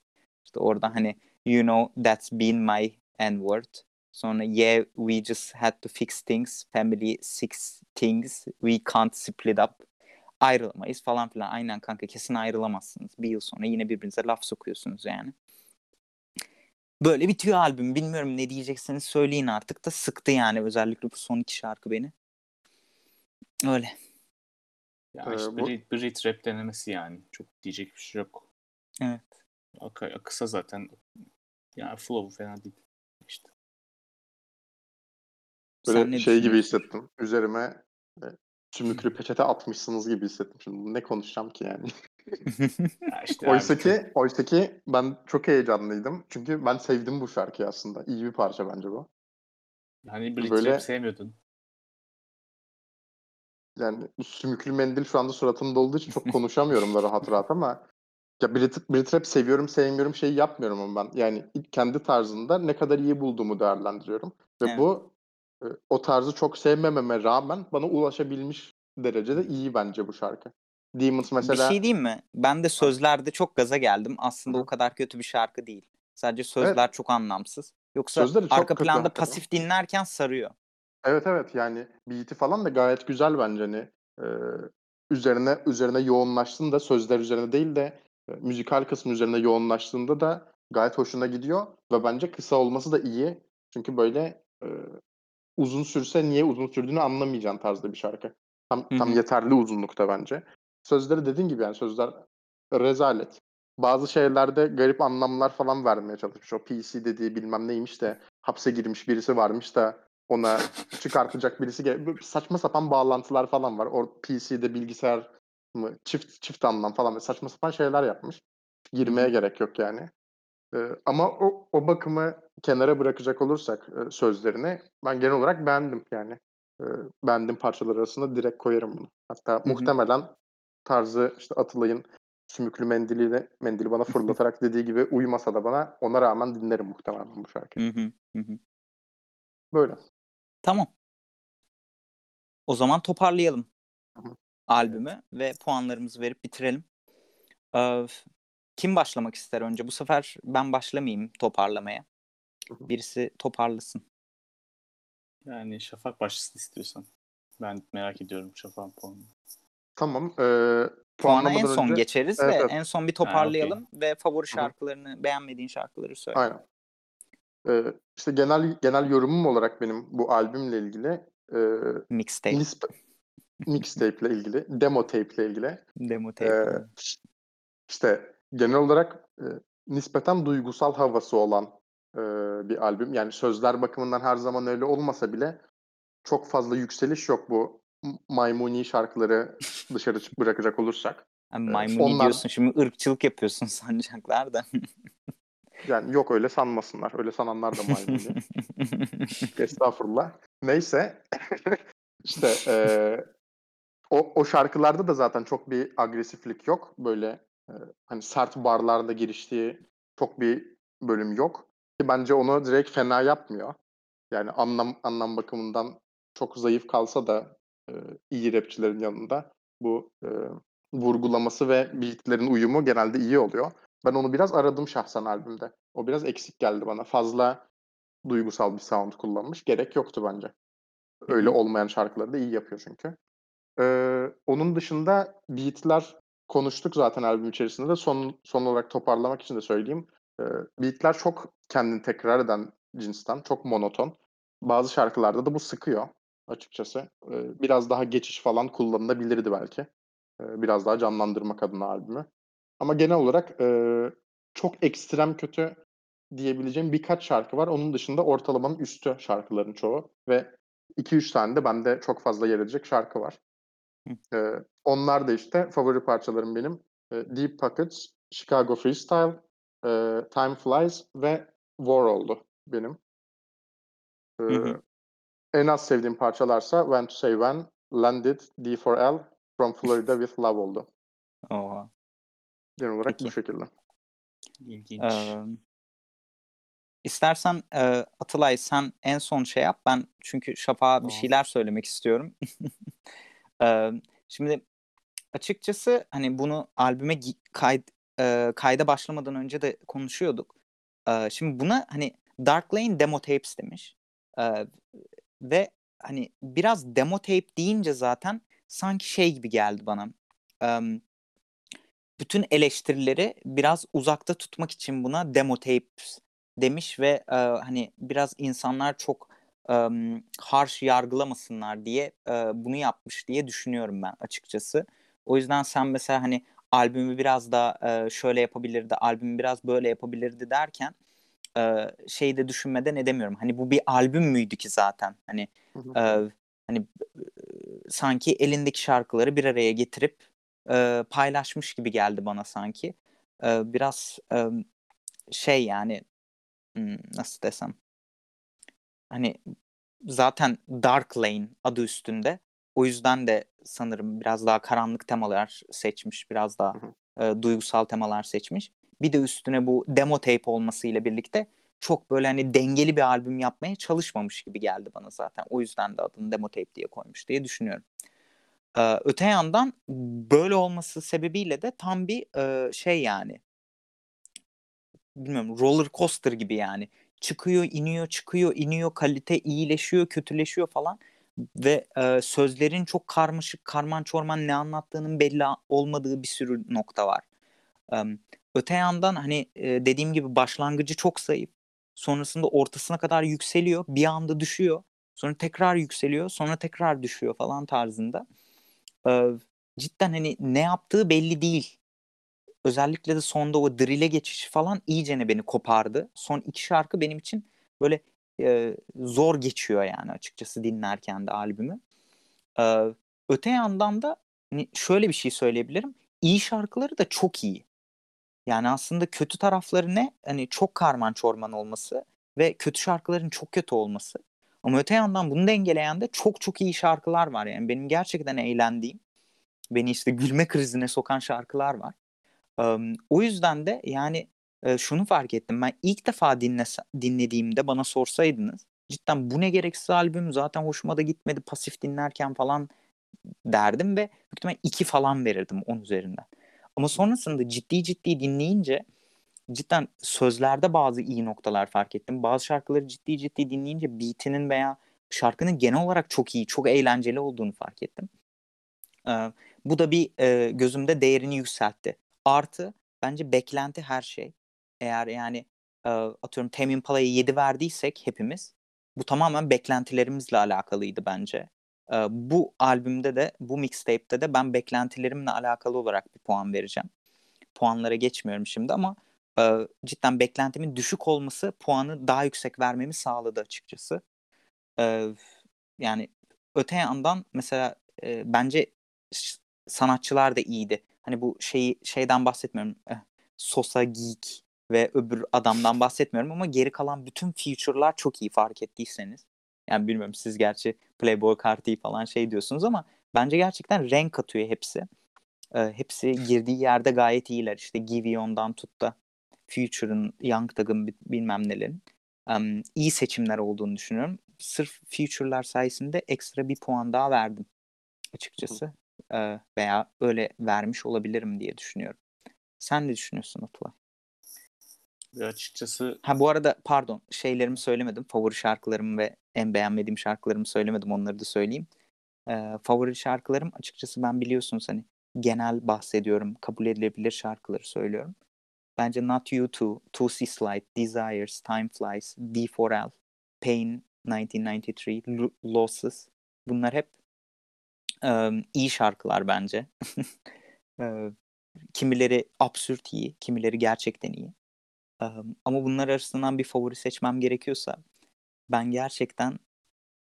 Speaker 1: İşte orada hani you know that's been my N-word. Sonra yeah we just had to fix things. Family six things. We can't split up. Ayrılamayız falan filan. Aynen kanka kesin ayrılamazsınız. Bir yıl sonra yine birbirinize laf sokuyorsunuz yani. Böyle bitiyor albüm. Bilmiyorum ne diyecekseniz söyleyin artık da sıktı yani özellikle bu son iki şarkı beni. Öyle.
Speaker 3: Ya
Speaker 2: Ee,
Speaker 3: işte
Speaker 2: bu-
Speaker 3: Brit, Brit rap denemesi yani. Çok diyecek bir şey yok.
Speaker 1: Evet.
Speaker 3: Ak- kısa zaten. Yani flow'u fena değil. İşte.
Speaker 2: Böyle
Speaker 1: Sen ne
Speaker 2: şey gibi hissettim. Üzerime e, sümüklü peçete atmışsınız gibi hissettim. Şimdi ne konuşacağım ki yani?
Speaker 3: Ya işte abi
Speaker 2: Oysa
Speaker 3: çok-
Speaker 2: ki, oysa ki ben çok heyecanlıydım. Çünkü ben sevdim bu şarkıyı aslında. İyi bir parça bence bu.
Speaker 3: hani Brit
Speaker 2: böyle-
Speaker 3: rap sevmiyordun.
Speaker 2: Yani sümüklü mendil şu anda suratımda olduğu için çok konuşamıyorum da rahat rahat ama ya Brit, Brit rap seviyorum sevmiyorum şeyi yapmıyorum ama ben. Yani kendi tarzında ne kadar iyi bulduğumu değerlendiriyorum. Ve
Speaker 1: Evet.
Speaker 2: bu o tarzı çok sevmememe rağmen bana ulaşabilmiş derecede iyi bence bu şarkı. Demons mesela
Speaker 1: Bir şey diyeyim mi? Ben de sözlerde çok gaza geldim. Aslında
Speaker 2: Hı.
Speaker 1: o kadar kötü bir şarkı değil. Sadece sözler çok anlamsız. Yoksa
Speaker 2: Sözleri çok
Speaker 1: arka planda
Speaker 2: hakikaten.
Speaker 1: pasif dinlerken sarıyor.
Speaker 2: Evet evet yani beat'i falan da gayet güzel bence hani e, üzerine üzerine yoğunlaştığında sözler üzerine değil de e, müzikal kısmı üzerine yoğunlaştığında da gayet hoşuna gidiyor ve bence kısa olması da iyi. Çünkü böyle e, uzun sürse niye uzun sürdüğünü anlamayacağın tarzda bir şarkı. Tam,
Speaker 1: Hı
Speaker 2: tam yeterli uzunlukta bence. Sözleri dediğin gibi yani sözler rezalet. Bazı şeylerde garip anlamlar falan vermeye çalışmış. O PC dediği bilmem neymiş de hapse girmiş birisi varmış da ona çıkartacak birisi gel- saçma sapan bağlantılar falan var. O PC'de bilgisayar mı çift çift anlam falan saçma sapan şeyler yapmış. Girmeye gerek yok yani. Ama o, o bakımı kenara bırakacak olursak e, sözlerini ben genel olarak beğendim yani. Ee, beğendiğim parçalar arasında direkt koyarım bunu. Hatta
Speaker 1: hı.
Speaker 2: muhtemelen tarzı işte Atılay'ın sümüklü mendiliyle mendili bana fırlatarak dediği gibi uymasa da bana ona rağmen dinlerim muhtemelen bu şarkıyı.
Speaker 1: Hı hı, hı hı.
Speaker 2: Böyle.
Speaker 1: Tamam. O zaman toparlayalım
Speaker 2: hı.
Speaker 1: albümü ve puanlarımızı verip bitirelim. Ee, kim başlamak ister önce? Bu sefer ben başlamayayım toparlamaya. Birisi toparlasın.
Speaker 3: Yani Şafak başlasın istiyorsan. Ben merak ediyorum Şafak'ın puanını.
Speaker 2: Tamam. Ee,
Speaker 1: Puana en son
Speaker 2: önce...
Speaker 1: geçeriz
Speaker 2: Evet,
Speaker 1: ve
Speaker 2: evet.
Speaker 1: en son bir toparlayalım ve favori şarkılarını, beğenmediğin şarkıları söyle.
Speaker 2: Aynen. Ee, işte genel genel yorumum olarak benim bu albümle ilgili e,
Speaker 1: mixtape
Speaker 2: nisp- mixtape ile ilgili, demo tape ile ilgili.
Speaker 1: Demo tape.
Speaker 2: E, işte genel olarak e, nispeten duygusal havası olan e, bir albüm. Yani sözler bakımından her zaman öyle olmasa bile çok fazla yükseliş yok bu maymuni şarkıları dışarı bırakacak olursak.
Speaker 1: Yani maymuni onlar... diyorsun şimdi ırkçılık yapıyorsun sanacaklar da.
Speaker 2: yani yok öyle sanmasınlar. Öyle sananlar da maymuni. Estağfurullah. Neyse. işte e, o, o şarkılarda da zaten çok bir agresiflik yok. Böyle e, hani sert barlarda giriştiği çok bir bölüm yok. Ki bence onu direkt fena yapmıyor. Yani anlam anlam bakımından çok zayıf kalsa da e, iyi rapçilerin yanında bu e, vurgulaması ve beatlerin uyumu genelde iyi oluyor. Ben onu biraz aradım şahsen albümde. O biraz eksik geldi bana. Fazla duygusal bir sound kullanmış. Gerek yoktu bence. Öyle olmayan şarkıları da iyi yapıyor çünkü. Ee, onun dışında beatler konuştuk zaten albüm içerisinde de. Son, son olarak toparlamak için de söyleyeyim. Ee, beatler çok kendini tekrar eden cinsten. Çok monoton. Bazı şarkılarda da bu sıkıyor açıkçası. Ee, biraz daha geçiş falan kullanılabilirdi belki. Ee, biraz daha canlandırmak adına albümü. Ama genel olarak e, çok ekstrem kötü diyebileceğim birkaç şarkı var. Onun dışında ortalamanın üstü şarkıların çoğu. Ve 2-3 tane de bende çok fazla yer edecek şarkı var. Ee, onlar da işte favori parçalarım benim. Ee, Deep Pockets, Chicago Freestyle, e, Time Flies ve War oldu benim. Ee, hı hı. En az sevdiğim parçalarsa When to Say When, Landed, D4L, From Florida with Love oldu.
Speaker 1: Oha.
Speaker 2: Genel olarak Peki. bu şekilde.
Speaker 3: İlginç. Ee,
Speaker 1: istersen e, Atılay sen en son şey yap. Ben çünkü Şafak'a bir şeyler söylemek istiyorum. e, şimdi açıkçası hani bunu albüme kay, e, kayda başlamadan önce de konuşuyorduk. E, şimdi buna hani Dark Lane demo tapes demiş. E, ve hani biraz demo tape deyince zaten sanki şey gibi geldi bana. Um, bütün eleştirileri biraz uzakta tutmak için buna demo tapes demiş ve e, hani biraz insanlar çok e, harsh yargılamasınlar diye e, bunu yapmış diye düşünüyorum ben açıkçası. O yüzden sen mesela hani albümü biraz da e, şöyle yapabilirdi, albümü biraz böyle yapabilirdi derken e, şey de düşünmeden edemiyorum. Hani bu bir albüm müydü ki zaten? Hani e, hani sanki elindeki şarkıları bir araya getirip e, paylaşmış gibi geldi bana sanki. E, biraz e, şey yani nasıl desem hani zaten Dark Lane adı üstünde. O yüzden de sanırım biraz daha karanlık temalar seçmiş, biraz daha e, duygusal temalar seçmiş. Bir de üstüne bu demo tape olmasıyla birlikte çok böyle hani dengeli bir albüm yapmaya çalışmamış gibi geldi bana zaten. O yüzden de adını demo tape diye koymuş diye düşünüyorum. Ee, öte yandan böyle olması sebebiyle de tam bir e, şey yani bilmiyorum roller coaster gibi yani. Çıkıyor, iniyor, çıkıyor, iniyor, kalite iyileşiyor, kötüleşiyor falan ve e, sözlerin çok karmaşık, karman çorman ne anlattığının belli olmadığı bir sürü nokta var. E, öte yandan hani e, dediğim gibi başlangıcı çok zayıf. Sonrasında ortasına kadar yükseliyor, bir anda düşüyor. Sonra tekrar yükseliyor, sonra tekrar düşüyor falan tarzında. E, cidden hani ne yaptığı belli değil özellikle de sonda o drill'e geçiş falan iyicene beni kopardı. Son iki şarkı benim için böyle e, zor geçiyor yani açıkçası dinlerken de albümü. E, öte yandan da hani şöyle bir şey söyleyebilirim. İyi şarkıları da çok iyi. Yani aslında kötü tarafları ne? Hani çok karman çorman olması ve kötü şarkıların çok kötü olması. Ama öte yandan bunu dengeleyen de çok çok iyi şarkılar var. Yani benim gerçekten eğlendiğim, beni işte gülme krizine sokan şarkılar var. O yüzden de yani şunu fark ettim. Ben ilk defa dinlese, dinlediğimde bana sorsaydınız cidden bu ne gereksiz albüm zaten hoşuma da gitmedi pasif dinlerken falan derdim ve muhtemelen iki falan verirdim on üzerinden. Ama sonrasında ciddi ciddi dinleyince cidden sözlerde bazı iyi noktalar fark ettim. Bazı şarkıları ciddi ciddi dinleyince beatinin veya şarkının genel olarak çok iyi, çok eğlenceli olduğunu fark ettim. Ee, bu da bir e, gözümde değerini yükseltti. Artı bence beklenti her şey. Eğer yani e, atıyorum Tame Impala'ya 7 verdiysek hepimiz bu tamamen beklentilerimizle alakalıydı bence. E, bu albümde de bu mixtape'te de ben beklentilerimle alakalı olarak bir puan vereceğim. Puanlara geçmiyorum şimdi ama e, cidden beklentimin düşük olması puanı daha yüksek vermemi sağladı açıkçası. E, yani öte yandan mesela e, bence sanatçılar da iyiydi. Hani bu şeyi şeyden bahsetmiyorum. Eh, Sosa Geek ve öbür adamdan bahsetmiyorum ama geri kalan bütün feature'lar çok iyi fark ettiyseniz. Yani bilmiyorum siz gerçi Playboy Carti falan şey diyorsunuz ama bence gerçekten renk katıyor hepsi. Ee, hepsi girdiği yerde gayet iyiler. İşte Givion'dan tut da Future'ın, Young Thug'ın bilmem nelerin. Um, iyi seçimler olduğunu düşünüyorum. Sırf Future'lar sayesinde ekstra bir puan daha verdim açıkçası. Ee, veya öyle vermiş olabilirim diye düşünüyorum. Sen ne düşünüyorsun Atılay?
Speaker 3: Açıkçası...
Speaker 1: Ha bu arada pardon şeylerimi söylemedim. Favori şarkılarımı ve en beğenmediğim şarkılarımı söylemedim. Onları da söyleyeyim. Ee, favori şarkılarım açıkçası ben biliyorsunuz hani genel bahsediyorum. Kabul edilebilir şarkıları söylüyorum. Bence Not You Too, Two Slide, Desires, Time Flies, D4L, Pain 1993, Losses. Bunlar hep e, iyi şarkılar bence. e, kimileri absürt iyi, kimileri gerçekten iyi. E, ama bunlar arasından bir favori seçmem gerekiyorsa ben gerçekten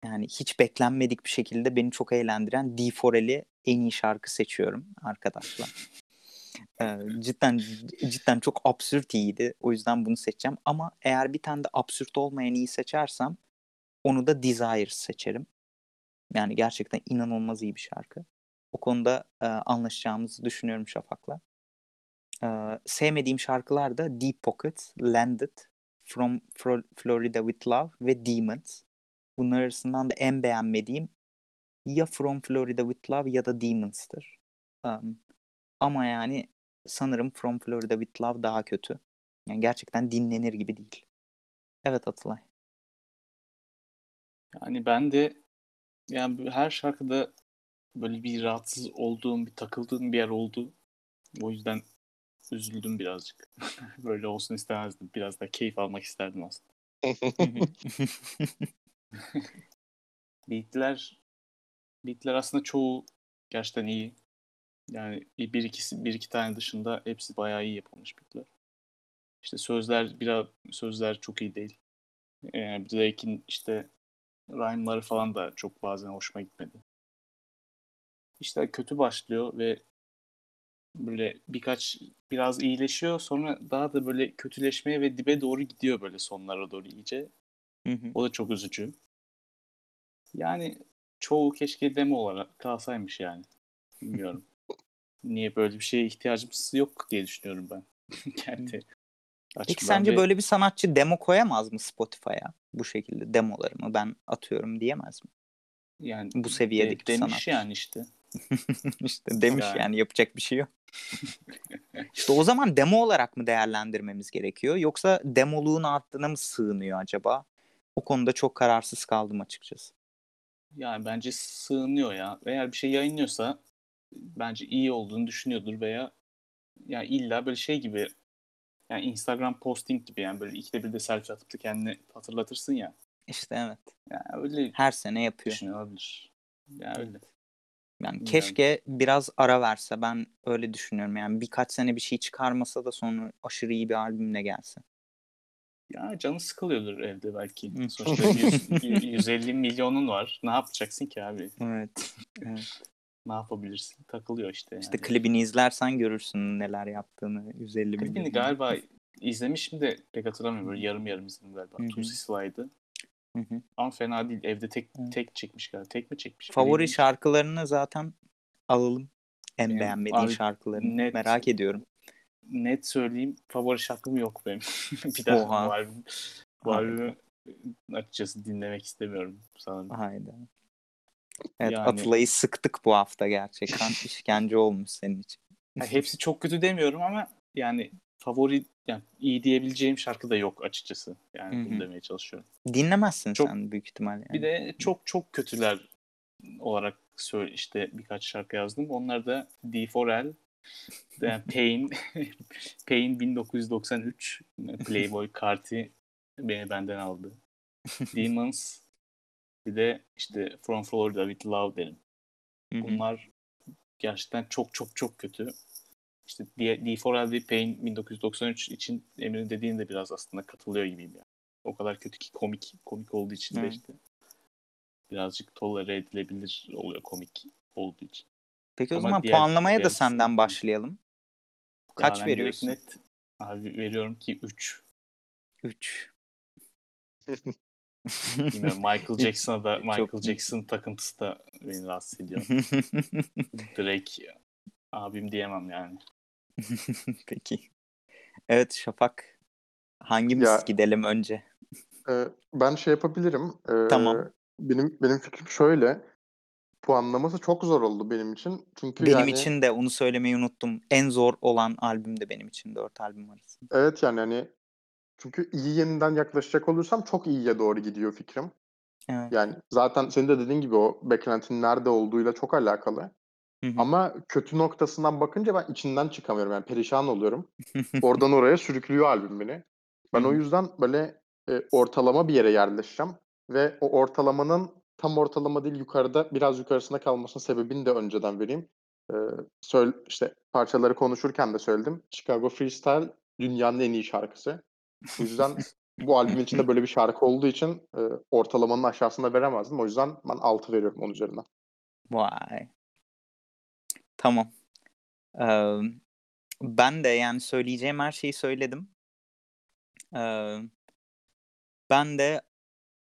Speaker 1: yani hiç beklenmedik bir şekilde beni çok eğlendiren D4L'i en iyi şarkı seçiyorum arkadaşlar. Ee, cidden cidden çok absürt iyiydi. O yüzden bunu seçeceğim. Ama eğer bir tane de absürt olmayan iyi seçersem onu da Desires seçerim. Yani gerçekten inanılmaz iyi bir şarkı. O konuda e, anlaşacağımızı düşünüyorum Şafak'la. E, sevmediğim şarkılar da Deep Pockets, Landed, From Florida With Love ve Demons. Bunlar arasından da en beğenmediğim ya From Florida With Love ya da Demons'tır. Um, ama yani sanırım From Florida With Love daha kötü. Yani gerçekten dinlenir gibi değil. Evet Atılay.
Speaker 3: Yani ben de yani her şarkıda böyle bir rahatsız olduğum, bir takıldığım bir yer oldu. O yüzden üzüldüm birazcık. böyle olsun istemezdim. Biraz da keyif almak isterdim aslında. beatler beatler aslında çoğu gerçekten iyi. Yani bir ikisi bir iki tane dışında hepsi bayağı iyi yapılmış beatler. İşte sözler biraz sözler çok iyi değil. Yani Drake'in işte rhyme'ları falan da çok bazen hoşuma gitmedi. İşte kötü başlıyor ve böyle birkaç biraz iyileşiyor sonra daha da böyle kötüleşmeye ve dibe doğru gidiyor böyle sonlara doğru iyice. Hı hı. O da çok üzücü. Yani çoğu keşke demo olarak kalsaymış yani. Bilmiyorum. Niye böyle bir şeye ihtiyacımız yok diye düşünüyorum ben. Kendi
Speaker 1: Peki sence ve... böyle bir sanatçı demo koyamaz mı Spotify'a? Bu şekilde demolarımı ben atıyorum diyemez mi?
Speaker 3: Yani
Speaker 1: bu seviyedeki
Speaker 3: de,
Speaker 1: demiş
Speaker 3: sanatçı. yani işte.
Speaker 1: işte demiş yani. yani yapacak bir şey yok. İşte o zaman demo olarak mı değerlendirmemiz gerekiyor yoksa demoluğun arttığına mı sığınıyor acaba? O konuda çok kararsız kaldım açıkçası.
Speaker 3: Yani bence sığınıyor ya. Eğer bir şey yayınlıyorsa bence iyi olduğunu düşünüyordur veya yani illa böyle şey gibi yani Instagram posting gibi yani böyle ikide bir de selfie atıp da kendini hatırlatırsın ya.
Speaker 1: İşte evet.
Speaker 3: Yani öyle
Speaker 1: her sene yapıyor.
Speaker 3: Düşünülebilir. Yani öyle.
Speaker 1: Yani Bilmiyorum. keşke biraz ara verse. Ben öyle düşünüyorum. Yani birkaç sene bir şey çıkarmasa da sonra aşırı iyi bir albümle gelse.
Speaker 3: Ya canı sıkılıyordur evde belki. Sonuçta 100, 150 milyonun var. Ne yapacaksın ki abi?
Speaker 1: Evet. evet
Speaker 3: ne yapabilirsin? Takılıyor işte. Yani.
Speaker 1: İşte klibini izlersen görürsün neler yaptığını. 150
Speaker 3: Klibini milyon. galiba izlemişim de pek hatırlamıyorum. Böyle yarım yarım izledim galiba. Tusi Slide'ı. Ama fena değil. Evde tek Hı. tek çekmiş galiba. Tek mi çekmiş?
Speaker 1: Favori Bilmiyorum. şarkılarını zaten alalım. En yani, beğenmediğin abi, şarkılarını. Net, Merak ediyorum.
Speaker 3: Net söyleyeyim. Favori şarkım yok benim. bir daha Oha. albüm. Bu albümü açıkçası dinlemek istemiyorum sanırım.
Speaker 1: Hayda. Evet yani... Atıla'yı sıktık bu hafta gerçekten. işkence olmuş senin için.
Speaker 3: Yani hepsi çok kötü demiyorum ama yani favori yani iyi diyebileceğim şarkı da yok açıkçası. Yani Hı-hı. bunu demeye çalışıyorum.
Speaker 1: Dinlemezsin çok, sen büyük ihtimalle. Yani.
Speaker 3: Bir de çok çok kötüler olarak söyle işte birkaç şarkı yazdım. Onlar da D4L, Yani Pain, Pain 1993 Playboy Carti beni benden aldı. Demons bir de işte From Florida with Love derim. Bunlar gerçekten çok çok çok kötü. İşte D4LD Pain 1993 için Emir'in dediğinde biraz aslında katılıyor gibiyim yani. O kadar kötü ki komik komik olduğu için de işte birazcık tolere edilebilir oluyor komik olduğu için.
Speaker 1: Peki Ama o zaman puanlamaya da senden başlayalım. Kaç veriyorsun? Net,
Speaker 3: abi veriyorum ki 3.
Speaker 1: 3.
Speaker 3: Bilmiyorum Michael Jackson'a da Michael Çok... Jackson takıntısı da beni rahatsız ediyor. Drake abim diyemem yani.
Speaker 1: Peki. Evet Şafak. Hangimiz ya, gidelim önce?
Speaker 2: E, ben şey yapabilirim. E,
Speaker 1: tamam.
Speaker 2: Benim benim fikrim şöyle. Puanlaması çok zor oldu benim için. Çünkü
Speaker 1: benim
Speaker 2: yani...
Speaker 1: için de onu söylemeyi unuttum. En zor olan albüm de benim için dört albüm arasında.
Speaker 2: Evet yani hani çünkü iyi yeniden yaklaşacak olursam çok iyiye doğru gidiyor fikrim.
Speaker 1: Evet.
Speaker 2: Yani zaten senin de dediğin gibi o beklentinin nerede olduğuyla çok alakalı. Hı hı. Ama kötü noktasından bakınca ben içinden çıkamıyorum. Yani perişan oluyorum. Oradan oraya sürüklüyor albüm beni. Ben hı hı. o yüzden böyle e, ortalama bir yere yerleşeceğim. Ve o ortalamanın tam ortalama değil yukarıda biraz yukarısında kalmasının sebebini de önceden vereyim. Ee, söyle, işte parçaları konuşurken de söyledim. Chicago Freestyle dünyanın en iyi şarkısı. O yüzden bu albüm içinde böyle bir şarkı olduğu için e, ortalamanın aşağısında veremezdim. O yüzden ben 6 veriyorum onun üzerinden.
Speaker 1: Vay. Tamam. Ee, ben de yani söyleyeceğim her şeyi söyledim. Ee, ben de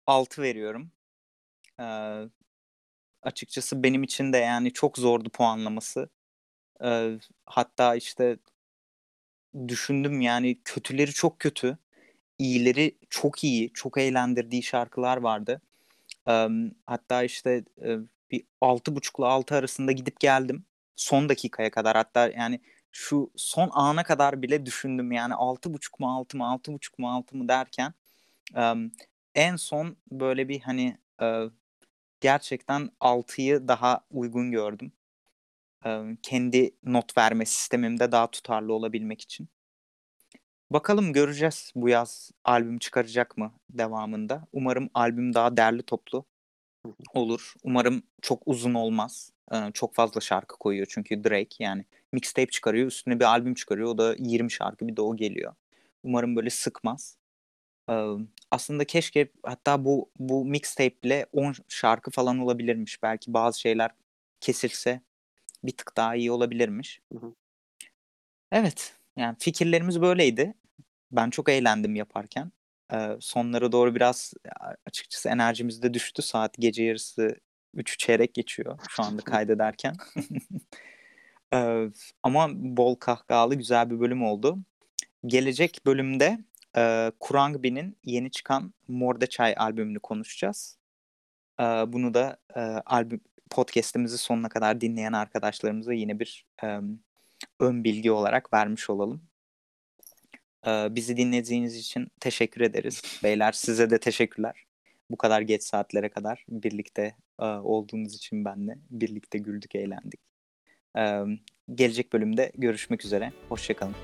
Speaker 1: 6 veriyorum. Ee, açıkçası benim için de yani çok zordu puanlaması. Ee, hatta işte düşündüm yani kötüleri çok kötü, iyileri çok iyi, çok eğlendirdiği şarkılar vardı. Ee, hatta işte e, bir altı buçukla altı arasında gidip geldim. Son dakikaya kadar hatta yani şu son ana kadar bile düşündüm yani altı buçuk mu altı mı altı buçuk mu altı mı derken um, en son böyle bir hani e, gerçekten 6'yı daha uygun gördüm. Kendi not verme sistemimde daha tutarlı olabilmek için. Bakalım göreceğiz bu yaz albüm çıkaracak mı devamında. Umarım albüm daha derli toplu olur. Umarım çok uzun olmaz. Çok fazla şarkı koyuyor çünkü Drake yani mixtape çıkarıyor üstüne bir albüm çıkarıyor o da 20 şarkı bir de o geliyor. Umarım böyle sıkmaz aslında keşke hatta bu bu mixtape ile 10 şarkı falan olabilirmiş. Belki bazı şeyler kesilse bir tık daha iyi olabilirmiş. Hı hı. Evet. Yani fikirlerimiz böyleydi. Ben çok eğlendim yaparken. Ee, sonlara doğru biraz açıkçası enerjimiz de düştü. Saat gece yarısı 3 çeyrek geçiyor şu anda kaydederken. ee, ama bol kahkahalı güzel bir bölüm oldu. Gelecek bölümde e, Kurangbi'nin yeni çıkan Mordeçay albümünü konuşacağız. E, bunu da e, albüm podcast'imizi sonuna kadar dinleyen arkadaşlarımıza yine bir e, ön bilgi olarak vermiş olalım. E, bizi dinlediğiniz için teşekkür ederiz. Beyler size de teşekkürler. Bu kadar geç saatlere kadar birlikte e, olduğunuz için benle birlikte güldük, eğlendik. E, gelecek bölümde görüşmek üzere. Hoşçakalın.